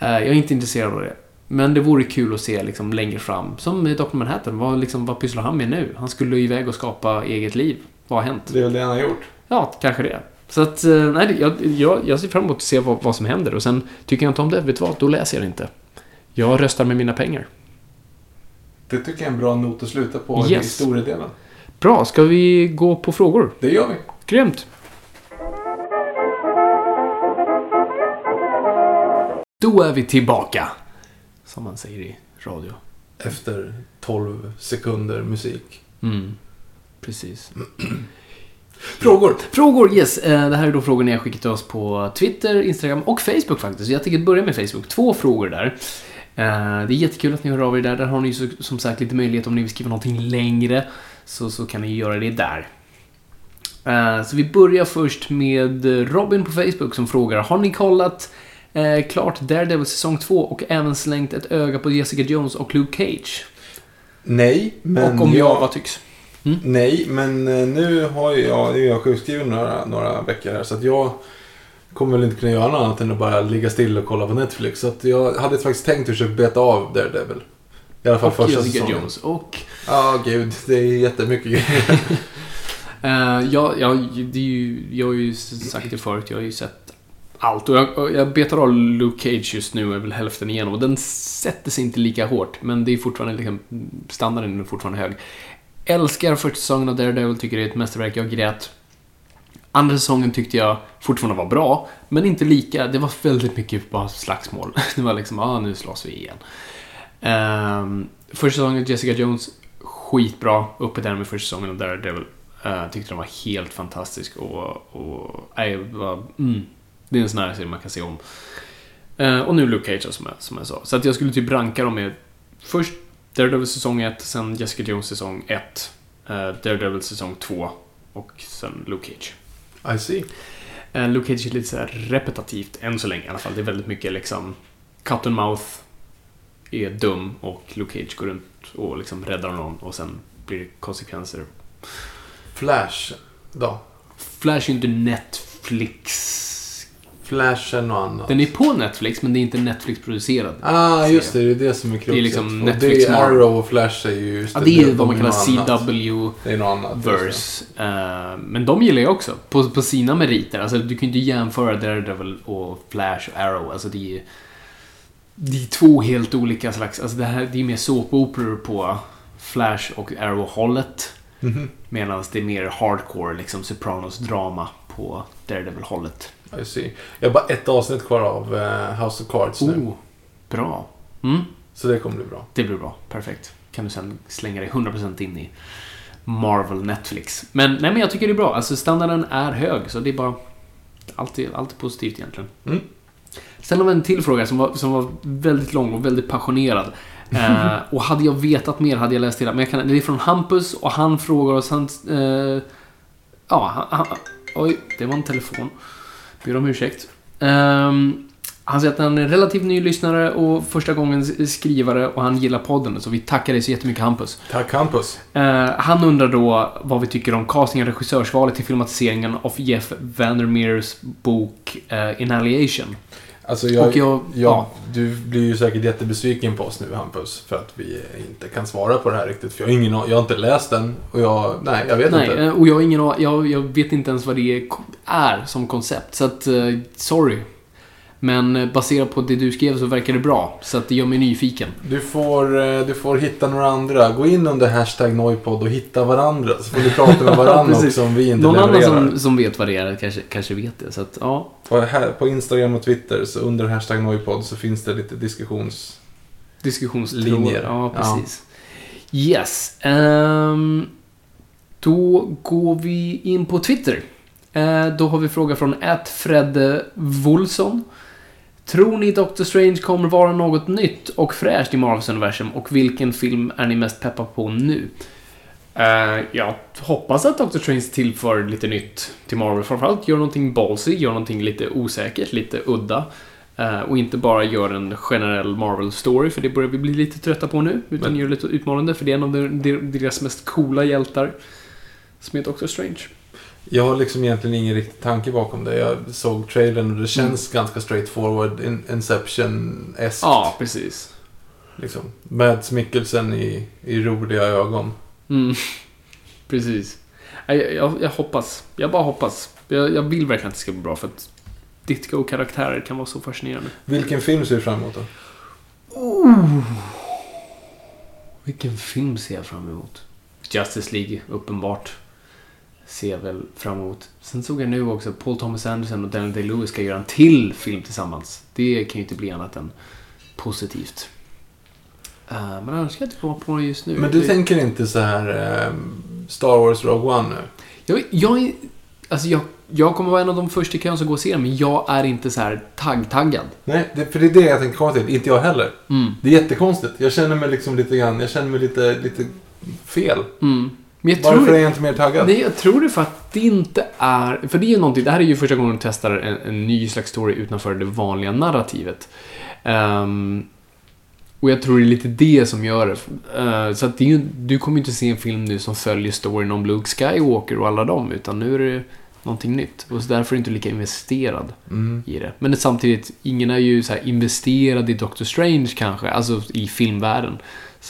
Uh, jag är inte intresserad av det. Men det vore kul att se liksom längre fram. Som i Dr. Manhattan, vad, liksom, vad pysslar han med nu? Han skulle iväg och skapa eget liv. Vad har hänt? Det är väl det han har gjort. Ja, kanske det. Så att, eh, nej, jag, jag, jag ser fram emot att se vad, vad som händer. Och sen tycker jag inte om det, vet du vad? Då läser jag det inte. Jag röstar med mina pengar. Det tycker jag är en bra not att sluta på i Yes. historiedelen. Bra, ska vi gå på frågor? Det gör vi. Grymt! Då är vi tillbaka. Som man säger i radio. Efter 12 sekunder musik. Mm, precis. Frågor. Frågor, yes. Eh, Det här är då frågor ni har skickat till oss på Twitter, Instagram och Facebook faktiskt. Jag tänker börja med Facebook. Två frågor där. Eh, Det är jättekul att ni hör av er där. Där har ni ju som sagt lite möjlighet om ni vill skriva någonting längre. Så, så kan ni göra det där. Eh, Så vi börjar först med Robin på Facebook som frågar Har ni kollat eh, klart Daredevil säsong 2 och även slängt ett öga på Jessica Jones och Luke Cage? Nej, men och om jag... ja, vad tycks? Nej, men eh, nu har ju jag, nu är jag sjukskriven några, några veckor här så att jag kommer väl inte kunna göra något annat än att bara ligga still och kolla på Netflix. Så jag hade faktiskt tänkt att försöka beta av Daredevil. I alla fall Och första Jessica säsongen. Jones. Och Ja, gud. Det är jättemycket grejer. Uh, ja, ja, det är ju, jag har ju sagt det förut, jag har ju sett allt. Och jag, och jag betar av Luke Cage just nu, är väl hälften igenom. Och den sätter sig inte lika hårt, men det är fortfarande liksom, standarden är fortfarande hög. Älskar första säsongen av Daredevil, tycker det är ett mästerverk, jag grät. Andra säsongen tyckte jag fortfarande var bra, men inte lika. Det var väldigt mycket bara slagsmål. Det var liksom, ah, nu slåss vi igen. Um, första säsongen av Jessica Jones, skitbra. Uppe där med första säsongen av Daredevil. Uh, tyckte den var helt fantastisk och... och nej, var, mm, det är en sån här serie man kan se om. Uh, och nu Luke Cage som jag, som jag sa. Så att jag skulle typ ranka dem med först Daredevil säsong 1, sen Jessica Jones säsong 1, uh, Daredevil säsong 2 och sen Luke Cage. I see. Uh, Luke Cage är lite så repetitivt, än så länge i alla fall. Det är väldigt mycket liksom cut and mouth är dum och Luke Cage går runt och liksom räddar någon och sen blir det konsekvenser. Flash då? Flash är inte Netflix. Flashen och annat. Den är på Netflix, men det är inte Netflix-producerad. Ah, just det. Det är det som är kruxet. Det är liksom Och Netflix det är. Arrow och Flash är ju... just Ja, det är vad man kallar något annat. CW. Det är något annat. just Verse. Eh, men de gillar jag också. På, på sina meriter. Alltså, du kan ju inte jämföra Daredevil och Flash och Arrow. Alltså, det är, det är två helt olika slags... Alltså, det, här, det är mer såpoperor på Flash och Arrow-hållet. det. Mhm. Medan det är mer hardcore, liksom Sopranos-drama på Daredevil-hållet. I see. Jag har bara ett avsnitt kvar av eh, House of Cards nu. Oh, bra. Mm, Så det kommer bli bra. det blir bra. Perfekt. Kan du sen slänga dig 100% in i Marvel Netflix. Men, nej, men jag tycker det är bra. Alltså standarden är hög, så det är bara... Allt är, allt är positivt egentligen. Mm. Sen har vi en till fråga som var, som var väldigt lång och väldigt passionerad. Eh, och hade jag vetat mer hade jag läst hela. Men jag kan, det är från Hampus och han frågar oss... Han, eh, ja, han, han, oj, det var en telefon. Ber om ursäkt. Ehm, han säger att han är relativt ny lyssnare och första gången skrivare och han gillar podden. Så vi tackar dig så jättemycket Hampus. Tack Hampus. Eh, han undrar då vad vi tycker om castingen och regissörsvalet till filmatiseringen av Jeff Vandermeers bok uh, Inhalation. Alltså jag, Och jag- ja. Du blir ju säkert jättebesviken på oss nu Hampus. För att vi inte kan svara på det här riktigt. För jag har, ingen, jag har inte läst den. Och jag, nej, jag vet Nej, inte. eh, och jag har ingen jag, jag vet inte ens vad det är som koncept. Så att, eh, sorry. Men eh, baserat på det du skrev så verkar det bra. Så att det gör mig nyfiken. Du får, eh, du får hitta några andra. Gå in under hashtag Noipod och hitta varandra. Så får ni prata med varandra också om vi inte Någon annan levererar. som, som vet vad det är kanske, kanske vet det. Så att, ja. På, här, på Instagram och Twitter, så under hashtag Noipod så finns det lite diskussions... Diskussionstrådar. Linjer. Ja, Ja. precis. Yes. ehm, då går vi in på Twitter. Eh, då har vi fråga från Fredde Wolsson. Tror ni Doctor Strange kommer vara något nytt och fräscht i Marvels universum och vilken film är ni mest peppa på nu? Eh, jag hoppas att Doctor Strange tillför lite nytt till Marvel. Framförallt gör någonting ballsy, gör någonting lite osäkert, lite udda. Eh, och inte bara gör en generell Marvel-story, för det börjar vi bli lite trötta på nu. Utan Men- gör lite utmanande, för det är en av de- de- deras mest coola hjältar. Som är Doctor Strange. Jag har liksom egentligen ingen riktig tanke bakom det. Jag såg trailern och det känns ganska straightforward. In- Inception-eskt. Ja, precis. Liksom. Mads Mikkelsen i, i roliga ögon. Mm. Precis. Jag, jag, jag hoppas. Jag bara hoppas. Jag, jag vill verkligen att det ska bli bra för att Ditko-karaktärer kan vara så fascinerande. Vilken film ser du fram emot då? Vilken film ser jag fram emot? Justice League, uppenbart. Ser väl fram emot. Sen såg jag nu också Paul Thomas Anderson och Daniel Day-Lewis ska göra en till film tillsammans. Det kan ju inte bli annat än positivt. Eh, men annars kan jag inte komma på det just nu. Men du Det- tänker inte så här eh, Star Wars Rogue One nu? Jag, jag, är- alltså jag, jag kommer vara en av de första i kön som går och ser den, men jag är inte så här tagg-taggad. Nej, det, för det är det jag tänkte komma till. Inte jag heller. Mm. Det är jättekonstigt. Jag känner mig liksom lite grann, jag känner mig lite, lite fel. Mm. Men jag Varför tror, är jag inte mer taggad? Nej, jag tror det för att det inte är... För det är ju någonting, det här är ju första gången de testar en, en ny slags story utanför det vanliga narrativet. Ehm, och jag tror det är lite det som gör det. Eh, så att det ju, du kommer ju inte se en film nu som följer storyn om Luke Skywalker och alla dem, utan nu är det någonting nytt. Och så därför är du inte lika investerad Mm. i det. Men samtidigt, ingen är ju så här investerad i Doctor Strange kanske, alltså i filmvärlden.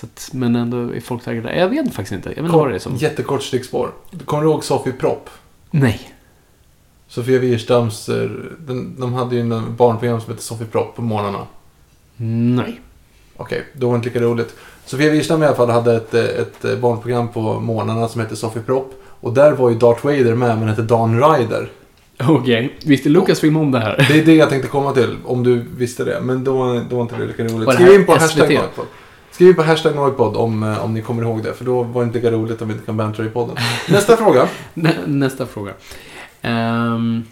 Att, men ändå är folk taggade. Jag vet faktiskt inte. Jag vet inte vad det är som... Jättekort stickspår. Kommer du ihåg Sofie Propp? Nej. Sofia Wirstams, eh, den, de hade ju en barnprogram som hette Sofie Propp på morgnarna. Nej. Okej, då var det inte lika roligt. Sofia Wirstam i alla fall hade ett, eh, ett eh, barnprogram på morgnarna som hette Sofie Propp. Och där var ju Darth Vader med, men hette Dan Ryder. Okej. Visste Lucasfilm om det här? Det är det jag tänkte komma till, om du visste det. Men då, då var inte det lika roligt. Skriv in på SVT? Skriv på hashtag Noipod om, eh, om ni kommer ihåg det. För då var det inte lika roligt om vi inte kan bantra i podden. Nästa fråga. Nä, nästa fråga. Ehm,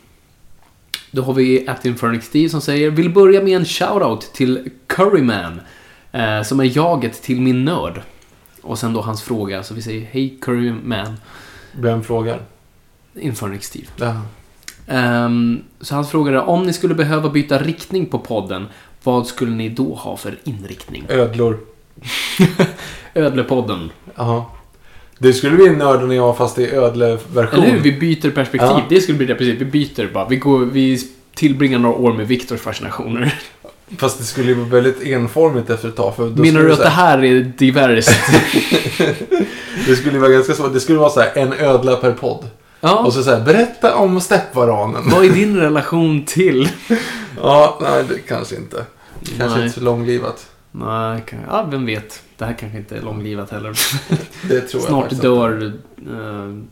då har vi Atinfernix Steve som säger Vill börja med en shoutout till Curryman. eh, som är jaget till min nörd. Och sen då hans fråga. Så vi säger Hej Curryman. Vem frågar? Infernix Steve. Ja. Ehm, så han frågade om ni skulle behöva byta riktning på podden. Vad skulle ni då ha för inriktning? Ödlor. Ödlepodden. Jaha. Det skulle bli nörden och jag fast i ödleversion. Eller hur? Vi byter perspektiv. Ja. Det skulle bli det precis. Vi byter bara. Vi, går, vi tillbringar några år med Viktors fascinationer. Fast det skulle ju vara väldigt enformigt efter ett tag. För då Menar du att det här- är diverst? Det skulle vara ganska svårt. Det skulle vara så här, en ödla per podd. Ja. Och så säger berätta om steppvaranen. Vad är din relation till? Ja, nej, det kanske inte. Kanske Nej. inte så långlivat. Nej, kan- ja, vem vet. Det här kanske inte är långlivat heller. Det tror jag Snart dör uh,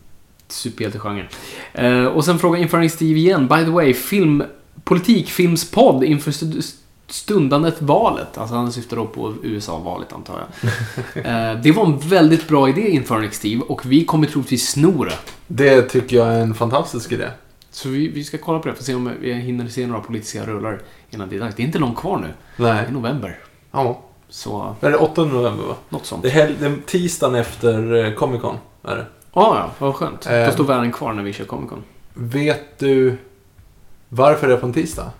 superhjältegenren. Uh, och sen frågar Infernal Steve igen. By the way, film, politikfilmspodd inför st- stundandet valet. Alltså han syftar då på USA-valet antar jag. Eh, det var en väldigt bra idé Infernal Steve och vi kommer troligtvis sno det. Det tycker jag är en fantastisk idé. Så vi, vi ska kolla på det för att se om vi hinner se några politiska rullar innan det är dags. Det är inte långt kvar nu. Det Nej. är november. Ja. Så, Är det 8 november va? något sånt. Det är, hel- det är tisdagen efter eh, Comic Con. Är det. Ja, ja, vad skönt. Eh. Då står världen kvar när vi kör Comic Con. Vet du varför det är på en tisdag?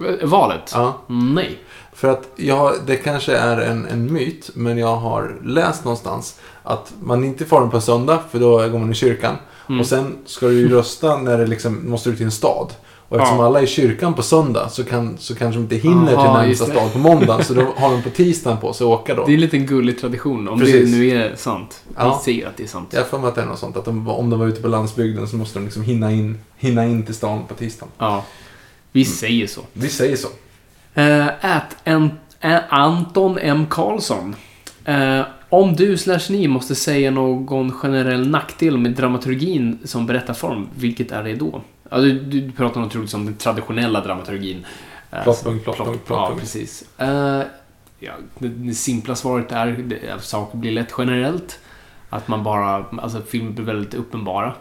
Eh, Valet? Ja. Nej. För att jag, det kanske är en, en myt, men jag har läst någonstans att man inte får den på söndag, för då går man i kyrkan. Mm. Och sen ska du ju rösta när det liksom måste ut till en stad. Och eftersom Ja. alla är i kyrkan på söndag så, kan, så kanske de inte hinner Aha, till närmsta stad på måndag. Så då har de på tisdagen på sig att åka då. Det är en liten gullig tradition, om Precis. det nu är sant. Ja. Vi ser att det är sant. Jag för mig att det är något sånt. Att de, om de var ute på landsbygden så måste de liksom hinna in, hinna in till stan på tisdagen. Ja. Vi säger så. Vi säger så. Uh, at en, eh, Anton M. Karlsson. Eh, om du slash ni måste säga någon generell nackdel med dramaturgin som berättarform, vilket är det då? Ja, du, du pratar nog troligtvis om den traditionella dramaturgin. Eh, Plottpunkt, som- plottpunkt, Ja, plottpunkt. precis. Eh, ja, det, det simpla svaret är det, att saker blir lätt generellt. Att man bara, alltså filmer blir väldigt uppenbara.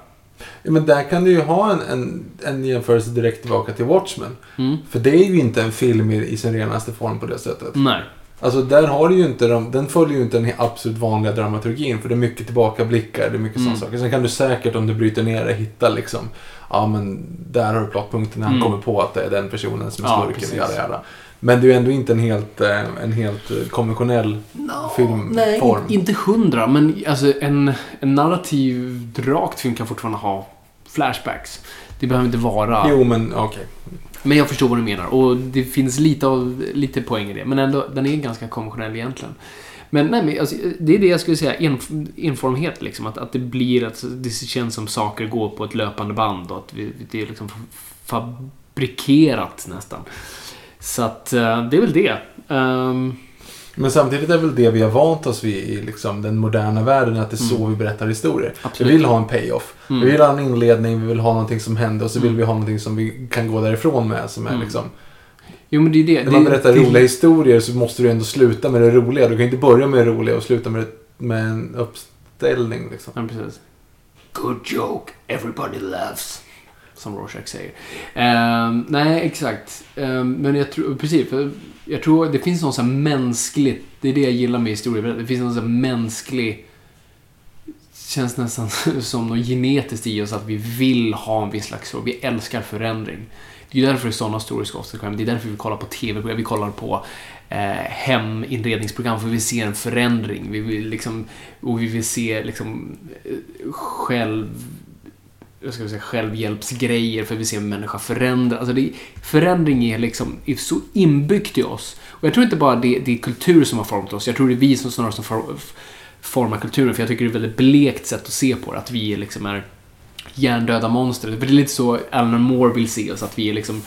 Ja, men där kan du ju ha en, en, en jämförelse direkt tillbaka till Watchmen. Mm. För det är ju inte en film i, i sin renaste form på det sättet. Nej. Alltså där har du ju inte de, den följer ju inte den absolut vanliga dramaturgin. För det är mycket tillbakablickar, det är mycket Mm. sådana saker. Sen kan du säkert om du bryter ner det hitta liksom. Ja men där har du plottpunkten när han Mm. kommer på att det är den personen som är Ja, skurken. precis. Jada, jada. Men det är ju ändå inte en helt, eh, en helt eh, konventionell filmform. Nej, in- inte hundra, men alltså en, en narrativ rakt film kan fortfarande ha flashbacks. Det behöver inte vara... Jo men okej. Men jag förstår vad du menar och det finns lite, av, lite poäng i det. Men ändå, den är ganska konventionell egentligen. Men nej, men alltså, det är det jag skulle säga, en, enformighet liksom. Att, att det blir att det känns som saker går på ett löpande band och att vi, det är liksom fabrikerat nästan. Så att eh, det är väl det. Um, Men samtidigt är väl det vi har vant oss vid i liksom den moderna världen, att det är så Mm. vi berättar historier. Absolut. Vi vill ha en payoff. Mm. Vi vill ha en inledning, vi vill ha någonting som händer och så vill Mm. vi ha någonting som vi kan gå därifrån med. Som är Mm. liksom, jo, men det är det. när man berättar det, roliga historier så måste du ändå sluta med det roliga. Du kan inte börja med det roliga och sluta med, det, med en uppställning. Liksom. Ja, precis. Good joke, everybody laughs. Som Rorschach säger. Ehm, nej, exakt. Ehm, men jag tror, precis, för jag tror det finns något så här mänskligt, det är det jag gillar med historia. Det finns något så här mänsklig, känns nästan som något genetiskt i oss att vi vill ha en viss slags. Vi älskar förändring. Det är därför sådana stories ska ofta komma. Det är därför vi kollar på TV, vi kollar på eh, heminredningsprogram för vi ser en förändring. Vi vill liksom, och vi vill se liksom eh, själv jag ska säga, självhjälpsgrejer för vi ser en människa förändras. Alltså det, förändring är liksom är så inbyggt i oss. Och jag tror inte bara det, det är kultur som har format oss. Jag tror det är vi som snarare som for, formar kulturen. För jag tycker det är ett väldigt blekt sätt att se på det. Att vi liksom är hjärndöda monster. För det är lite så Alan Moore vill se oss. Att vi är liksom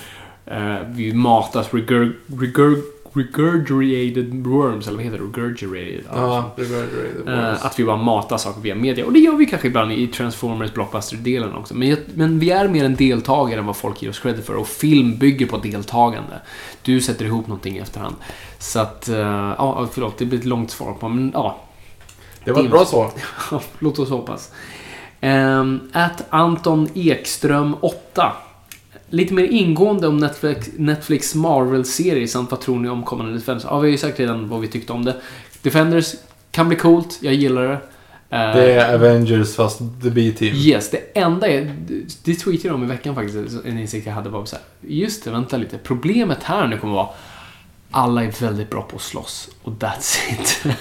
eh, vi matas regur, regur, regurgitated worms, eller vad heter det? Regurgitated. Ja, reverberate the words. Eh, att vi bara matar saker via media. Och det gör vi kanske ibland i Transformers Blockbuster-delen också. Men, men vi är mer en deltagare än vad folk ger oss credit för. Och film bygger på deltagande. Du sätter ihop någonting i efterhand. Så att, eh, ja, förlåt, det blir ett långt svar på, men ja. det var ett bra svar. Låt oss hoppas. Um, att Anton Ekström 8. Lite mer ingående om Netflix, Netflix Marvel-serie samt vad tror ni om kommande Defenders? Ja, vi har ju sagt redan vad vi tyckte om det. Defenders kan bli coolt, jag gillar det. Eh, Det är Avengers fast the B-team. Yes, det enda är... Det tweetade jag om i veckan faktiskt, en insikt jag hade var så här, Just det, vänta lite. Problemet här nu kommer vara alla är väldigt bra på att slåss och that's it.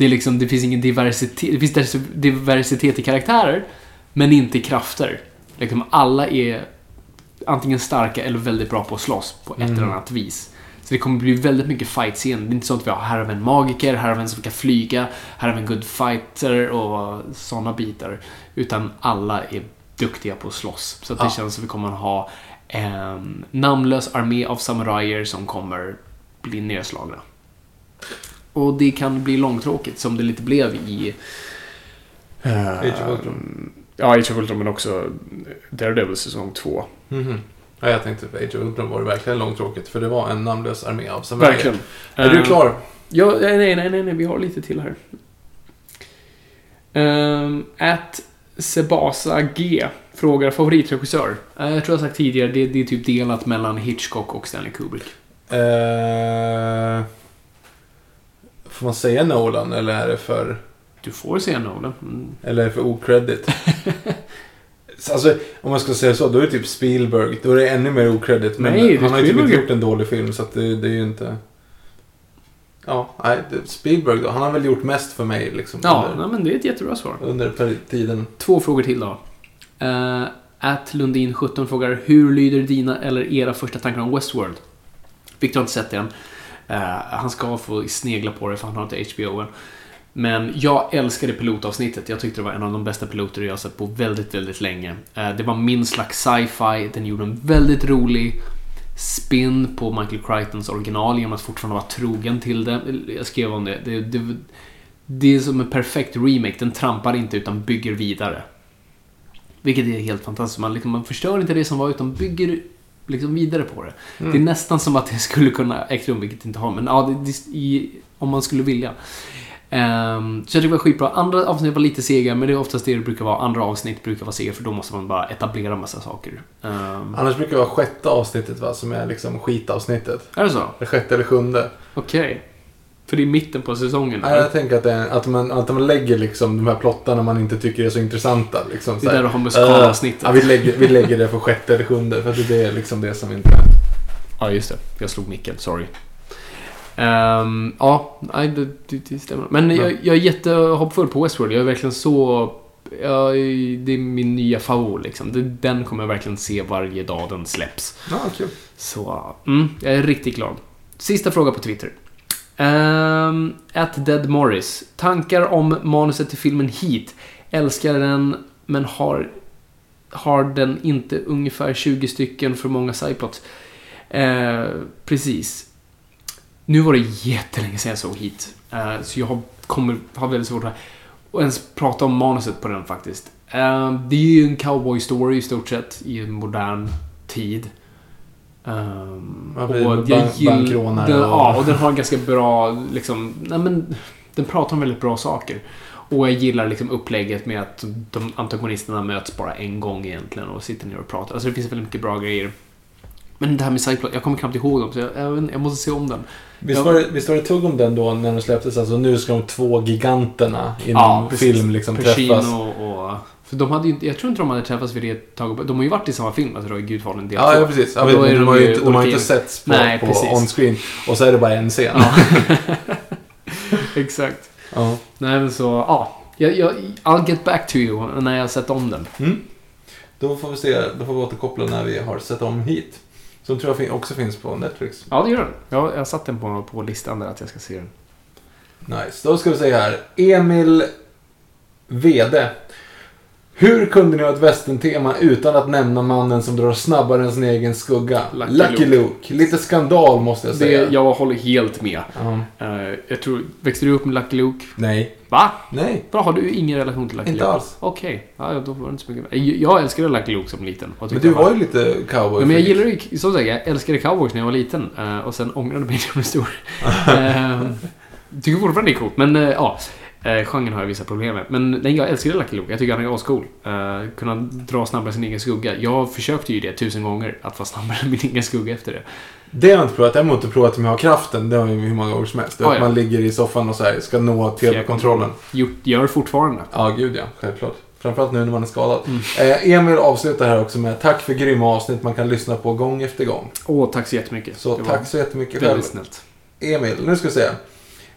Det är liksom, det finns ingen diversitet. Det finns diversitet i karaktärer, men inte i krafter. Liksom alla är antingen starka eller väldigt bra på att slåss på ett eller annat vis. Så det kommer bli väldigt mycket fight-scener. Det är inte så att vi har här har vi en magiker, här har vi en som kan flyga, här har vi en good fighter och sådana bitar. Utan alla är duktiga på att slåss. Så att det Ja. känns som att vi kommer att ha en namnlös armé av samurajer som kommer bli nedslagna. Och det kan bli långtråkigt som det lite blev i... eh, Age of Ultron. Ja, Age of Ultron men också Daredevil säsong 2. Mhm. Ja, jag tänkte på Age of Ultron var det verkligen långtråkigt. För det var en namnlös armé av samurajer. Verkligen. Är du Eh, klar? Ja, nej, nej, nej, nej, vi har lite till här. Um, at Sebasa G frågar favoritregissör. Eh, jag tror jag sagt tidigare, det, det är typ delat mellan Hitchcock och Stanley Kubrick. Eh, får man säga Nolan eller är det för, Du får säga Nolan. Mm. eller är det för okredit? alltså, om man ska säga så, då är det typ Spielberg. Då är det ännu mer okredit. Men Nej, han har ju typ inte gjort en dålig film så att det, det är ju inte... Ja, nej, Spielberg då. Han har väl gjort mest för mig liksom. Ja, under, nej, men det är ett jättebra svar. under tiden. Två frågor till då. Uh, at Lundin17 frågar Hur lyder dina eller era första tankar om Westworld? Victor har inte sett. Eh, Eh, han ska få snegla på det för han har inte HBO än. Men jag älskade pilotavsnittet. Jag tyckte det var en av de bästa piloter jag har sett på väldigt, väldigt länge. Eh, det var min slags sci-fi. Den gjorde en väldigt rolig spin på Michael Crichtons original genom att fortfarande vara trogen till det. Jag skrev om det. Det, det, det är som en perfekt remake. Den trampar inte utan bygger vidare. Vilket är helt fantastiskt. Man, liksom, man förstör inte det som var utan bygger liksom vidare på det. Det är nästan som att det skulle kunna ägt rum, vilket det inte har. Men ja, det, det, i, om man skulle vilja. Ehm, så jag tycker det var skitbra. Andra avsnitt var lite sega, men det är oftast det det brukar vara. Andra avsnitt brukar vara sega, för då måste man bara etablera massa saker. Ehm, Annars brukar det vara sjätte avsnittet va, som är liksom skitavsnittet. är det så? Det sjätte eller sjunde. Okej. För det är mitten på säsongen. Nej, jag tänker att, det att, man, att man lägger liksom de här plottarna man inte tycker är så intressanta. Liksom, Det är där du har musikalavsnittet. "Äh, ja, vi, lägger, vi lägger det för sjätte eller sjunde. För att det är liksom det som inte... Ja, just det. Jag slog micken, sorry. Ehm, ja, nej, det, det, stämmer. Men jag, jag är jättehoppfull på Westworld. Jag är verkligen så... Jag, det är min nya favorit liksom. Den kommer jag verkligen se varje dag den släpps. Ja, kul. Så, mm, jag är riktigt glad. Sista fråga på Twitter. Um, at Dead Morris. Tankar om manuset till filmen Heat. Älskar den, men har, har den inte ungefär 20 stycken för många sideplots? Uh, ehm, precis. Nu var det jättelänge sedan jag såg Heat. Uh, så jag har, kommer, har väldigt svårt att och ens prata om manuset på den faktiskt. Uh, det är ju en cowboy story i stort sett i en modern tid. Um, Ja, precis, med bank- bankrånare den, och- Ja, och den har ganska bra, liksom, nej men, den pratar om väldigt bra saker. Och jag gillar liksom upplägget med att de antagonisterna möts bara en gång egentligen och sitter ner och pratar. Alltså det finns väldigt mycket bra grejer. Men det här med sideplot, jag kommer knappt ihåg dem så jag, jag, jag måste se om den. Visst var, det, visst var det tugg om den då när den släpptes? Alltså nu ska de två giganterna inom Ja, precis. film liksom Pacino träffas. och... För de hade ju inte, jag tror inte de hade träffats vid det taget. De har ju varit i samma film, alltså då i Gudfadern del Ja, ja, precis. Ja, Och men är de, har ju de har inte setts på, Nej, på on-screen. Och så är det bara en scen. Ja. Exakt. Ja. Nej men så, ja. Jag, jag, I'll get back to you när jag har sett om den. Mm. Då får vi se, då får vi återkoppla när vi har sett om hit. Som tror jag också finns på Netflix. Ja, det gör den. Jag, jag satt den på, på listan där att jag ska se den. Nice. Då ska vi se här. Emil Vede. Hur kunde ni ha ett västerntema utan att nämna mannen som drar snabbare än sin egen skugga? Lucky Lucky, Luke. Lite skandal måste jag Det, säga. jag håller helt med. Ja. Eh, jag tror, växte du upp med Lucky Luke? Nej. Va? Nej. Bra, har du ingen relation till Lucky Inte Luke? alls. Okej, ja, ja, då var det inte så mycket. Jag, jag älskade Lucky Luke som liten. Men du var ju lite cowboy. Ja, men jag gillar ju, som sagt, jag älskade cowboys när jag var liten. eh, och sen ångrade mig när jag blev stor. uh, tycker fortfarande det är coolt, men uh, ja. Uh, genren har jag vissa problem med. Men nej, jag älskade Lucky Luke. Jag tycker han är ascool. Uh, kunna dra snabbare sin egen skugga. Jag försökte ju det tusen gånger, att vara snabbare än min egen skugga efter det. Det har jag inte provat. Däremot inte provat om jag har kraften. Det har jag hur många år som helst. Ah, ja. man ligger i soffan och så här, ska nå tv-kontrollen. Gör fortfarande. Ja, gud ja. Självklart. Framförallt nu när man är skadad. Mm. Eh, Emil avslutar här också med tack för grymma avsnitt man kan lyssna på gång efter gång. Åh, tack så jättemycket. Så tack så jättemycket själv. Väldigt snällt. Emil, nu ska vi se.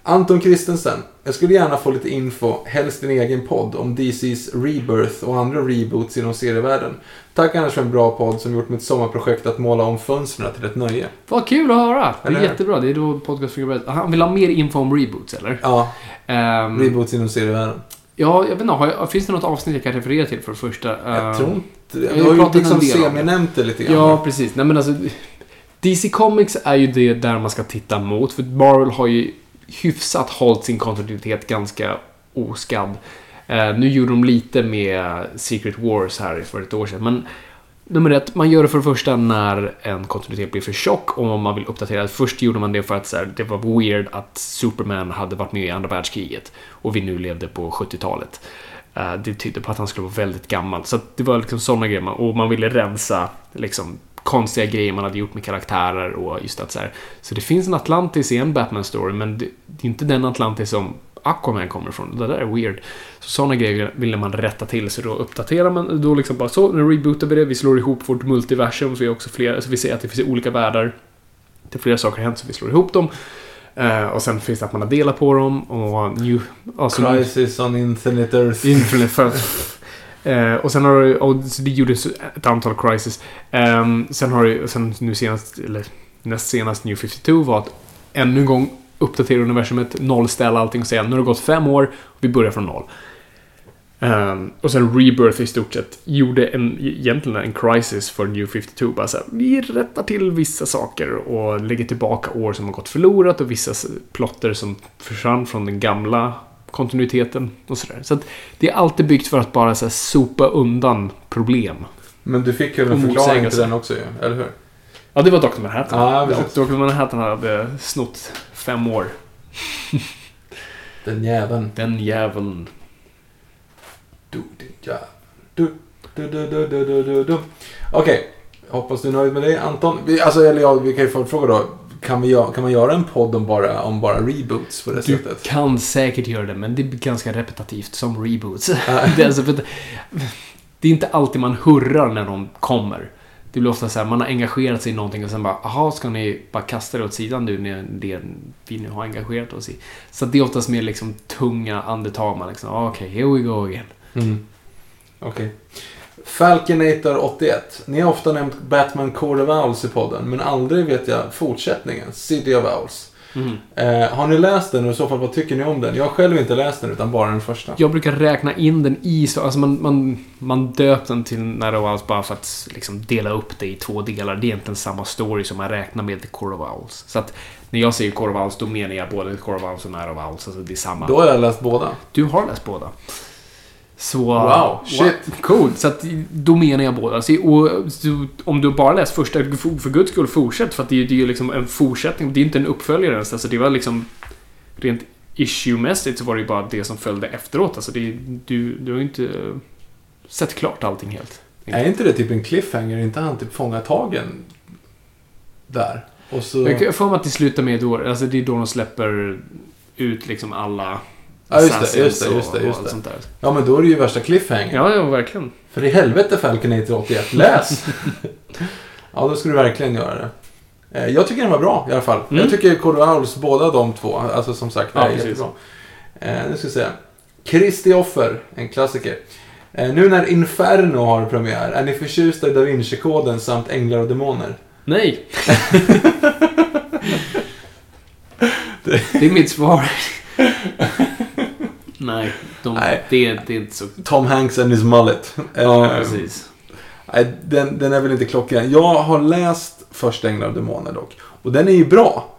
Anton Christensen. Jag skulle gärna få lite info, helst din egen podd, om DC's Rebirth och andra reboots inom serievärlden. Tack annars för en bra podd som gjort mitt sommarprojekt att måla om fönstren till ett nöje. Vad kul att höra. Det är Eller jättebra. Det är då podcast fungerar bäst. Han vill ha mer info om reboots, eller? Ja, Ehm, reboots inom serievärlden. Ja, jag vet inte. Jag, finns det något avsnitt jag kan referera till för det första? Jag Ehm, tror inte det. har Du har ju liksom seminämnt det lite grann. Ja, precis. Nej, men alltså... DC Comics är ju det där man ska titta mot. För Marvel har ju hyfsat hållit sin kontinuitet ganska oskadd. Eh, nu gjorde de lite med Secret Wars här för ett år sedan. Men nummer ett, man gör det för det första när en kontinuitet blir för tjock och om man vill uppdatera. Först gjorde man det för att så här, det var weird att Superman hade varit med i andra världskriget och vi nu levde på 70-talet. Eh, Det tydde på att han skulle vara väldigt gammal. Så det var liksom sådana grejer. Och man ville rensa liksom konstiga grejer man hade gjort med karaktärer och just att så här. Så det finns en Atlantis i en Batman-story, men det, det är inte den Atlantis som Aquaman kommer ifrån. Det där är weird. Så sådana grejer ville man rätta till, så då uppdaterar man. Då liksom bara så, nu rebootar vi det. Vi slår ihop vårt multiversum, så vi, också flera, så vi ser att det finns olika världar. Det är flera saker har hänt, så vi slår ihop dem. Eh, och sen finns det att man har delat på dem och new... Alltså, Crisis on Infinite Earth. Infinite eh, Och sen har du, och det gjordes ett antal crisis. Eh, sen har du, sen nu senast, eller näst senast New 52 var att ännu en gång uppdatera universumet, nollställa allting och säga nu har det gått fem år och vi börjar från noll. Um, och sen Rebirth i stort sett gjorde en, egentligen en crisis för New 52. Bara så här, vi rättar till vissa saker och lägger tillbaka år som har gått förlorat och vissa plotter som försvann från den gamla kontinuiteten och sådär. Så att det är alltid byggt för att bara så här, sopa undan problem. Men du fick ju en förklaring till den också ju, eller hur? Ja, det var Dr. Manhattan. Precis. Dr. Manhattan hade snott fem år. Den jäveln. Den jäveln. Du, din jävel. Du, du, du, du, du, du, du. Okej, hoppas du är nöjd med det Anton. Vi, alltså, eller ja, vi kan ju få fråga då. Kan, vi, kan man göra en podd om bara, om bara reboots på det Du sättet? kan säkert göra det, men det blir ganska repetitivt som reboots. det, är alltså för det är inte alltid man hurrar när de kommer. Det blir ofta så här, man har engagerat sig i någonting och sen bara, aha, ska ni bara kasta det åt sidan nu när det vi nu har engagerat oss i? Så det är oftast mer liksom tunga andetag. Man liksom, ah, okej, here we go again. Mm. Okej. Falconator 81. Ni har ofta nämnt Batman Core of Owls i podden, men aldrig vet jag fortsättningen, City of Owls. Mm. Eh, har ni läst den och i så fall vad tycker ni om den? Jag har själv inte läst den utan bara den första. Jag brukar räkna in den i... så- Alltså man, man, man döpt den till Night of Owls bara för att liksom dela upp det i två delar. Det är egentligen samma story som man räknar med The Core of Owls. Så att när jag säger Core of Owls, då menar jag både Core of Owls och Night of Owls. Alltså det är samma. Då har jag läst båda. Du har läst båda. Så... Wow, shit. Coolt. Så att då menar jag båda. Så, och, så, om du bara läst första, för guds skull fortsätt. För att det, är- det är ju liksom en fortsättning. Det är inte en uppföljare ens. Alltså det var liksom... Rent issue-mässigt så var det ju bara det som följde efteråt. Alltså det, du, du har ju inte eh, sett klart allting helt. Är inte det typ en cliffhanger? Är inte han typ fångar tagen där? Och så... Jag får mig att det slutar med då, alltså det är då de släpper ut liksom alla Ja, just det, just det, just det, just det. Sånt där. Ja, men då är det ju värsta cliffhanger. Ja, ja, verkligen. För i helvete Falconator 81, läs! ja, då ska du verkligen göra det. Eh, Jag tycker den var bra i alla fall. Mm. Jag tycker Code Owls, båda de två, alltså som sagt, Ja, är precis. jättebra. Eh, nu ska vi se. Kristi offer, en klassiker. Eh, nu när Inferno har premiär, är ni förtjusta i Da Vinci-koden samt Änglar och Demoner? Nej. det är mitt svar. Nej, de, Nej. Det, det är inte så... Tom Hanks and his mullet. Ja, Eh, precis. Nej, den, den är väl inte klockren. Jag har läst första Änglar och Demoner dock. Och den är ju bra.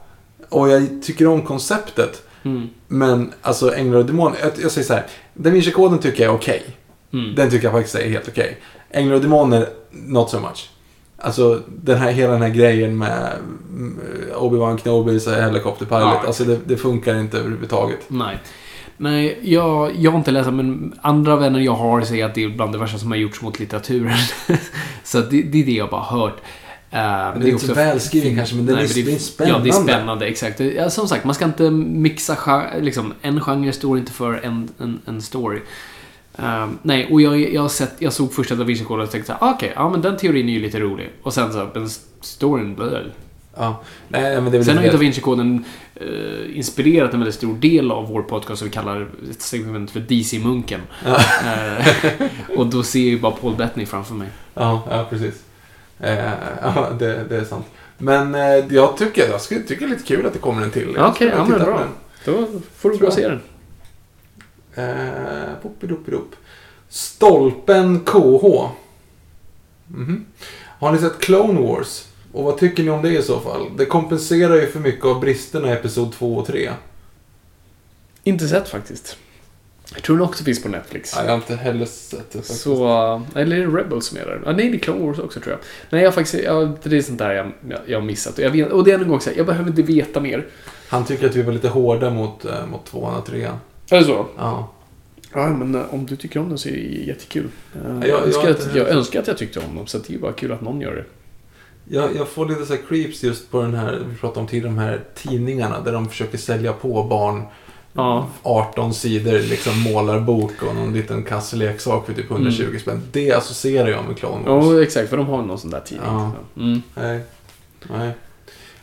Och jag tycker om konceptet. Mm. Men alltså Änglar och Demoner, jag, jag säger så här. Da Vinci-koden tycker jag är okej. Mm. Den tycker jag faktiskt är helt okej. Änglar och Demoner, not so much. Alltså den här, hela den här grejen med mm, Obi-Wan Kenobi, helikopterpilot. Ja. Alltså det, det funkar inte överhuvudtaget. Nej. Nej, jag, jag har inte läst men andra vänner jag har säger att det är bland det värsta som har gjorts mot litteraturen. så det, det är det jag bara har hört. Eh, men det är inte så välskriven kanske, men är- men det är Ja, det är spännande. spännande, exakt. Ja, som sagt, man ska inte mixa liksom, En genre står inte för en, en, en story. Eh, nej, och jag, jag, sett, jag såg första Da Vinci-koden och tänkte ah, okej, ja men den teorin är ju lite rolig. Och sen så, men storyn, blö. Ja. Nej, men det Sen har ju Da Vinci-koden eh, inspirerat en väldigt stor del av vår podcast som vi kallar ett segment för DC-munken. Eh, och då ser jag ju bara Paul Bettany framför mig. Ja, ja precis. Eh, ja, det, det är sant. Men eh, jag tycker, jag skulle, tycker det är lite kul att det kommer en till. Ja, okej, Jag ja, men bra. Då får du gå och se den. Eh, Poppidoppidop. Stolpen KH. Mhm. Har ni sett Clone Wars? Och vad tycker ni om det i så fall? Det kompenserar ju för mycket av bristerna i Episod 2 och 3. Inte sett faktiskt. Jag tror den också finns på Netflix. Ja, jag har inte heller sett det faktiskt. Så, eh, eller är det Rebels som är där? Nej, det är Clone Wars också tror jag. Nej, jag har faktiskt, jag, det är sånt där jag, jag, jag har missat. Och, jag vet, och det är en gång så här, jag behöver inte veta mer. Han tycker att vi var lite hårda mot, eh, mot 2 och 3. Är det så? Ja. Ja, men eh, om du tycker om den så är det jättekul. Eh, Ja, Jag, jag- önskar jag- att, jag önskar att jag tyckte om dem, så det är bara kul att någon gör det. Jag, jag får lite så creeps just på den här, vi pratade om tidigare, de här tidningarna där de försöker sälja på barn Ja. 18 sidor liksom målarbok och någon liten kasseleksak för typ 120 spänn. Det associerar jag med Clone Wars. Ja, exakt, för de har någon sån där tidning. Ja. Mm. Nej. Nej.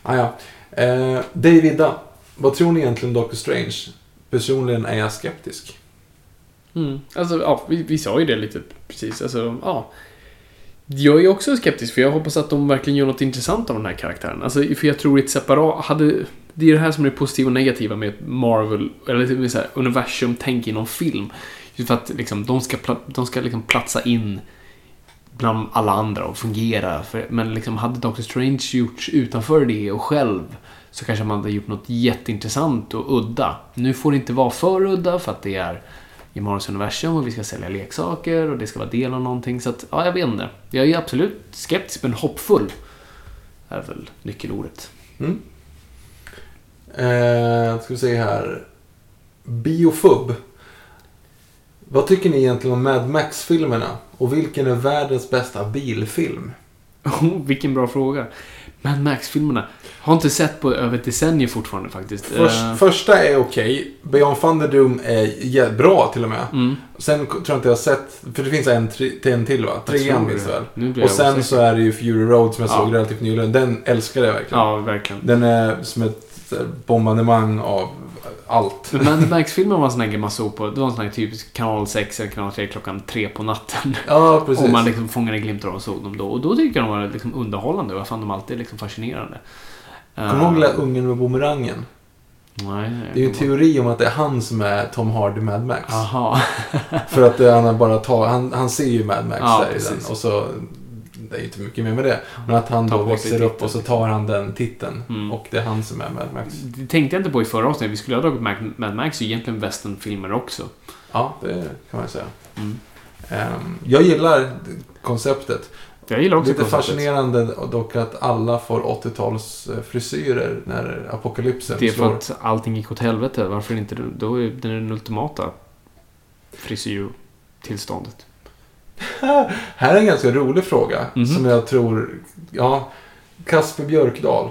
Ah, ja. eh, Davida, vad tror ni egentligen om Doctor Strange? Personligen är jag skeptisk. Mm. Alltså, ja, vi, vi sa ju det lite precis. Alltså, ja. Jag är också skeptisk, för jag hoppas att de verkligen gör något intressant av den här karaktären. Alltså, för jag tror ett separat... Hade, det är det här som är det positiva och negativa med Marvel, eller med så här, universum-tänk inom film. Just för att liksom, de ska, de ska liksom platsa in bland alla andra och fungera. För, men liksom, hade Doctor Strange gjorts utanför det och själv så kanske man hade gjort något jätteintressant och udda. Nu får det inte vara för udda för att det är i Marvels universum och vi ska sälja leksaker och det ska vara del av någonting. Så att, ja, jag vet inte. Jag är absolut skeptisk men hoppfull. är väl nyckelordet. Mm. Eh, ska vi se här. Biofub. Vad tycker ni egentligen om Mad Max-filmerna? Och vilken är världens bästa bilfilm? Oh, vilken bra fråga. Mad Max-filmerna. Har inte sett på över ett decennium fortfarande faktiskt. Först, Eh, Första är okej. Beyond Thunderdome är bra till och med. mm. Sen tror jag inte jag har sett, för det finns en, en till va? Trean det väl? Och sen så är det ju Fury Road som jag Ja. såg relativt nyligen. Den älskar jag verkligen. Ja, verkligen. Den är som ett här, bombardemang av allt. Men Max-filmen var en sån här grej man såg på. Det var en sån här typisk kanal 6 eller kanal 3 klockan 3 på natten. Ja, precis. Och man liksom fångade glimtar av och såg dem då. Och då tyckte jag de var liksom underhållande och jag fann dem alltid liksom fascinerande. Kommer du ihåg lilla ungen med bumerangen? Nej. Det är ju en teori om att det är han som är Tom Hardy Mad Max. Aha. För att det, han bara tar, han, han ser ju Mad Max Ja, där i den. Och så, det är ju inte mycket mer med det. Men att han Tar då växer upp och så tar han den titeln. Mm. Och det är han som är Mad Max. Det tänkte jag inte på i förra avsnittet. Vi skulle ha dragit Mad- Max ju egentligen westernfilmer också. Ja, det kan man säga. Mm. Ehm, jag gillar konceptet. Jag gillar också Lite konceptet. fascinerande dock att alla får 80-tals frisyrer när apokalypsen Det är för slår. att allting gick åt helvete. Varför inte? Då är den ultimata frisyrtillståndet. Här är en ganska rolig fråga Mhm. som jag tror, ja, Kasper Björkdal.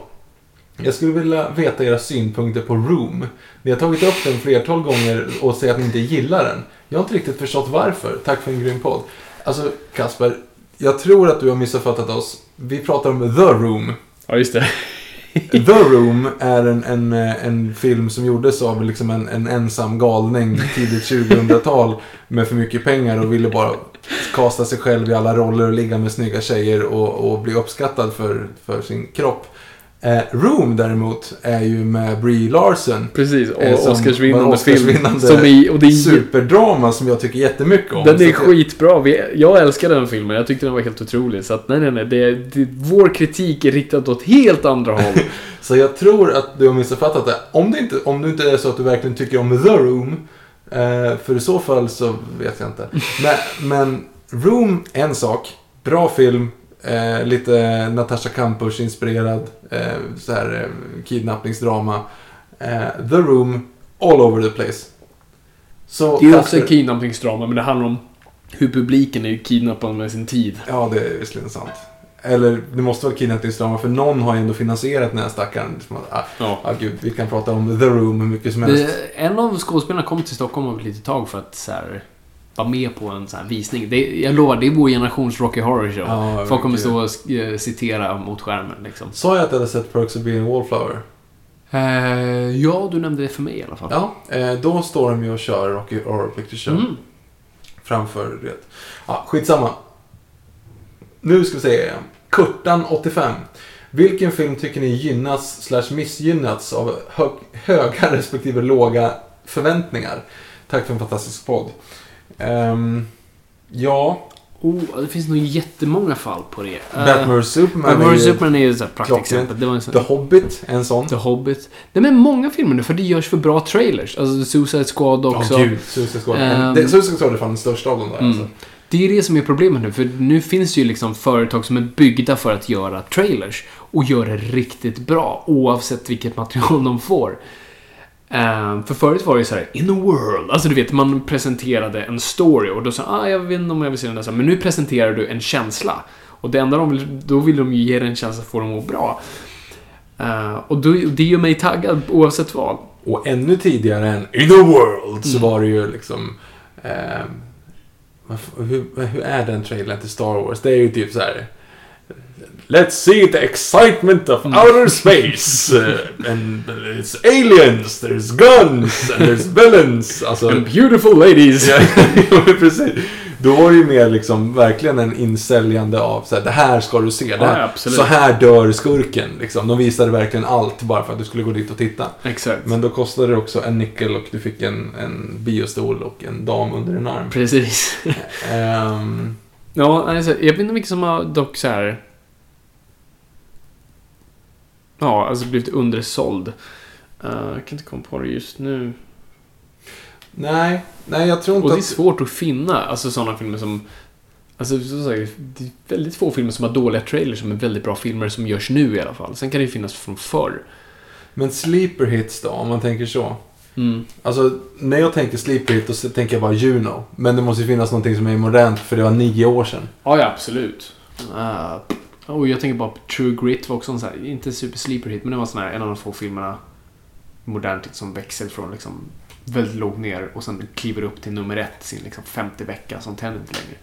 Jag skulle vilja veta era synpunkter på Room. Ni har tagit upp den flertal gånger och säger att ni inte gillar den. Jag har inte riktigt förstått varför. Tack för en grym podd. Alltså, Kasper, jag tror att du har missuppfattat oss. Vi pratar om The Room. Ja, just det. The Room är en, en, en film som gjordes av liksom en, en ensam galning tidigt 2000-tal med för mycket pengar och ville bara kasta sig själv i alla roller och ligga med snygga tjejer och, och bli uppskattad för, för sin kropp. Eh, Room däremot är ju med Brie Larson. Precis. eh, Och som Oscarsvinnande var film. Oscarsvinnande Som i, och det är, Superdrama som jag tycker jättemycket om. den är skitbra. Vi, jag älskar den filmen. Jag tyckte den var helt otrolig. Så att nej, nej, nej. Det, det, vår kritik är riktad åt helt andra håll. Så jag tror att du har missuppfattat det. Om det inte, om det inte är så att du verkligen tycker om The Room. Eh, för i så fall så vet jag inte. Men, men Room, en sak. Bra film. Eh, lite Natasha Kampusch-inspirerad. Eh, så här kidnappningsdrama. The Room, all over the place. Så Det är också en kidnappningsdrama, men det handlar om hur publiken är kidnappad med sin tid. Ja, det är visserligen sant. Eller det måste vara kidnappningsdrama för någon har ju ändå finansierat den här stackaren. Som att, ah, Ja. ah, gud, vi kan prata om The Room hur mycket som helst. Det, en av skådespelarna kom till Stockholm om ett litet tag för att så här, vara med på en så här visning. Det, jag lovar, det är vår generations Rocky Horror Show. Ja, Folk kommer stå och eh, citera mot skärmen liksom. Sa jag att jag hade sett Perks of being a Wallflower? Eh, ja, du nämnde det för mig i alla fall. Ja, eh, då står de ju och kör Rocky Horror Picture Show. Mm. Framför det. Ja, skitsamma. Nu ska vi se. Kurtan 85. Vilken film tycker ni gynnas slash missgynnats av hö höga respektive låga förväntningar? Tack för en fantastisk podd. Ehm, ja, Oh, det finns nog jättemånga fall på det. Uh, Batman vs Superman Batman är Superman är ju ett praktexempel. klockrent. Det var en sån, The Hobbit, en sån. The Hobbit. Nej men många filmer nu, för det görs för bra trailers. Alltså Suicide Squad också. Ja, gud. Suicide Squad. Ehm. Det- Suicide Squad är fan den största av dem där. Mm. Alltså. Det är det som är problemet nu, för nu finns det ju liksom företag som är byggda för att göra trailers och gör det riktigt bra, oavsett vilket material de får. Ehm, för förut var det ju så här, in a world, alltså du vet, man presenterade en story och då sa ah, jag vet inte om jag vill se den där, men nu presenterar du en känsla. Och det enda de vill, då vill de ju ge den en känsla för att må bra. Ehm, och då, det gör mig taggad oavsett vad. Och ännu tidigare än In the World så var det ju liksom... Eh, hur, hur är den trailern till Star Wars? Det är ju typ så här. Let's see the excitement of outer space. And it's aliens, there's guns, and there's villains. Alltså, And beautiful ladies! Ja, precis. Då var det ju mer liksom verkligen en insäljande av så här, det här ska du se. Det här, Ja, så här dör skurken. Liksom. De visade verkligen allt bara för att du skulle gå dit och titta. Exakt. Men då kostade det också en nickel och du fick en, en biostol och en dam under en arm. Precis. Ehm, Ja, alltså, jag vet inte vilka som har dock så här. Ja, alltså blivit undersåld. Uh, jag kan inte komma på det just nu. Nej, nej jag tror inte Och det är att... svårt att finna, alltså sådana filmer som... Alltså, det är väldigt få filmer som har dåliga trailers som är väldigt bra filmer som görs nu i alla fall. Sen kan det ju finnas från förr. Men sleeper hits då, om man tänker så. Mm. Alltså, när jag tänker sleeper hit, då så tänker jag bara Juno. Men det måste ju finnas någonting som är modernt, för det var nio år sedan. Ja, ja, absolut. Uh, och jag tänker bara på True Grit var också en sån här, inte super sleeper hit, men det var sån här, en av de få filmerna modernt som växer från liksom väldigt lågt ner och sen kliver upp till nummer ett sin liksom 50 vecka. Sånt händer inte längre.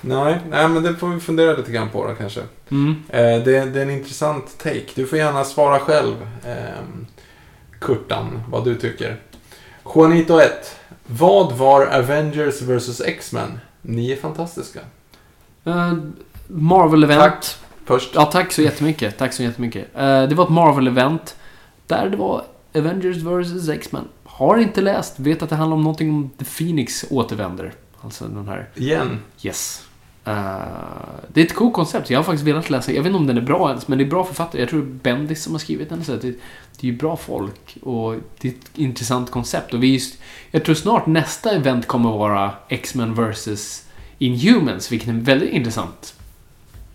Nej, nej, men det får vi fundera lite grann på då kanske. Mm. Eh, det, det är en intressant take. Du får gärna svara själv, ehm, Kurtan, vad du tycker. Juanito 1. Vad var Avengers vs X-Men? Ni är fantastiska. Uh, Marvel-event. Tack. Först. Ja, tack så jättemycket. Tack så jättemycket. Eh, det var ett Marvel-event. där det var Avengers vs X-Men. Har inte läst, vet att det handlar om någonting om The Phoenix återvänder. Alltså den här... Igen. Yes. Eh, det är ett coolt koncept. Jag har faktiskt velat läsa. Jag vet inte om den är bra ens, men det är bra författare. Jag tror det är Bendis som har skrivit den. Så det, det är ju bra folk och det är ett intressant koncept. Och vi, just- jag tror snart nästa event kommer att vara X-Men vs Inhumans, vilket är väldigt intressant.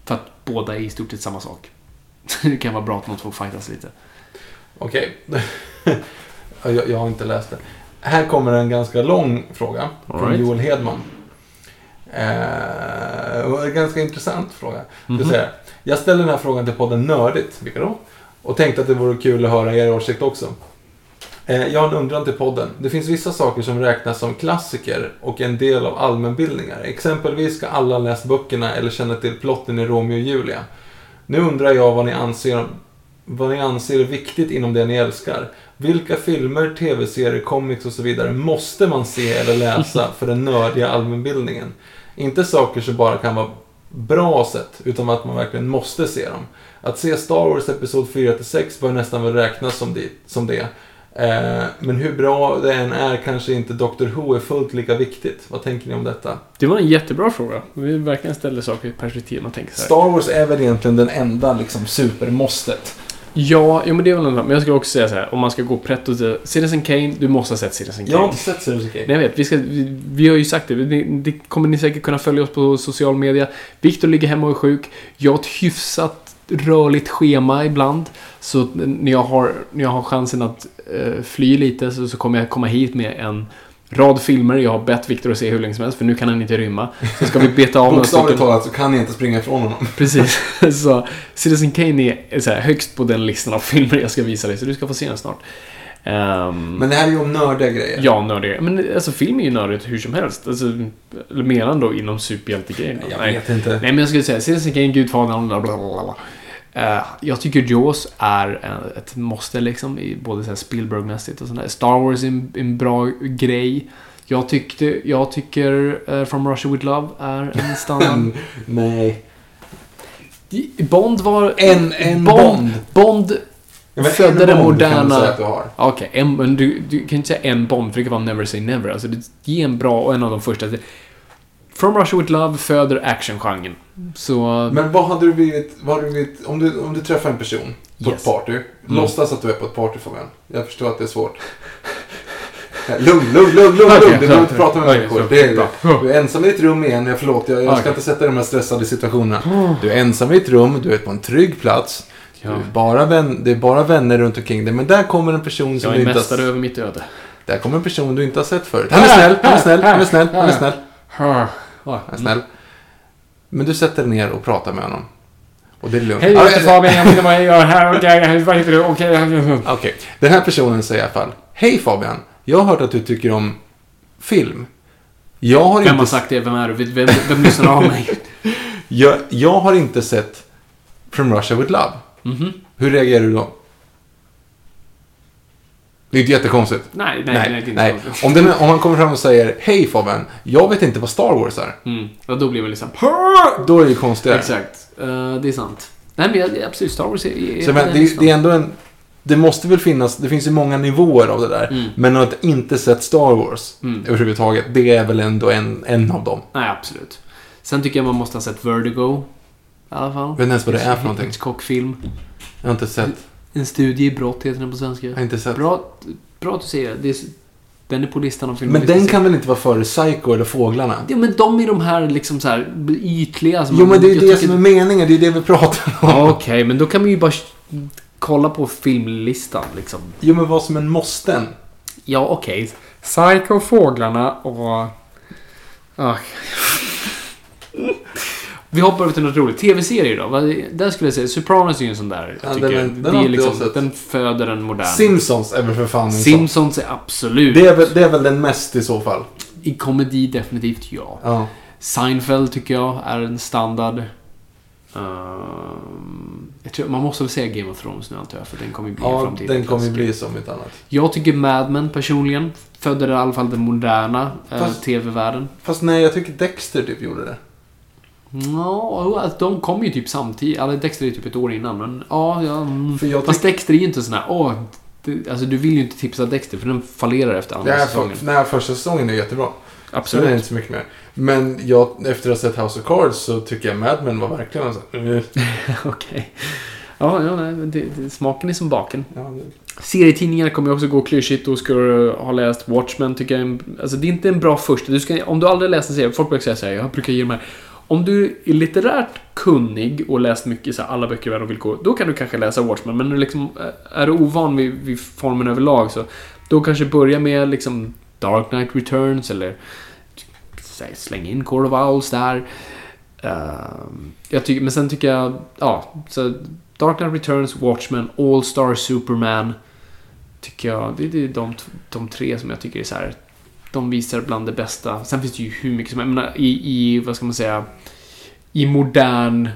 För att båda är i stort sett samma sak. det kan vara bra att de två fightas lite. Okej. jag, jag har inte läst det. Här kommer en ganska lång fråga All från right. Joel Hedman. Eh, en ganska intressant fråga. Mhm. Säger, jag ställer den här frågan till podden Nördigt, vilka då? Och tänkte att det vore kul att höra er åsikt också. Eh, jag har en undran till podden. Det finns vissa saker som räknas som klassiker och en del av allmänbildningar. Exempelvis ska alla läst böckerna eller känna till plotten i Romeo och Julia. Nu undrar jag vad ni anser om vad ni anser är viktigt inom det ni älskar. Vilka filmer, tv-serier, comics och så vidare måste man se eller läsa för den nördiga allmänbildningen? Inte saker som bara kan vara bra sett, utan att man verkligen måste se dem. Att se Star Wars Episod 4-6 bör nästan väl räknas som det. Som det. Eh, men hur bra det än är kanske inte Doctor Who är fullt lika viktigt. Vad tänker ni om detta? Det var en jättebra fråga. Vi verkligen ställer saker i perspektiv. Man tänker så här. Star Wars är väl egentligen den enda liksom supermåstet. Ja, jo, men det är väl en Men jag skulle också säga så här. Om man ska gå pretto till Citizen Kane. Du måste ha sett Citizen Kane. Jag har inte sett Citizen Kane. Nej, jag vet. Vi, ska, vi, vi har ju sagt det. det. Det kommer ni säkert kunna följa oss på social media. Viktor ligger hemma och är sjuk. Jag har ett hyfsat rörligt schema ibland. Så när jag har, när jag har chansen att eh, fly lite så, så kommer jag komma hit med en rad filmer. Jag har bett Viktor att se hur länge som helst för nu kan han inte rymma. Så ska vi beta av några stycken. talat så kan jag inte springa ifrån honom. Precis. Så Citizen Kane är så här, högst på den listan av filmer jag ska visa dig. Så du ska få se den snart. Ehm, Men det här är ju om nördiga grejer. Ja, nördiga. Men alltså film är ju nördigt hur som helst. Alltså, menar då inom superhjältegrejen? Jag Nej. vet inte. Nej, men jag skulle säga Citizen Kane, Gudfadern, bla bla bla Eh, jag tycker Jaws är ett måste liksom, i både Spielberg-mässigt och sånt där. Star Wars är en, en bra grej. Jag, tyckte, jag tycker eh, From Russia With Love är en standard. Nej. Bond var... En- en Bond. Bond. Bond Ja, födde en den moderna... Okej, en- men du, du kan inte säga en Bond, för det kan vara Never Say Never. Alltså, det ge en bra och en av de första. From Russia With Love föder actiongenren. Så... Men vad hade du blivit, vad hade du blivit om, du, om du träffar en person på Yes. ett party. Mm. Låtsas att du är på ett party Fabian. Jag förstår att det är svårt. Lugn, lugn, lugn, lugn, lugn. Du behöver inte prata med människor. Det är, bra. du är ensam i ett rum igen. Jag förlåt, jag, jag ska inte sätta dig i de här stressade situationerna. Du är ensam i ett rum, du är på en trygg plats. Ja. Är bara vän, det är bara vänner runt omkring dig. Men där kommer en person som Jag du är inte mästare har, över mitt öde. Där kommer en person du inte har sett förut. Han är snäll, han är snäll, han är snäll, han är snäll. Han är snäll. Men du sätter dig ner och pratar med honom. Och det är lugnt. Hej, Ja, jag heter Fabian. Jag vet vad jag gör här. Okej, vad heter du? Okej. Okej, den här personen säger i alla fall. Hej Fabian, jag har hört att du tycker om film. Jag har, Vem har inte, sagt det? Vem är du? Vem, vem lyssnar av mig? jag, jag har inte sett From Russia With Love. Mhm. Hur reagerar du då? Det är inte jättekonstigt. Nej, nej, nej. det är nej. konstigt. Om, den, om man kommer fram och säger Hej Fabian, jag vet inte vad Star Wars är. Mm. Och då blir man liksom... Då är det ju konstigare. Exakt. Eh, det är sant. Nej, men absolut. Star Wars är... är Så, men, är det, det är ändå en... Det måste väl finnas, det finns ju många nivåer av det där. Mm. Men att inte sett Star Wars Mm. överhuvudtaget, det är väl ändå en, en av dem. Nej, absolut. Sen tycker jag man måste ha sett Vertigo. I alla fall. Jag vet inte ens vad det är för någonting. Hitchcock-film. Jag har inte sett. En studie i brott heter den på svenska. Jag har inte sett. Bra, bra att du säger det. det. Är, den är på listan av filmer Men den kan väl inte vara före Psycho eller Fåglarna? Ja, men de är de här liksom så här ytliga. Jo, men det är ju det tycker- som är meningen. Det är det vi pratar om. Ja, Okej, men då kan man ju bara kolla på filmlistan liksom. Jo, men vad som en måsten. Ja, okej. Psycho, Fåglarna och... Ah. Vi hoppar över till något roligt. TV-serier då? Där skulle jag säga, Sopranos är ju en sån där. Ja, tycker, den den är liksom, den föder en modern... Simpsons är väl för fan en. Simpsons är absolut... Det är, väl, det är väl den mest i så fall. I komedi definitivt ja. Ja. Seinfeld tycker jag är en standard. Jag tror, man måste väl säga Game of Thrones nu antar jag, för den kommer ju bli Ja, framtiden. den kommer ju bli som ett annat. Jag tycker Mad Men personligen födde i alla fall den moderna eh, TV-världen. Fast nej, jag tycker Dexter typ gjorde det. Ja, alltså, de kom ju typ samtidigt. Eller Dexter är typ ett år innan, men ja, ja. mm. För jag Fast Dexter är ju inte sån här, åh, det, alltså du vill ju inte tipsa Dexter för den fallerar efter andra här säsongen. för, här första säsongen är jättebra. Sen är Absolut. inte så mycket mer. Men jag, efter att ha sett House of Cards så tycker jag Mad Men var verkligen en sån... eh, Okej. Ja, ja nej, det, det, smaken är som baken. Ja, det- Serietidningar kommer ju också gå klyschigt och ska du ha läst Watchmen tycker jag Alltså det är inte en bra första. Du ska, om du aldrig läst en serie, folk brukar säga så här, jag brukar ge de här. Om du är litterärt kunnig och läst mycket så här, alla böcker i världen och villkor, då kan du kanske läsa Watchmen. Men liksom, eh, är du ovan vid, vid formen överlag så då kanske börja med liksom Dark Knight Returns eller här, släng in Court of Owls där. Uh, jag tycker, men sen tycker jag, ja, så Dark Knight Returns, Watchmen, All Star Superman. Tycker jag, det, det är de, de tre som jag tycker är så här. De visar bland det bästa. Sen finns det ju hur mycket som helst. Menar, i, i, vad ska man säga, i modern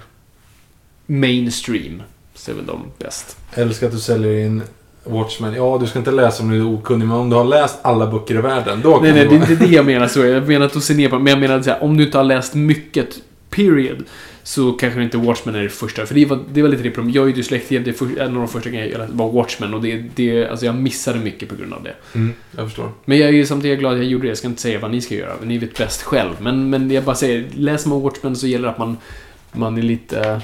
mainstream så är väl de bäst. Älskar att du säljer in Watchmen. Ja, du ska inte läsa om du är okunnig, men om du har läst alla böcker i världen, då kan Nej, nej, du det är inte det jag menar så. Jag menar att se ner på men jag menar att om du inte har läst mycket, period, så kanske inte Watchmen är det första. För det var, det var lite det problemet. Jag är ju dyslektiker. Det är för, en av de första grejerna jag läste var Watchmen och det, det, alltså jag missade mycket på grund av det. Mm, jag förstår. Men jag är samtidigt glad att jag gjorde det. Jag ska inte säga vad ni ska göra. Ni vet bäst själv. Men, men jag bara säger, läser man Watchmen så gäller det att man, man är lite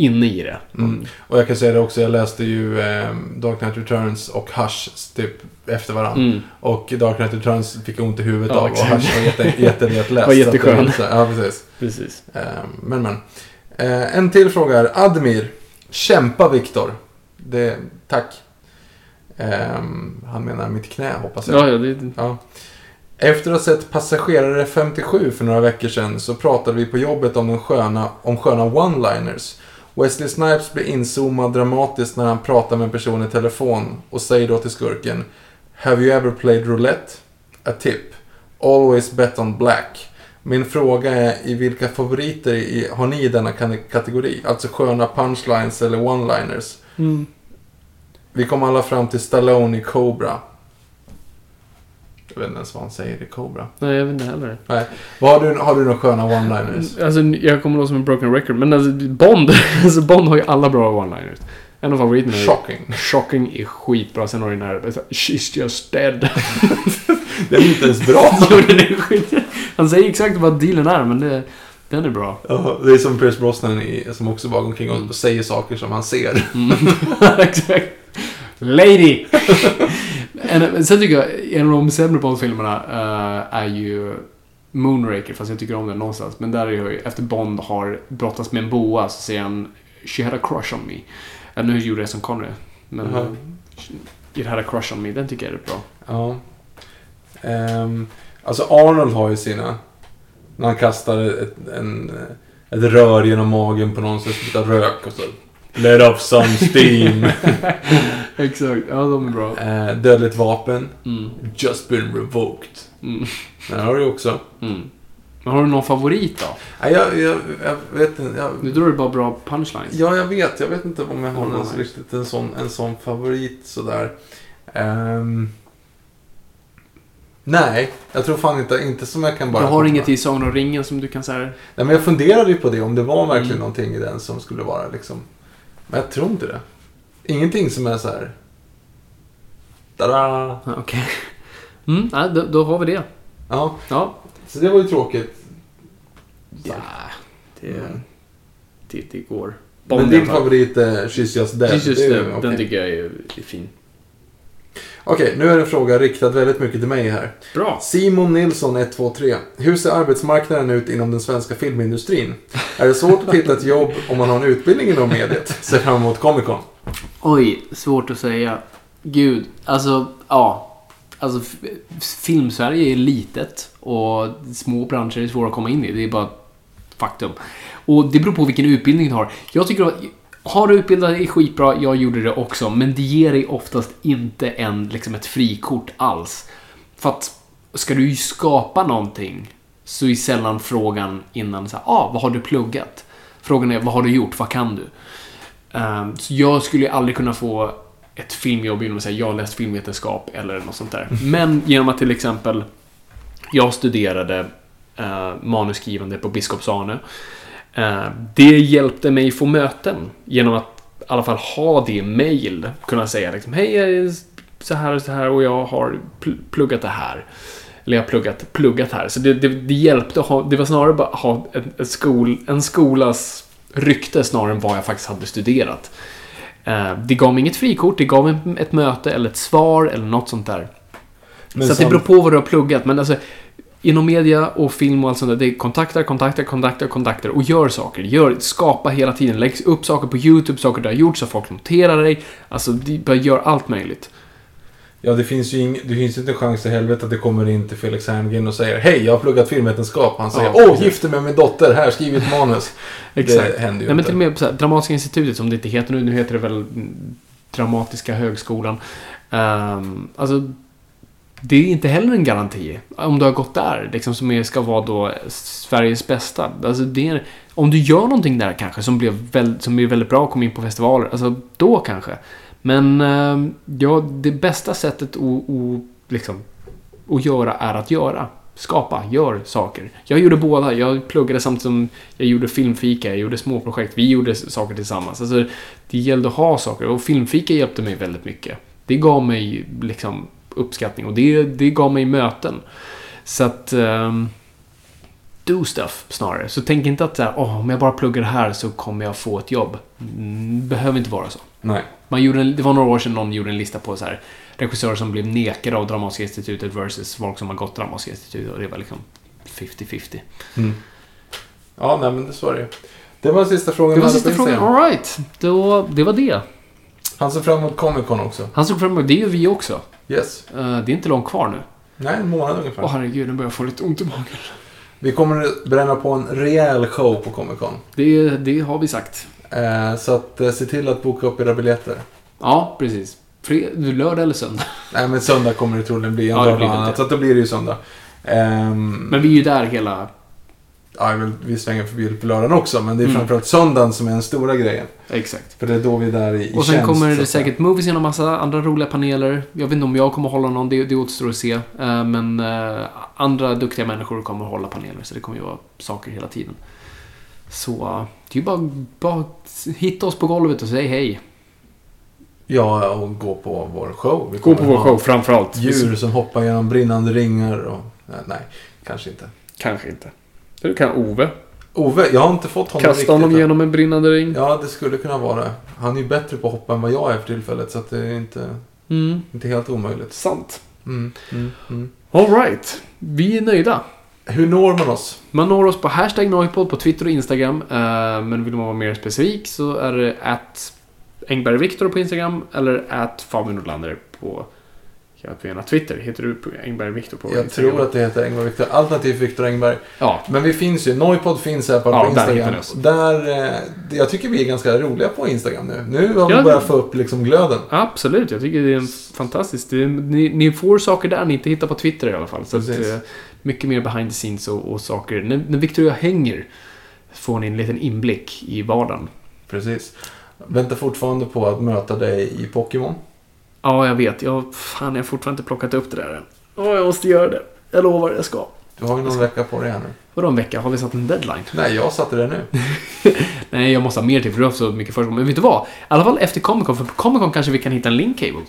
inne i det. Mm. Och jag kan säga det också, jag läste ju eh, Dark Knight Returns och Hush typ efter varandra. Mm. Och Dark Knight Returns fick jag ont i huvudet Ja, av och. Hush var jätte, jättelättläst. Var jätteskön. så Ja, precis. Precis. Eh, men men. Eh, en till fråga här. Admir. Kämpa Viktor. Det, tack. Eh, han menar mitt knä hoppas jag. Ja, ja, det, Ja. Efter att ha sett Passagerare 57 för några veckor sedan så pratade vi på jobbet om, den sköna, om sköna one-liners. Wesley Snipes blir inzoomad dramatiskt när han pratar med en person i telefon och säger då till skurken Have you ever played roulette? A tip. Always bet on black. Min fråga är i vilka favoriter i, har ni i denna kategori? Alltså sköna punchlines eller one-liners. mm. Vi kom alla fram till Stallone i Cobra. Jag vet inte ens vad han säger i Cobra. Nej, jag vet inte heller. Nej. Vad har, du, har du några sköna one-liners? Alltså, jag kommer låta som en broken record. Men alltså, Bond, alltså, Bond har ju alla bra one-liners. En av favoriterna är Shocking. Shocking är skitbra. Sen har du den här She's just dead. Det är inte ens bra. Jo, den är skit. Han säger exakt vad dealen är, men det, den är bra. Ja, det är som Pierce Brosnan i, som också bara går omkring och säger saker som han ser. Mm. exakt. Lady! En, sen tycker jag, en av de sämre Bond-filmerna eh, är ju Moonraker, fast jag tycker om den någonstans. Men där är ju, efter Bond har brottats med en boa så säger han She had a crush on me. Uh, nu gjorde jag som Connery. Men Jaha. uh, It had a crush on me, den tycker jag är bra. Ja. Ehm, alltså Arnold har ju sina. När han kastar ett, en, ett rör genom magen på någon som sprutar rök och så. Let off some steam. Exakt, ja de är bra. Eh, dödligt vapen. Mm. Just been revoked. Mm. Den har du också. Mm. Men har du någon favorit då? Nej, jag, jag, jag vet inte. Jag, Nu drar du bara bra punchlines. ja, jag vet. Jag vet inte om jag har Mm, någon riktigt en sån, en sån favorit sådär. Ehm, nej, jag tror fan inte, inte som jag kan bara... du har inget i Sagan om ringen som du kan säga Nej, men jag funderade ju på det, om det var verkligen Mm. någonting i den som skulle vara liksom... Men jag tror inte det. Ingenting som är så här. Tada! Ja, Okej. Mm, nej, då, då har vi det. Ja, Ja. så det var ju tråkigt. Ja, det, Mm. det, det går. Men Bond i din favorit är She's Just Dead. Precis, Det är ju- det, okej. Den tycker jag är, är fin. Okej, nu är det en fråga riktad väldigt mycket till mig här. Bra. Simon Nilsson 123. Hur ser arbetsmarknaden ut inom den svenska filmindustrin? Är det svårt att hitta ett jobb om man har en utbildning inom mediet? Ser fram emot Comic Con. Oj, svårt att säga. Gud, alltså, ja. Alltså, Filmsverige är litet och små branscher är svåra att komma in i. Det är bara faktum. Och det beror på vilken utbildning du har. Jag tycker att har du utbildat dig skitbra, jag gjorde det också, men det ger dig oftast inte en, liksom ett frikort alls. För att ska du ju skapa någonting så är sällan frågan innan så här, ah, vad har du pluggat? Frågan är, vad har du gjort? Vad kan du? Ehm, så jag skulle ju aldrig kunna få ett filmjobb genom att säga jag har läst filmvetenskap eller något sånt där. Men genom att till exempel jag studerade uh, manusskrivande på Biskops-Arne. Eh, det hjälpte mig få möten genom att i alla fall ha det mail. Kunna säga liksom, hej, jag så här och så här och jag har pl- pluggat det här. Eller jag har pluggat, pluggat här. Så det, det, det hjälpte att ha, det var snarare bara att ha en, en, skol, en skolas rykte snarare än vad jag faktiskt hade studerat. Eh, det gav mig inget frikort, det gav mig ett möte eller ett svar eller något sånt där. Men så att det beror på vad du har pluggat. Men alltså, inom media och film och allt sånt där, det är kontakter, kontakter, kontakter, kontakter och gör saker. Gör, skapa hela tiden. Lägg upp saker på YouTube, saker du har gjort så folk noterar dig. Alltså, bara gör allt möjligt. Ja, det finns ju ing, det finns inte en chans i helvete att det kommer in till Felix Herngren och säger Hej, jag har pluggat filmvetenskap. Han säger Ja, Åh, precis. gifte mig med min dotter. Här, skriv ett manus. Exakt. Det händer ju Nej, men inte. till och med så här, Dramatiska institutet, som det inte heter nu, nu heter det väl Dramatiska högskolan. Ehm, alltså, det är inte heller en garanti. Om du har gått där, liksom som är, ska vara då Sveriges bästa. Alltså, det är, om du gör någonting där kanske, som, blev väl, som är väldigt bra och kommer in på festivaler, alltså då kanske. Men ehm, ja, det bästa sättet att, att, liksom, att göra är att göra. Skapa, gör saker. Jag gjorde båda. Jag pluggade samtidigt som jag gjorde filmfika, jag gjorde småprojekt. Vi gjorde saker tillsammans. Alltså, det gällde att ha saker och filmfika hjälpte mig väldigt mycket. Det gav mig liksom uppskattning och det, det gav mig möten. Så att... Um, do stuff snarare. Så tänk inte att så här, oh, om jag bara pluggar det här så kommer jag få ett jobb. Mm, behöver inte vara så. Nej. Man gjorde en, det var några år sedan någon gjorde en lista på så här regissörer som blev nekade av Dramatiska institutet versus folk som har gått Dramatiska institutet och det var liksom 50-50. Mm. Ja, nej men det så är det. Det var sista frågan Det var sista frågan. Alright, det var det. Han ser fram emot Comic Con också. Han såg fram emot, det gör vi också. Yes. Eh, det är inte långt kvar nu. Nej, en månad ungefär. Åh herregud, nu börjar jag få lite ont i magen. Vi kommer bränna på en rejäl show på Comic Con. Det, det har vi sagt. Eh, så att eh, se till att boka upp era biljetter. Ja, precis. Fred, lördag eller söndag. Nej, men söndag kommer det troligen bli. En Ja, det blir annat. Så att då blir det ju söndag. Ehm, Men vi är ju där hela... ja, vi svänger förbi på lördagen också, men det är Mm. framförallt söndagen som är den stora grejen. Exakt. För det är då vi är där i, i Och sen tjänst, kommer det säkert movies genom massa andra roliga paneler. Jag vet inte om jag kommer hålla någon, det, det återstår att se. Eh, Men andra duktiga människor kommer hålla paneler, så det kommer ju vara saker hela tiden. Så det är ju bara, bara hitta oss på golvet och säg hej. Ja, och gå på vår show. Vi Gå kommer på vår ha show framförallt. Djur som hoppar genom brinnande ringar och... Nej, kanske inte. Kanske inte. Du kan Ove. Ove, jag har inte fått honom Kasta honom än. genom en brinnande ring. Ja, det skulle kunna vara det. Han är ju bättre på att hoppa än vad jag är för tillfället, så att det är inte, Mm, inte helt omöjligt. sant. Mm, mm, mm. Alright, vi är nöjda. Hur når man oss? Man når oss på hashtag Noipod på Twitter och Instagram. eh, men vill man vara mer specifik så är det att Engberg Viktor på Instagram eller att Fabian Nordlander på inte, Twitter. Heter du Engberg Viktor på Jag Instagram? tror att det heter Engberg Viktor, alternativt Viktor Engberg. Ja, Men vi finns ju, Noipod finns här på, Ja, på där Instagram. oss. Där, eh, jag tycker vi är ganska roliga på Instagram nu. Nu har vi Ja. börjat få upp liksom glöden. absolut. Jag tycker det är en fantastiskt. Ni, ni får saker där ni inte hittar på Twitter i alla fall. Så att, mycket mer behind the scenes och, och saker. När, när Victor och jag hänger får ni en liten inblick i vardagen. Precis. Väntar fortfarande på att möta dig i Pokémon. Ja, jag vet. Jag, fan, jag har fortfarande inte plockat upp det där än. Åh, jag måste göra det. Jag lovar, jag ska. Du har ju någon vecka på dig här nu. Vadå en vecka? Har vi satt en deadline? Nej, jag satte det nu. Nej, jag måste ha mer till för du har så mycket försprång. Men vet du vad? I alla fall efter Comic Con, för på Comic Con kanske vi kan hitta en link cable.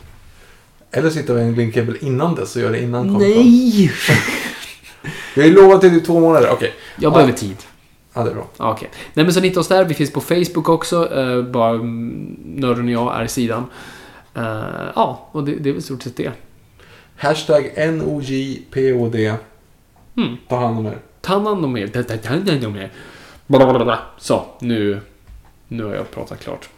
Eller sitter vi en linkcable innan dess och gör det innan Comic Con. Nej! Vi har ju lovat till i två månader. Okej. Jag Ja. behöver tid. Ja, det är bra. Ja, Okej. Nej, men så hitta oss där. Vi finns på Facebook också. Uh, bara mm, Nörden och jag är sidan. Eh, ja, och det, det är väl stort sett det. Hashtag NOJPOD. Mm. Ta hand om er. Ta hand om er. Ta- hand om er. Så, nu, nu har jag pratat klart.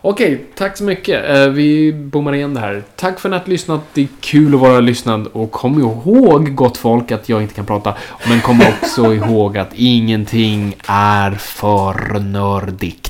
Okej, tack så mycket. Eh, vi bommar igen det här. Tack för att ni har lyssnat. Det är kul att vara lyssnad. Och kom ihåg, gott folk, att jag inte kan prata. Men kom också ihåg att ingenting är för nördigt.